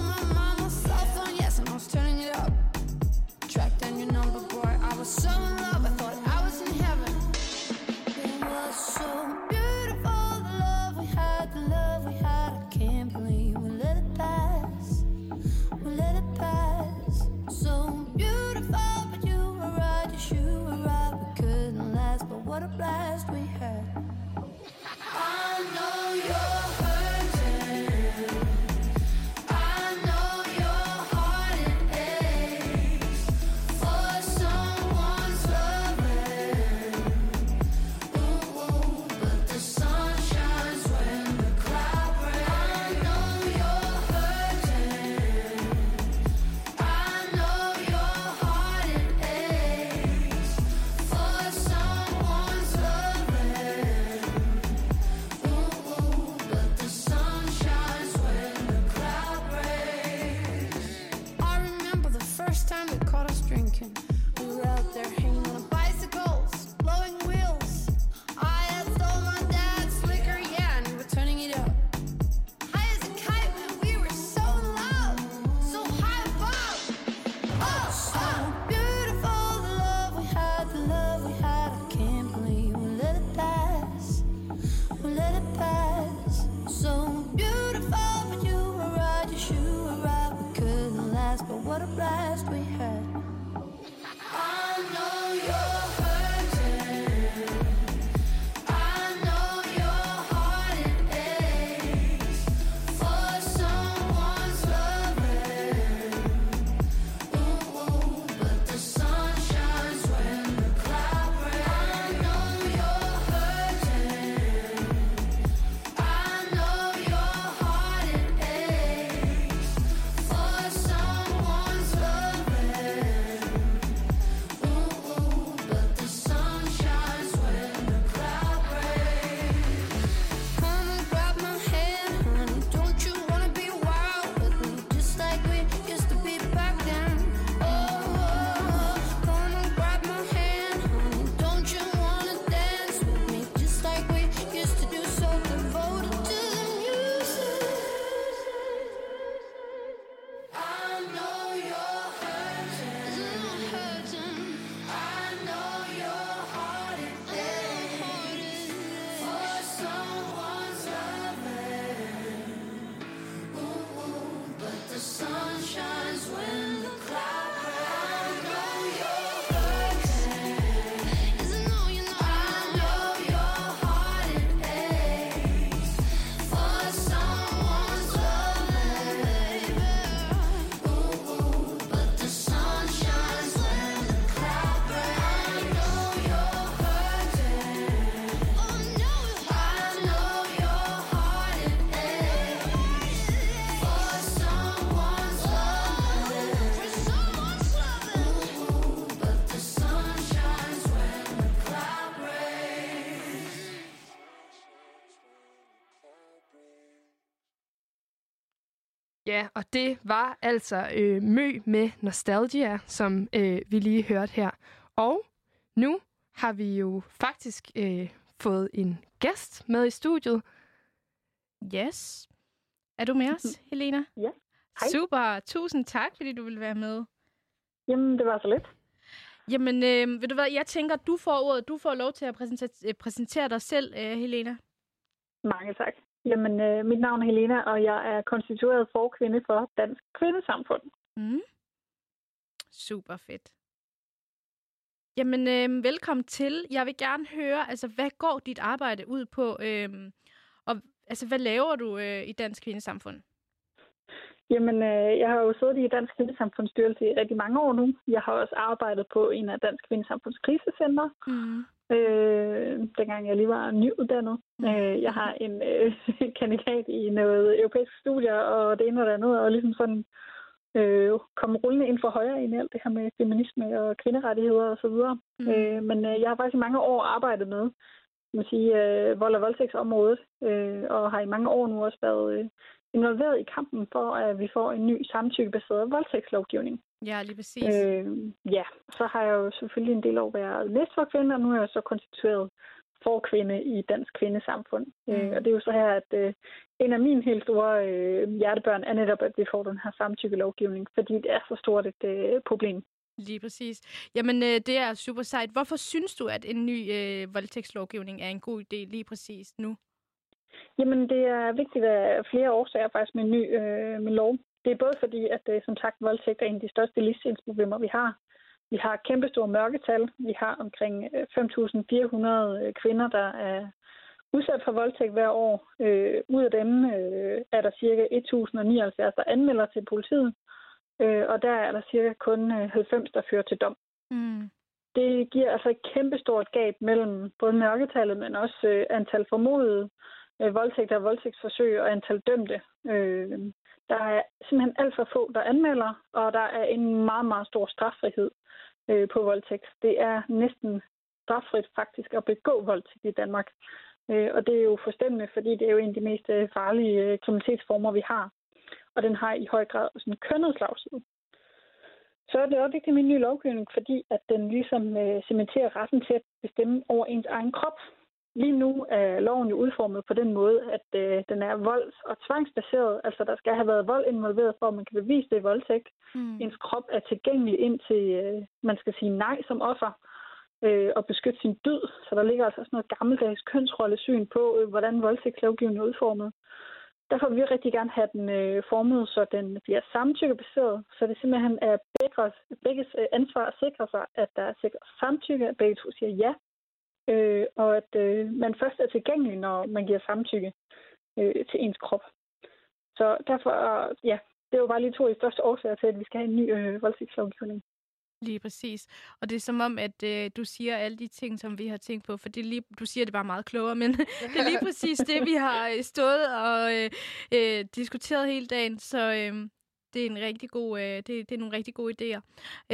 what a blast we had. Ja, og det var altså øh, Mø med Nostalgia, som øh, vi lige hørte her. Og nu har vi jo faktisk øh, fået en gæst med i studiet. Yes. Er du med os, Helena? Ja. Hej. Super. Tusind tak, fordi du vil være med. Jamen, det var så lidt. Jamen, øh, ved du hvad, jeg tænker, du får ordet. Du får lov til at præsentere, præsentere dig selv, øh, Helena. Mange tak. Jamen, øh, mit navn er Helena, og jeg er konstitueret forkvinde for Dansk Kvindesamfund. Mm. Super fedt. Jamen, øh, velkommen til. Jeg vil gerne høre, altså, hvad går dit arbejde ud på? Øh, og altså, hvad laver du øh, i Dansk Kvindesamfund? Jamen, øh, jeg har jo siddet i Dansk Kvindesamfundsstyrelse i rigtig mange år nu. Jeg har også arbejdet på en af Dansk Kvindesamfunds krisecenter. Mm. Øh, dengang jeg lige var nyuddannet. Øh, jeg har en øh, kandidat i noget europæisk studier og det ene og det andet, og ligesom sådan øh, komme rullende ind for højre ind i alt det her med feminisme og kvinderettigheder og så videre. Mm. Øh, men øh, jeg har faktisk i mange år arbejdet med man sige, øh, vold- og voldtægtsområdet, øh, og har i mange år nu også været øh, involveret i kampen for, at vi får en ny samtykkebaseret voldtægtslovgivning. Ja, lige præcis. Øh, ja, så har jeg jo selvfølgelig en del år været næstforkvinde, og nu er jeg så konstitueret forkvinde i Dansk Kvindesamfund. Mm. Øh, og det er jo så her, at øh, en af mine helt store øh, hjertebørn er netop, at vi får den her samtykkelovgivning, fordi det er så stort et øh, problem. Lige præcis. Jamen, øh, det er super sejt. Hvorfor synes du, at en ny øh, voldtægtslovgivning er en god idé lige præcis nu? Jamen, det er vigtigt af flere årsager faktisk med en ny øh, med lov. Det er både fordi, at øh, som sagt, voldtægt er en af de største ligestillingsproblemer, vi har. Vi har kæmpestore mørketal. Vi har omkring øh, 5.400 kvinder, der er udsat for voldtægt hver år. Øh, ud af dem øh, er der ca. 1.079, der anmelder til politiet. Øh, og der er der cirka kun øh, 90, der fører til dom. Mm. Det giver altså et kæmpestort gab mellem både mørketallet, men også øh, antal formodede øh, voldtægter og voldtægtsforsøg og antal dømte. Øh, der er simpelthen alt for få, der anmelder, og der er en meget, meget stor straffrihed øh, på voldtægt. Det er næsten straffrit faktisk at begå voldtægt i Danmark. Øh, og det er jo forstemmende, fordi det er jo en af de mest øh, farlige øh, kriminalitetsformer, vi har. Og den har i høj grad sådan en kønnet slagside. Så er det også vigtigt med en ny lovgivning, fordi at den ligesom øh, cementerer retten til at bestemme over ens egen krop. Lige nu er loven jo udformet på den måde, at øh, den er volds- og tvangsbaseret. Altså, der skal have været vold involveret, for at man kan bevise det i voldtægt. Mm. Ens krop er tilgængelig indtil øh, man skal sige nej som offer øh, og beskytte sin død. Så der ligger altså også noget gammeldags kønsrollesyn på, øh, hvordan voldtægtslovgivningen er udformet. Derfor vil vi rigtig gerne have den øh, formet, så den bliver samtykkebaseret, så det simpelthen er begges, begges øh, ansvar at sikre sig, at der er sikret samtykke, at begge to siger ja, øh, og at øh, man først er tilgængelig, når man giver samtykke øh, til ens krop. Så derfor, ja, det er jo bare lige to af de største årsager til, at vi skal have en ny øh, voldtægtslovgivning. Lige præcis. Og det er som om, at øh, du siger alle de ting, som vi har tænkt på, for det er lige, du siger det bare meget klogere, men det er lige præcis det, vi har øh, stået og øh, øh, diskuteret hele dagen, så øh, det er en rigtig god, øh, det, det er nogle rigtig gode idéer.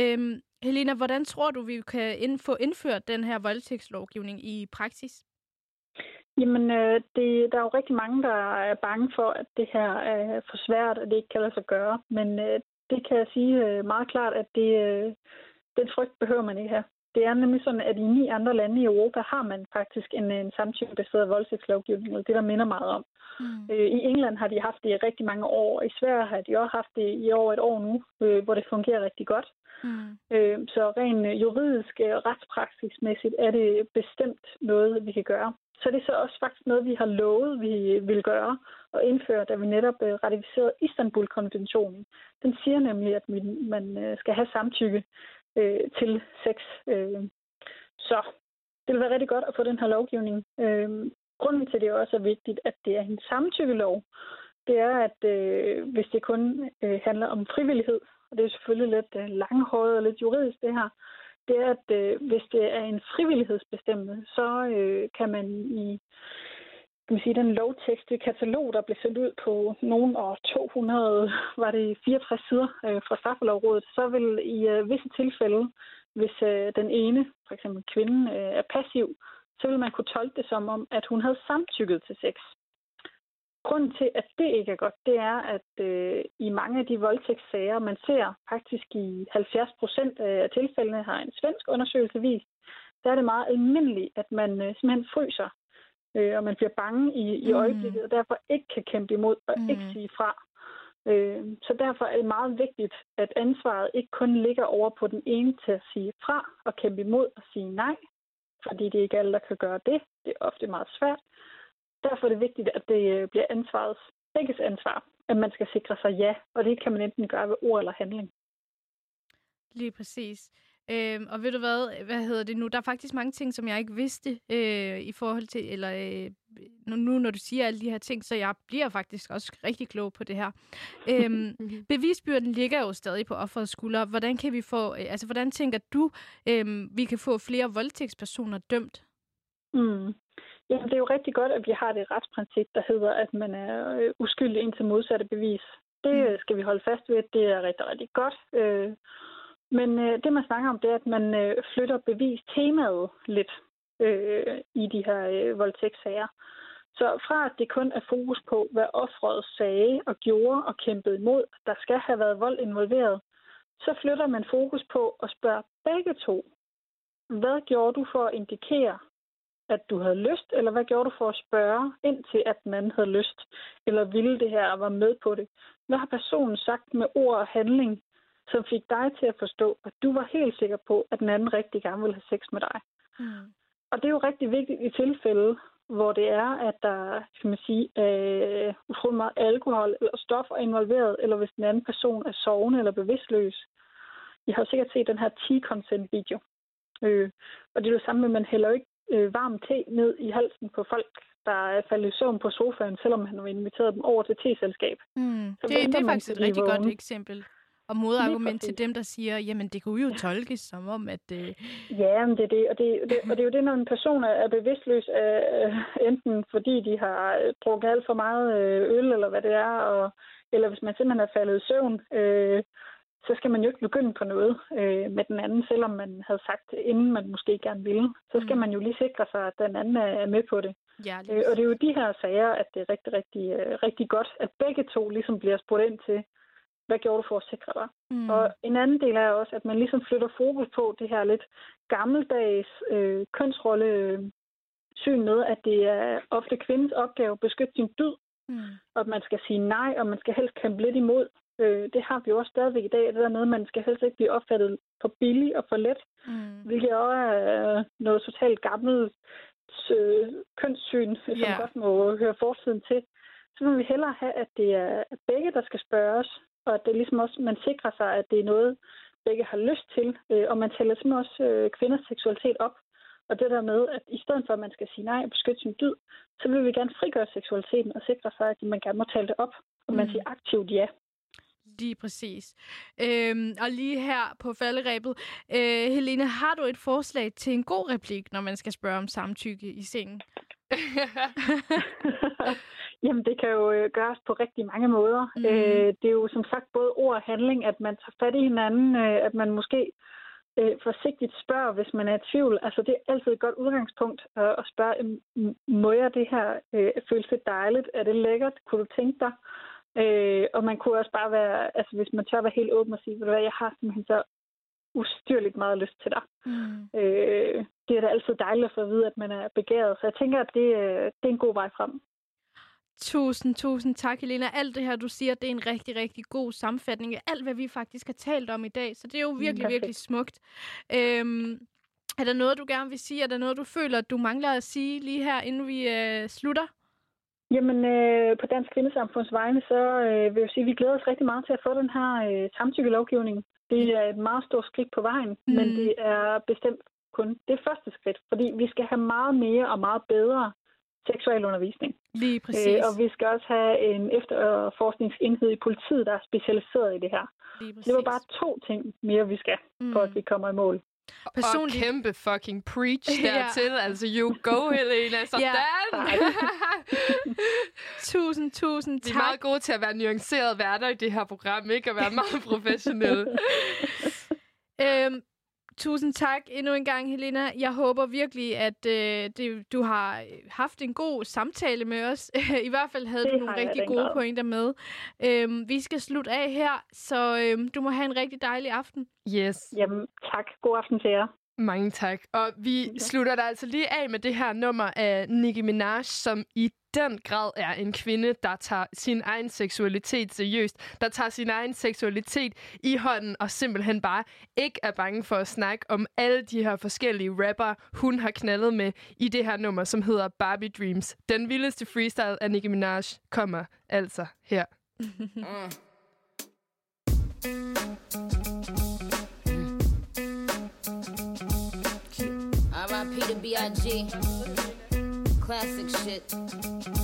Øhm, Helena, hvordan tror du, vi kan ind, få indført den her voldtægtslovgivning i praksis? Jamen, øh, det, der er jo rigtig mange, der er bange for, at det her er for svært, og det ikke kan lade sig gøre. Men øh, det kan jeg sige øh, meget klart, at det, øh, den frygt behøver man ikke have. Det er nemlig sådan, at i ni andre lande i Europa har man faktisk en, en samtykkebaseret voldtægtslovgivning, og det der minder meget om. Mm. Øh, I England har de haft det i rigtig mange år, og i Sverige har de også haft det i over et år nu, øh, hvor det fungerer rigtig godt. Mm. Øh, så rent øh, juridisk og retspraksismæssigt er det bestemt noget, vi kan gøre. Så er det så også faktisk noget, vi har lovet, vi vil gøre og indføre, da vi netop øh, ratificerede Istanbul-konventionen. Den siger nemlig, at man øh, skal have samtykke øh, til sex. Øh. Så det vil være rigtig godt at få den her lovgivning. Øh, grunden til, det også er vigtigt, at det er en samtykkelov, det er, at øh, hvis det kun øh, handler om frivillighed, og det er selvfølgelig lidt øh, langhåret og lidt juridisk det her, det er, at øh, hvis det er en frivillighedsbestemmelse, så øh, kan man i kan man sige, den lovtekste katalog, der blev sendt ud på nogen år 200, var det 64 sider øh, fra straffelovrådet, så vil i øh, visse tilfælde, hvis øh, den ene, for eksempel kvinden, øh, er passiv, så vil man kunne tolke det som om, at hun havde samtykket til sex. grunden til, at det ikke er godt, det er, at øh, i mange af de voldtægtssager, man ser faktisk i 70 procent øh, af tilfældene, har en svensk undersøgelse vist, der er det meget almindeligt, at man øh, simpelthen fryser, øh, og man bliver bange i, i Mm. øjeblikket, og derfor ikke kan kæmpe imod og mm. ikke sige fra. Øh, så derfor er det meget vigtigt, at ansvaret ikke kun ligger over på den ene til at sige fra og kæmpe imod og sige nej, fordi det er ikke alle, der kan gøre det. Det er ofte meget svært. Derfor er det vigtigt, at det øh, bliver ansvarets begges ansvar, at man skal sikre sig ja, og det kan man enten gøre ved ord eller handling. Lige præcis. Øhm, og ved du hvad, hvad hedder det nu? Der er faktisk mange ting, som jeg ikke vidste øh, i forhold til, eller øh, nu, nu når du siger alle de her ting, så jeg bliver faktisk også rigtig klog på det her. Øhm, bevisbyrden ligger jo stadig på offerets skuldre. Hvordan kan vi få, øh, altså hvordan tænker du, øh, vi kan få flere voldtægtspersoner dømt? Mm. Jamen, det er jo rigtig godt, at vi har det retsprincip, der hedder, at man er øh, uskyldig indtil modsatte bevis. Det øh, skal vi holde fast ved. Det er rigtig, rigtig godt. Øh, men øh, det, man snakker om, det er, at man øh, flytter bevistemaet lidt øh, i de her øh, voldtægtssager. Så fra at det kun er fokus på, hvad offeret sagde og gjorde og kæmpede imod, der skal have været vold involveret, så flytter man fokus på at spørge begge to, hvad gjorde du for at indikere, at du havde lyst, eller hvad gjorde du for at spørge indtil, at den anden havde lyst, eller ville det her og var med på det? Hvad har personen sagt med ord og handling, som fik dig til at forstå, at du var helt sikker på, at den anden rigtig gerne ville have sex med dig? Mm. Og det er jo rigtig vigtigt i tilfælde, hvor det er, at der kan man sige, er utrolig meget alkohol eller stoffer involveret, eller hvis den anden person er sovende eller bevidstløs. I har jo sikkert set den her T-consent-video. Øh, og det er jo samme med, at man hælder jo ikke øh, varm te ned i halsen på folk, der er faldet i søvn på sofaen, selvom han har inviteret dem over til te-selskab. Mm. Så Det, det er faktisk et rigtig godt eksempel. Og modargument til dem, der siger, jamen det kunne jo tolkes som om, at... Øh, Ja, men det er det. Og det, det, og det er jo det, når en person er bevidstløs, øh, enten fordi de har øh, drukket alt for meget øh, øl, eller hvad det er, og, eller hvis man simpelthen er faldet i søvn, øh, så skal man jo ikke begynde på noget øh, med den anden, selvom man havde sagt, det, inden man måske gerne ville. Så skal Mm. man jo lige sikre sig, at den anden er med på det. ja, Øh, og det er jo de her sager, at det er rigtig, rigtig, øh, rigtig godt, at begge to ligesom bliver spurgt ind til, hvad gjorde du for at sikre dig? Mm. Og en anden del er også, at man ligesom flytter fokus på det her lidt gammeldags øh, kønsrolle øh, syn med, at det er ofte kvindens opgave at beskytte sin dyd, Mm. og at man skal sige nej, og man skal helst kæmpe lidt imod. Øh, det har vi jo også stadigvæk i dag, det der med, at man skal helst ikke blive opfattet for billig og for let, Mm. hvilket også er noget totalt gammelt øh, kønssyn, som Ja. godt må høre fortiden til. Så vil vi hellere have, at det er begge, der skal spørges, og at det ligesom også, man sikrer sig, at det er noget, begge har lyst til, øh, og man tæller simpelthen også øh, kvinders seksualitet op. Og det der med, at i stedet for, at man skal sige nej og beskytte sin dyd, så vil vi gerne frigøre seksualiteten og sikre sig, at man gerne må tale det op, og man Mm. siger aktivt ja. Lige præcis. Øhm, og lige her på falderæbet, øh, Helene, har du et forslag til en god replik, når man skal spørge om samtykke i sengen? Jamen, det kan jo øh, gøres på rigtig mange måder. Mm. Øh, det er jo som sagt både ord og handling, at man tager fat i hinanden, øh, at man måske øh, forsigtigt spørger, hvis man er i tvivl. Altså, det er altid et godt udgangspunkt øh, at spørge, må jeg det her øh, føles det dejligt? Er det lækkert? Kunne du tænke dig? Øh, og man kunne også bare være, altså hvis man tør være helt åben og sige, ved du hvad, jeg har simpelthen så ustyrligt meget lyst til dig. Mm. Øh, det er da altid dejligt at få at vide, at man er begæret. Så jeg tænker, at det, øh, det er en god vej frem. Tusind, tusind tak, Helena. Alt det her, du siger, det er en rigtig, rigtig god sammenfatning af alt, hvad vi faktisk har talt om i dag. Så det er jo virkelig, perfekt. virkelig smukt. Øhm, er der noget, du gerne vil sige? Er der noget, du føler, at du mangler at sige lige her, inden vi øh, slutter? Jamen, øh, på Dansk Kvindesamfunds vegne, så øh, vil jeg sige, at vi glæder os rigtig meget til at få den her øh, samtykkelovgivning. Det er et meget stort skridt på vejen, mm. men det er bestemt kun det første skridt, fordi vi skal have meget mere og meget bedre seksualundervisning. Lige præcis. Øh, og vi skal også have en efterforskningsenhed i politiet, der er specialiseret i det her. Lige Det var bare to ting mere, vi skal, for at vi kommer i mål. Personligt... Og kæmpe fucking preach Ja. dertil. altså, you go, Helena. Sådan. tusind, tusind Vi er tak. meget gode til at være nuancerede værter i det her program, ikke? At være meget professionelle. Øhm, Tusind tak endnu en gang, Helena. Jeg håber virkelig, at øh, det, du har haft en god samtale med os. I hvert fald havde Det du nogle rigtig gode grad. pointer med. Øhm, vi skal slutte af her, så øhm, du må have en rigtig dejlig aften. Yes. Jamen, tak. God aften til jer. Mange tak. Og vi ja. slutter der altså lige af med det her nummer af Nicki Minaj, som i den grad er en kvinde, der tager sin egen seksualitet seriøst, der tager sin egen seksualitet i hånden og simpelthen bare ikke er bange for at snakke om alle de her forskellige rapper, hun har knaldet med i det her nummer, som hedder Barbie Dreams. Den vildeste freestyle af Nicki Minaj kommer altså her. R.I.P. to B.I.G. Classic shit.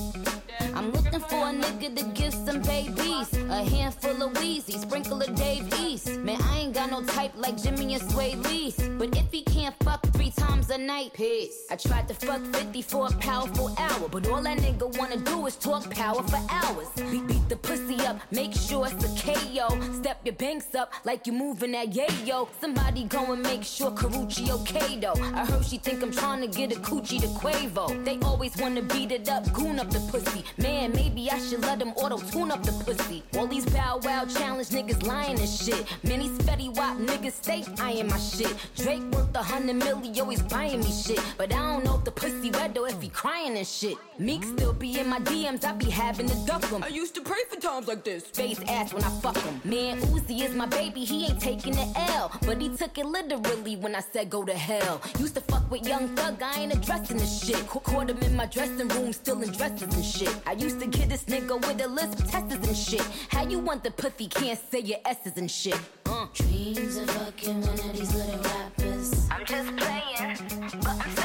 Looking for a nigga to give some babies. A handful of Wheezy, sprinkle of Dave East. Man, I ain't got no type like Jimmy and Sway Lee's. But if he can't fuck three times a night, peace. I tried to fuck 50 for a powerful hour. But all that nigga wanna do is talk power for hours. Beat, beat the pussy up, make sure it's a KO. Step your banks up like you moving that yayo. Somebody go and make sure Carucci okay though. I heard she think I'm trying to get a coochie to Quavo. They always wanna beat it up, goon up the pussy. Man, maybe I should let them auto tune up the pussy. All these bow wow challenge niggas lying and shit. Many Fetty Wap niggas stay eyeing my shit. Drake worth a hundred million, always buying me shit. But I don't know if the pussy wet or if he crying and shit. Meek still be in my DMs, I be having to duck him. I used to pray for times like this. Face ass when I fuck him. Man, Uzi is my baby, he ain't taking the L. But he took it literally when I said go to hell. Used to fuck with Young Thug, I ain't addressing the shit. Ca- Caught him in my dressing room, still in dresses and shit. I used to get this nigga with a lisp, testers and shit. How you want the pussy, can't say your S's and shit. Uh. Dreams of fucking one of these little rappers. I'm just playing, but I'm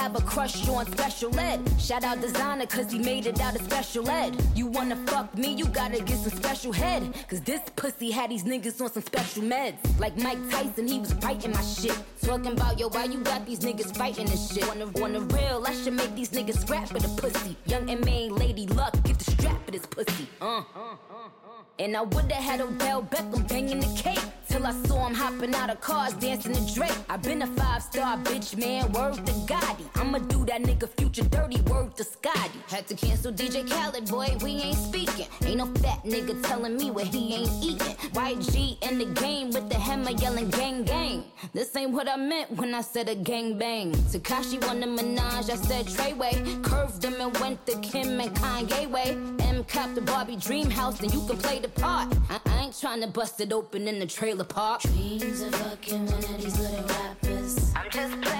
have a crush on special ed. Shout out designer, cause he made it out of special ed. You wanna fuck me, you gotta get some special head. Cause this pussy had these niggas on some special meds. Like Mike Tyson, he was biting my shit. Talking about, yo, why you got these niggas fighting this shit? On the real, I should make these niggas scrap for the pussy. Young and main lady luck, get the for this pussy. Uh. And I woulda had Odell Beckham banging the cake Till I saw him hopping out of cars dancing to Drake. I been a five star bitch man, word to Gotti. I'ma do that nigga future dirty, word to Scotty. Had to cancel DJ Khaled, boy, we ain't speaking. Ain't no fat nigga telling me what he ain't eating. YG in the game with the hammer yelling gang gang. This ain't what I meant when I said a gang bang. Takashi won the Minaj, I said Treyway. Curved him and went the Kim and Kanye way M cop the Barbie dream house, then you can play the part. I, I ain't trying to bust it open in the trailer park. Dreams of fucking one of these little rappers. I'm just playing,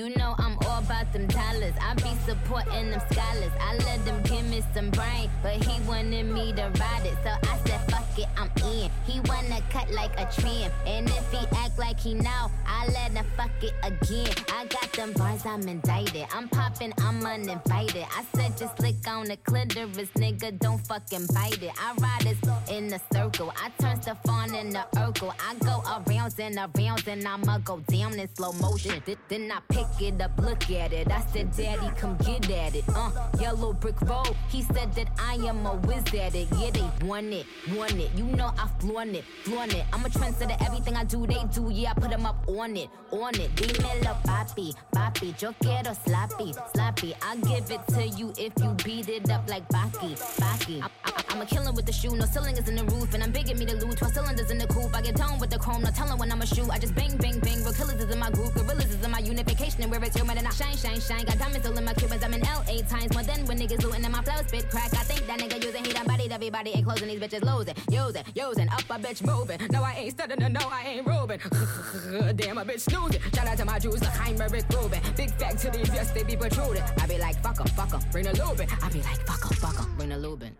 You know I'm all about them dollars. I be supporting them scholars. I let them give me some brain, but he wanted me to ride it. So I said, fuck it, I'm in. He wanna cut like a trim. And if he act like he know, I let him fuck it again. I got them bars, I'm indicted. I'm popping, I'm uninvited. I said, just lick on the clitoris, nigga, don't fucking bite it. I ride this in a circle. I turn stuff on in the Urkel. I go arounds and arounds and I'ma go down in slow motion. Then I pick it up, look at it. I said, Daddy, come get at it. Uh, yellow brick road. He said that I am a whiz at it. Yeah, they want it, want it. You know I flaunt it, flaunt it. I'm a trendsetter. Everything I do, they do. Yeah, I put them up on it, on it. Dímelo, papi, papi. Yo quiero sloppy, sloppy. I'll give it to you if you beat it up like Baki, Baki. I'm a killer with the shoe, no cylinders in the roof, and I'm at me to lose. 12 cylinders in the coupe. I get down with the chrome, no telling when I'ma shoot. I just bang, bang, bang. Real killers is in my group, gorillas is in my unification, and where it's human, and I shine, shine, shine. Got diamonds all in my Cubans, I'm in LA times more than when niggas looting, and my flow spit crack. I think that nigga using, he done bodied everybody, ain't closing these bitches losing, using, using, up My bitch moving. No, I ain't studying, no, I ain't roving. Damn, my bitch snoozing. Shout out to my Jews, like I'm Rick Rubin. Big factories, yes, they be protruding. I be like, fuck 'em, fuck 'em, bring a Lubin. I be like, fuck 'em, fuck 'em, bring a Lubin.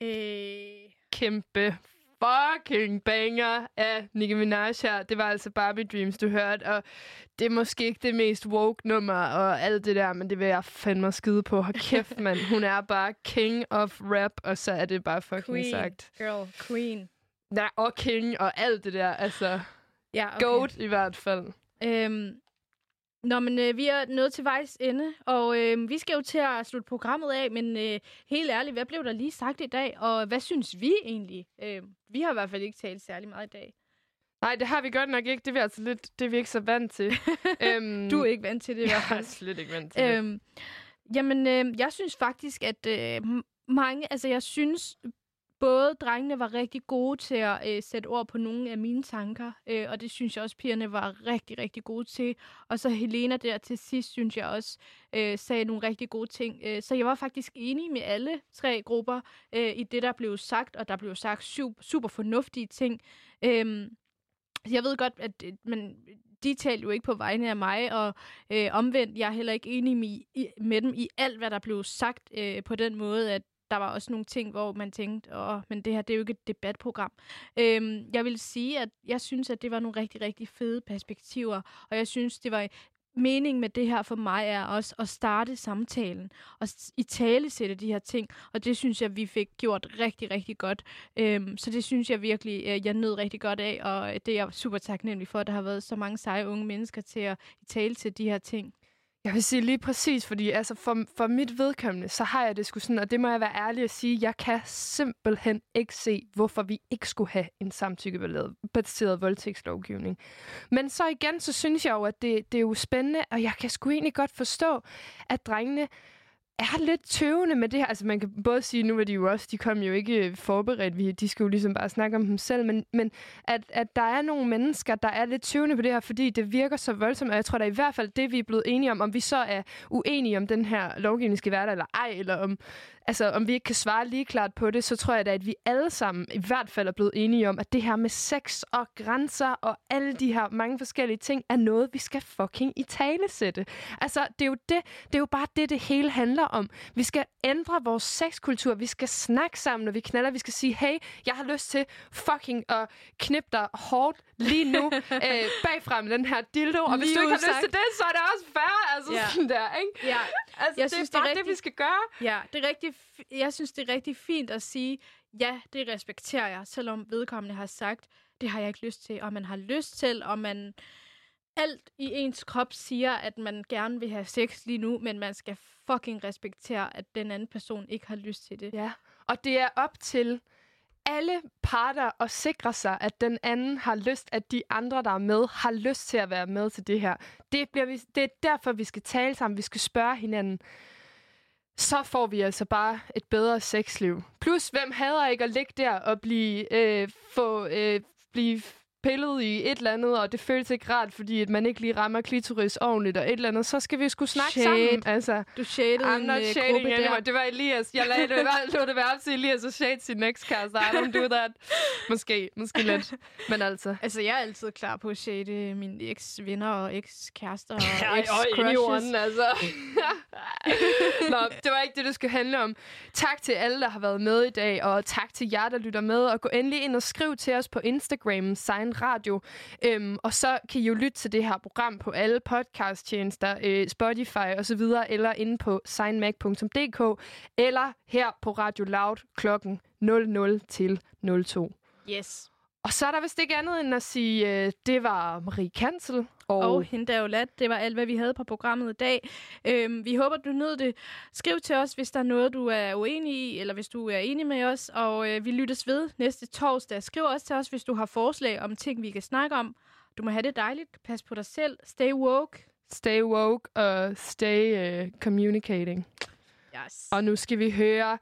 Øh, Kæmpe fucking banger af Nicki Minaj her. Det var altså Barbie Dreams, du hørte. Og det er måske ikke det mest woke nummer og alt det der, men det vil jeg fandme skide på. Hold kæft, mand. Hun er bare king of rap, og så er det bare fucking Queen, sagt. girl, queen. Nej, og king og alt det der. Altså, Ja, okay. goat i hvert fald. Øhm, Nå, men øh, vi er nået til vejs ende, og øh, vi skal jo til at slutte programmet af, men øh, helt ærligt, hvad blev der lige sagt i dag, og hvad synes vi egentlig? Øh, vi har i hvert fald ikke talt særlig meget i dag. Nej, det har vi godt nok ikke. Det er vi altså lidt, det er vi ikke så vant til. øhm, Du er ikke vant til det i hvert fald. Jeg er slet ikke vant til det. Øhm, jamen, øh, jeg synes faktisk, at øh, mange, altså jeg synes, både drengene var rigtig gode til at øh, sætte ord på nogle af mine tanker, øh, og det synes jeg også, pigerne var rigtig, rigtig gode til. Og så Helena der til sidst, synes jeg også, øh, sagde nogle rigtig gode ting. Øh, så jeg var faktisk enig med alle tre grupper øh, i det, der blev sagt, og der blev sagt super, super fornuftige ting. Øh, jeg ved godt, at øh, men øh, de talte jo ikke på vegne af mig, og øh, omvendt, jeg er heller ikke enig med, i, med dem i alt, hvad der blev sagt øh, på den måde, at der var også nogle ting, hvor man tænkte, åh, men det her, det er jo ikke et debatprogram. Øhm, jeg vil sige, at jeg synes, at det var nogle rigtig, rigtig fede perspektiver, og jeg synes, det var mening med det her for mig er også at starte samtalen og i tale sætte de her ting, og det synes jeg, vi fik gjort rigtig, rigtig godt. Øhm, så det synes jeg virkelig, øh, jeg nød rigtig godt af, og øh, det er jeg super taknemmelig for, at der har været så mange seje unge mennesker til at i tale til de her ting. Jeg vil sige lige præcis, fordi altså for, for mit vedkommende, så har jeg det sgu sådan, og det må jeg være ærlig at sige, jeg kan simpelthen ikke se, hvorfor vi ikke skulle have en samtykkebaseret voldtægtslovgivning. Men så igen, så synes jeg jo, at det, det er jo spændende, og jeg kan sgu egentlig godt forstå, at drengene er lidt tøvende med det her. Altså man kan både sige, nu er de jo også, de kom jo ikke øh, forberedt, vi, de skal jo ligesom bare snakke om dem selv, men, men at, at der er nogle mennesker, der er lidt tøvende på det her, fordi det virker så voldsomt, og jeg tror da i hvert fald det, vi er blevet enige om, om vi så er uenige om den her lovgivning skal være der eller ej, eller om, altså, om vi ikke kan svare lige klart på det, så tror jeg da, at vi alle sammen i hvert fald er blevet enige om, at det her med sex og grænser og alle de her mange forskellige ting, er noget, vi skal fucking i tale sætte. Altså, det er jo det, det er jo bare det, det hele handler om. Vi skal ændre vores sexkultur. Vi skal snakke sammen, når vi knaller. Vi skal sige, hey, jeg har lyst til fucking at knippe dig hårdt lige nu øh, bagfra med den her dildo. Og hvis Lige du ikke har lyst udsagt. til det, så er det også fair. Altså Ja. sådan der, ikke? Ja. Altså, det er bare det, vi skal gøre. Ja, det er rigtig, jeg synes, det er rigtig fint at sige, ja, det respekterer jeg, selvom vedkommende har sagt, det har jeg ikke lyst til, og man har lyst til, og man alt i ens krop siger, at man gerne vil have sex lige nu, men man skal fucking respektere, at den anden person ikke har lyst til det. Ja, og det er op til alle parter at sikre sig, at den anden har lyst, at de andre, der er med, har lyst til at være med til det her. Det, bliver vi, det er derfor, vi skal tale sammen. Vi skal spørge hinanden. Så får vi altså bare et bedre sexliv. Plus, hvem hader ikke at ligge der og blive, øh, få, øh, blive pillet i et eller andet, og det føles ikke rart, fordi at man ikke lige rammer klitoris ordentligt og et eller andet, så skal vi sgu snakke Shade. sammen. Altså, Du shadede I'm en not øh, shading gruppe anyone. der. Det var Elias. Jeg lagde det, lå det være op til Elias at shade sin ekskæreste. I don't do that. Måske, måske lidt. Men altså. Altså, jeg er altid klar på at shade mine eks-venner og eks-kærester og og eks-crushes. anyone, altså. Nå, det var ikke det, det skulle handle om. Tak til alle, der har været med i dag, og tak til jer, der lytter med. Og gå endelig ind og skriv til os på Instagram, Sign Radio. Øhm, og så kan I jo lytte til det her program på alle podcasttjenester, øh, Spotify osv., eller inde på signmag.dk, eller her på Radio Loud klokken 00 til 02. Yes. Og så er der vist ikke andet end at sige, øh, det var Marie Kansel. Og, Og, hende der er jo lat. Det var alt, hvad vi havde på programmet i dag. Øhm, vi håber, du nød det. Skriv til os, hvis der er noget, du er uenig i, eller hvis du er enig med os. Og øh, vi lyttes ved næste torsdag. Skriv også til os, hvis du har forslag om ting, vi kan snakke om. Du må have det dejligt. Pas på dig selv. Stay woke. Stay woke og stay uh, communicating. Ja. Yes. Og nu skal vi høre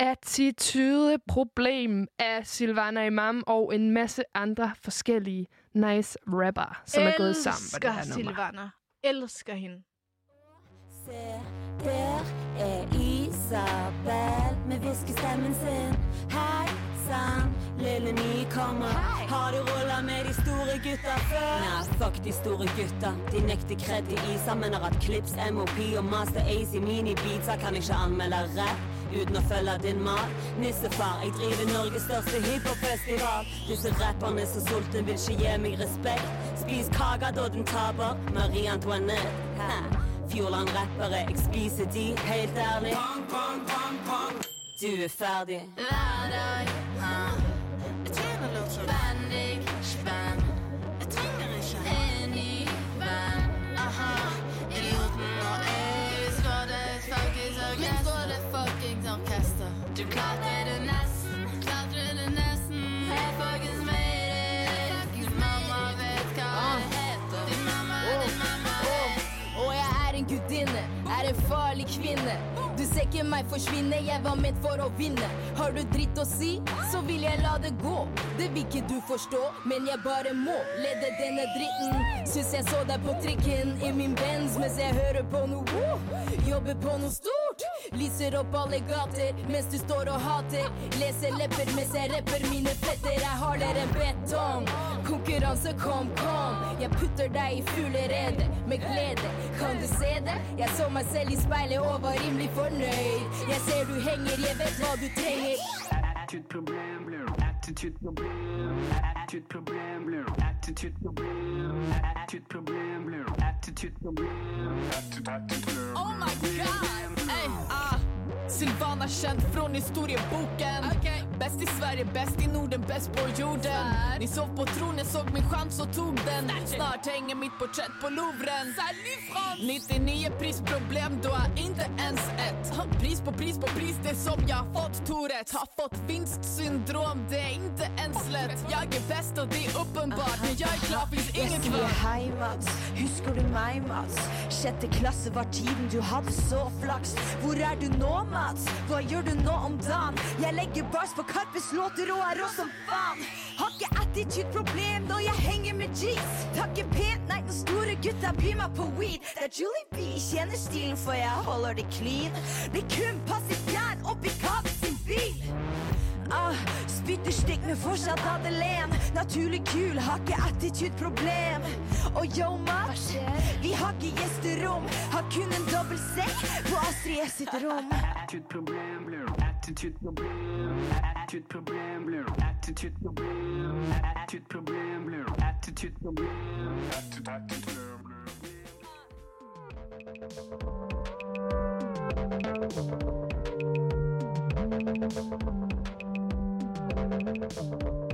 Attitude Problem af Silvana Imam og en masse andre forskellige nice rapper, som er gået sammen på det her Elsker nummer. Silvana. Elsker hende. Der er Isabel med viskestemmen sin. Hei sann, lille nykommer. Har du rulla med de store gutta før? Nei, fuck de store gutta. De nekter kred til Isa, men har hatt Clips, MOP og Master Ace i minibeatsa. Kan ikke anmelde rap uten å følge din mal. Nissefar, jeg driver Norges største hiphopfestival. Disse rapperne så sulten vil ikke gi meg respekt. Spis kaka da den taper, Marie Antoinette. Fjordland-rappere, jeg spiser de, helt ærlig. Du er ferdig. Hver dag, ah. Jeg tjener litt spenning, spenn. Jeg trenger ikke en ny venn. Aha, og jeg skal det fuckings orkester. Du klarte det se meg forsvinne, jeg var ment for å vinne. Har du dritt å si, så vil jeg la det gå. Det vil ikke du forstå, men jeg bare må lede denne dritten. Syns jeg så deg på trikken i min Benz mens jeg hører på noe woo. Jobber på noe stort. Lyser opp alle gater mens du står og hater. Leser lepper mens jeg rapper mine fetter. Jeg hardere enn betong. Konkurranse, kom, kom. Jeg putter deg i fuglerede med glede. Kan du se det? Jeg så meg selv i speilet og var rimelig fornøyd. Jeg ser du henger, jeg vet hva du trenger. Attitude problem, blur. Attitude problem. Attitude problem, blur. Attitude problem. Attitude problem, blur. Attitude problem. Attitude, attitude, Oh my god! Ey, ah. Silvana känd från historieboken. Bäst i Sverige, bäst i Norden, bäst på jorden. Ni sov på tronen, såg min chans och tog den. Snart hänger mitt porträtt på Louvren. 99 prisproblem, du har inte ens ett. Pris på pris på pris, det som jag har fått Tourettes Har fått vinstsyndrom, det är inte ens lätt. Jag är bäst och det är uppenbart När jag är klar finns ingen Jeg sier kvar hei, Mats. Husker du meg, Mats? Sjette klasse var tiden du hadde så flaks. Hvor er du nå, Mats? Hva gjør du nå om dagen? Jeg legger bars på Karpes låter og er rå som faen. Har ikke attitude-problem når jeg henger med jeans Takker pent, nei, den store gutta byr meg på weed. Det er Julie B, kjenner stilen, for jeg holder det clean. Blir kun passiv fjern oppi Kaveh sin bil. Ah, spytter stygg, men fortsatt Madeleine. Naturlig kul, har ikke attitude-problem. Og yo, Mats, vi har ikke gjesterom. Har kun en dobbel sekk på Astrid S sitt rom. Attitude problem, blur. Attitude problem. Attitude problem, blur. Attitude problem. Attitude problem, blur. Attitude problem. Attitude, attitude, blur. Thank thank you